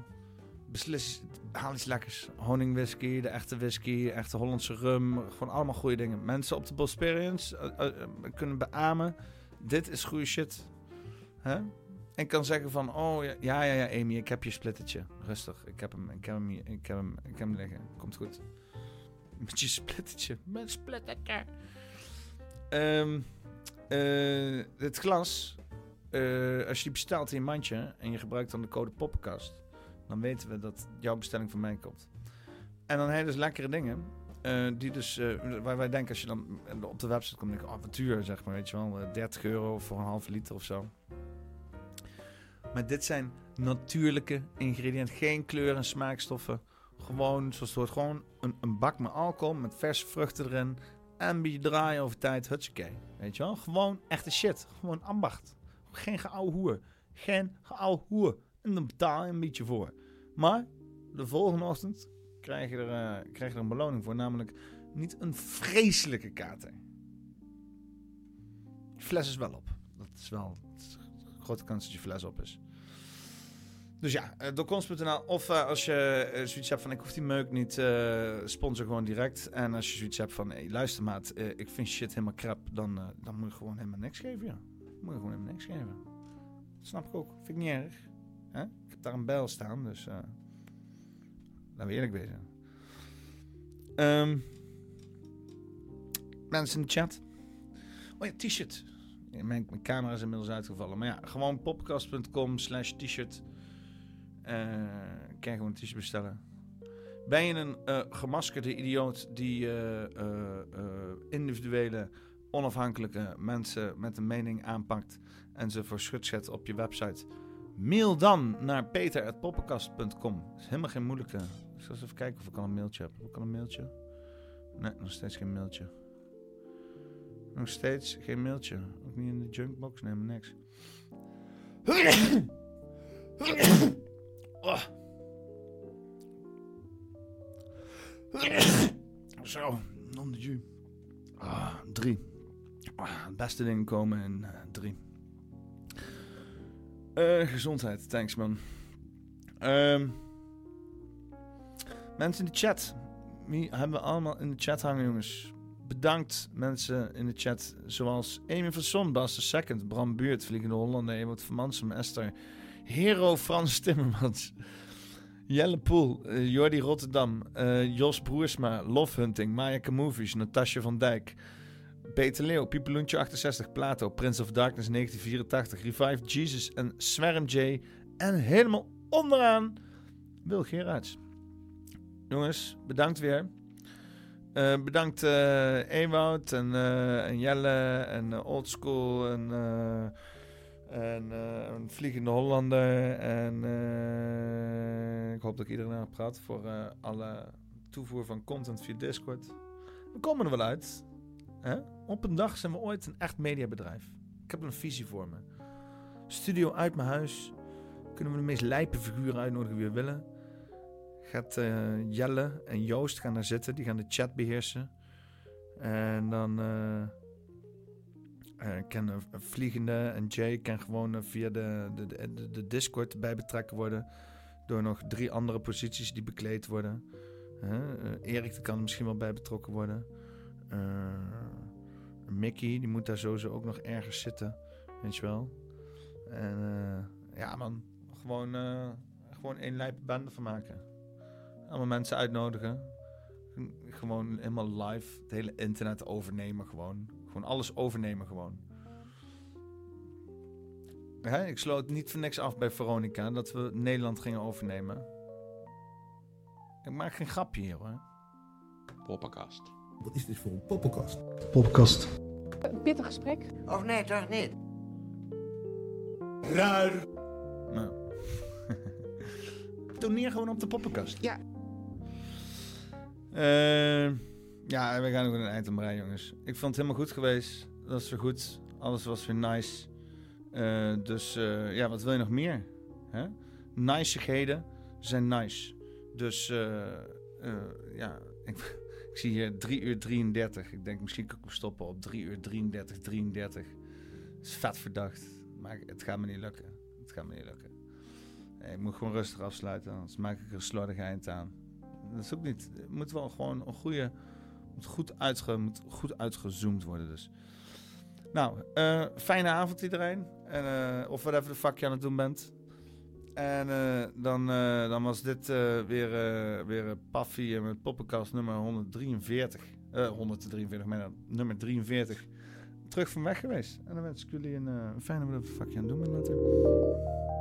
Beslis, haal iets lekkers. Honingwhisky, de echte whisky, echte Hollandse rum. Gewoon allemaal goede dingen. Mensen op de Bosperians uh, kunnen beamen. Dit is goede shit. Hè? En kan zeggen van, oh ja, ja, ja, Amy, ik heb je splittertje. Rustig, ik heb hem, ik heb hem, ik heb hem, ik heb hem liggen. Komt goed. (laughs) Met je splittertje. Met splittertje. Ehm eh, het glas, eh, als je die bestelt in je mandje en je gebruikt dan de code poppenkast, dan weten we dat jouw bestelling van mij komt. En dan heb je dus lekkere dingen. eh, die dus, waar wij denken als je dan op de website komt, ik, avontuur, zeg maar, weet je wel, eh, 30 euro voor een halve liter of zo. Maar dit zijn natuurlijke ingrediënten, geen kleur en smaakstoffen. Gewoon, zoals het gewoon een, een bak met alcohol, met verse vruchten erin. En een beetje draaien over tijd, hutsakee. Weet je wel? Gewoon echte shit. Gewoon ambacht. Geen geouwe hoer. Geen geouwe hoer. En dan betaal je een beetje voor. Maar de volgende ochtend krijg je er, eh, krijg je een beloning voor. Namelijk niet een vreselijke kater. Je fles is wel op. Dat is wel grote kans dat je fles op is. Dus ja, uh, doorkomst.nl. Of uh, als je uh, zoiets hebt van ik hoef die meuk niet, sponsor gewoon direct. En als je zoiets hebt van hey, luister maat, ik vind shit helemaal crap. Dan, dan moet je gewoon helemaal niks geven, ja. Moet je gewoon helemaal niks geven. Dat snap ik ook. Vind ik niet erg. Hè? Ik heb daar een bel staan, dus laten we eerlijk wezen. Um, mensen in de chat. Oh ja, t-shirt. Mijn, mijn, camera is inmiddels uitgevallen. Maar ja, gewoon popcast.com slash t-shirt. Uh, kan je gewoon een t-shirt bestellen. Ben je een uh, gemaskerde idioot die uh, individuele, onafhankelijke mensen met een mening aanpakt en ze voor schut zet op je website? Mail dan naar peter.poppenkast.com. Is helemaal geen moeilijke. Ik zal eens even kijken of ik al een mailtje heb. Heb ik al een mailtje? Nee, nog steeds geen mailtje. Nog steeds geen mailtje. Ook niet in de junkbox? Maar niks. Zo, non de jus. Ah, drie. Ah, het beste dingen komen in uh, drie. Uh, gezondheid, thanks man. Um, mensen in de chat. Wie hebben we allemaal in de chat hangen, jongens? Bedankt mensen in de chat. Zoals Amy van Sonbas, de second. Bram Buurt, Vliegende Hollander. Ewout van Mansum, Esther. Hero Frans (laughs) Timmermans. Jelle Poel, uh, Jordi Rotterdam, uh, Jos Broersma, Love Hunting, Maya Movies, Natasja van Dijk, Peter Leeuw, Piepeloentje 68, Plato, Prince of Darkness 1984, Revive Jesus en Swerm J. En helemaal onderaan Wil Gerards. Jongens, bedankt weer. Uh, bedankt uh, Ewout en, uh, en Jelle en Oldschool en, en Vliegende Hollander. En ik hoop dat ik iedereen heb praat voor alle toevoer van content via Discord. We komen er wel uit. Hè? Op een dag zijn we ooit een echt mediabedrijf. Ik heb een visie voor me. Studio uit mijn huis. Kunnen we de meest lijpe figuren uitnodigen wie we willen gaat uh, Jelle en Joost gaan daar zitten. Die gaan de chat beheersen. En dan uh, kan Vliegende en Jay kan gewoon via de, de, de, Discord bij betrekken worden. Door nog drie andere posities die bekleed worden. Erik kan er misschien wel bij betrokken worden. Mickey, die moet daar sowieso ook nog ergens zitten. Weet je wel. En ja man, gewoon, gewoon één lijpe bende van maken allemaal mensen uitnodigen. Gewoon helemaal live het hele internet overnemen gewoon. Gewoon alles overnemen gewoon. Hè? Ik sloot niet voor niks af bij Veronica dat we Nederland gingen overnemen. Ik maak geen grapje hier hoor.
Poppenkast.
Wat is dit voor een poppenkast? Poppenkast.
Een pittig gesprek?
Of nee, toch niet?
Raar.
Nou. (laughs) Toneer gewoon op de poppenkast.
Ja.
Uh, ja, we gaan ook een eind aan jongens. Ik vond het helemaal goed geweest. Dat was weer goed. Alles was weer nice. Uh, dus uh, ja, wat wil je nog meer? Hè? Niceigheden zijn nice. Dus ja, (laughs) ik, ik, zie hier 3 uur 33. Ik denk misschien kan ik stoppen op 3 uur 33, 33. Dat is vet verdacht. Maar het gaat me niet lukken. Het gaat me niet lukken. ik moet gewoon rustig afsluiten, anders maak ik er een slordig eind aan dat is ook niet. Het moet wel gewoon een goede. Moet goed, uitge, moet goed uitgezoomd worden. Dus. Nou, uh, fijne avond iedereen. En, uh, of whatever de fuck je aan het doen bent. En uh, dan, dan was dit weer, weer Paffy met poppenkast nummer 143. 143, maar nummer 43. Terug van weg geweest. En dan wens ik jullie een, fijne wat de fuck je aan het doen bent later.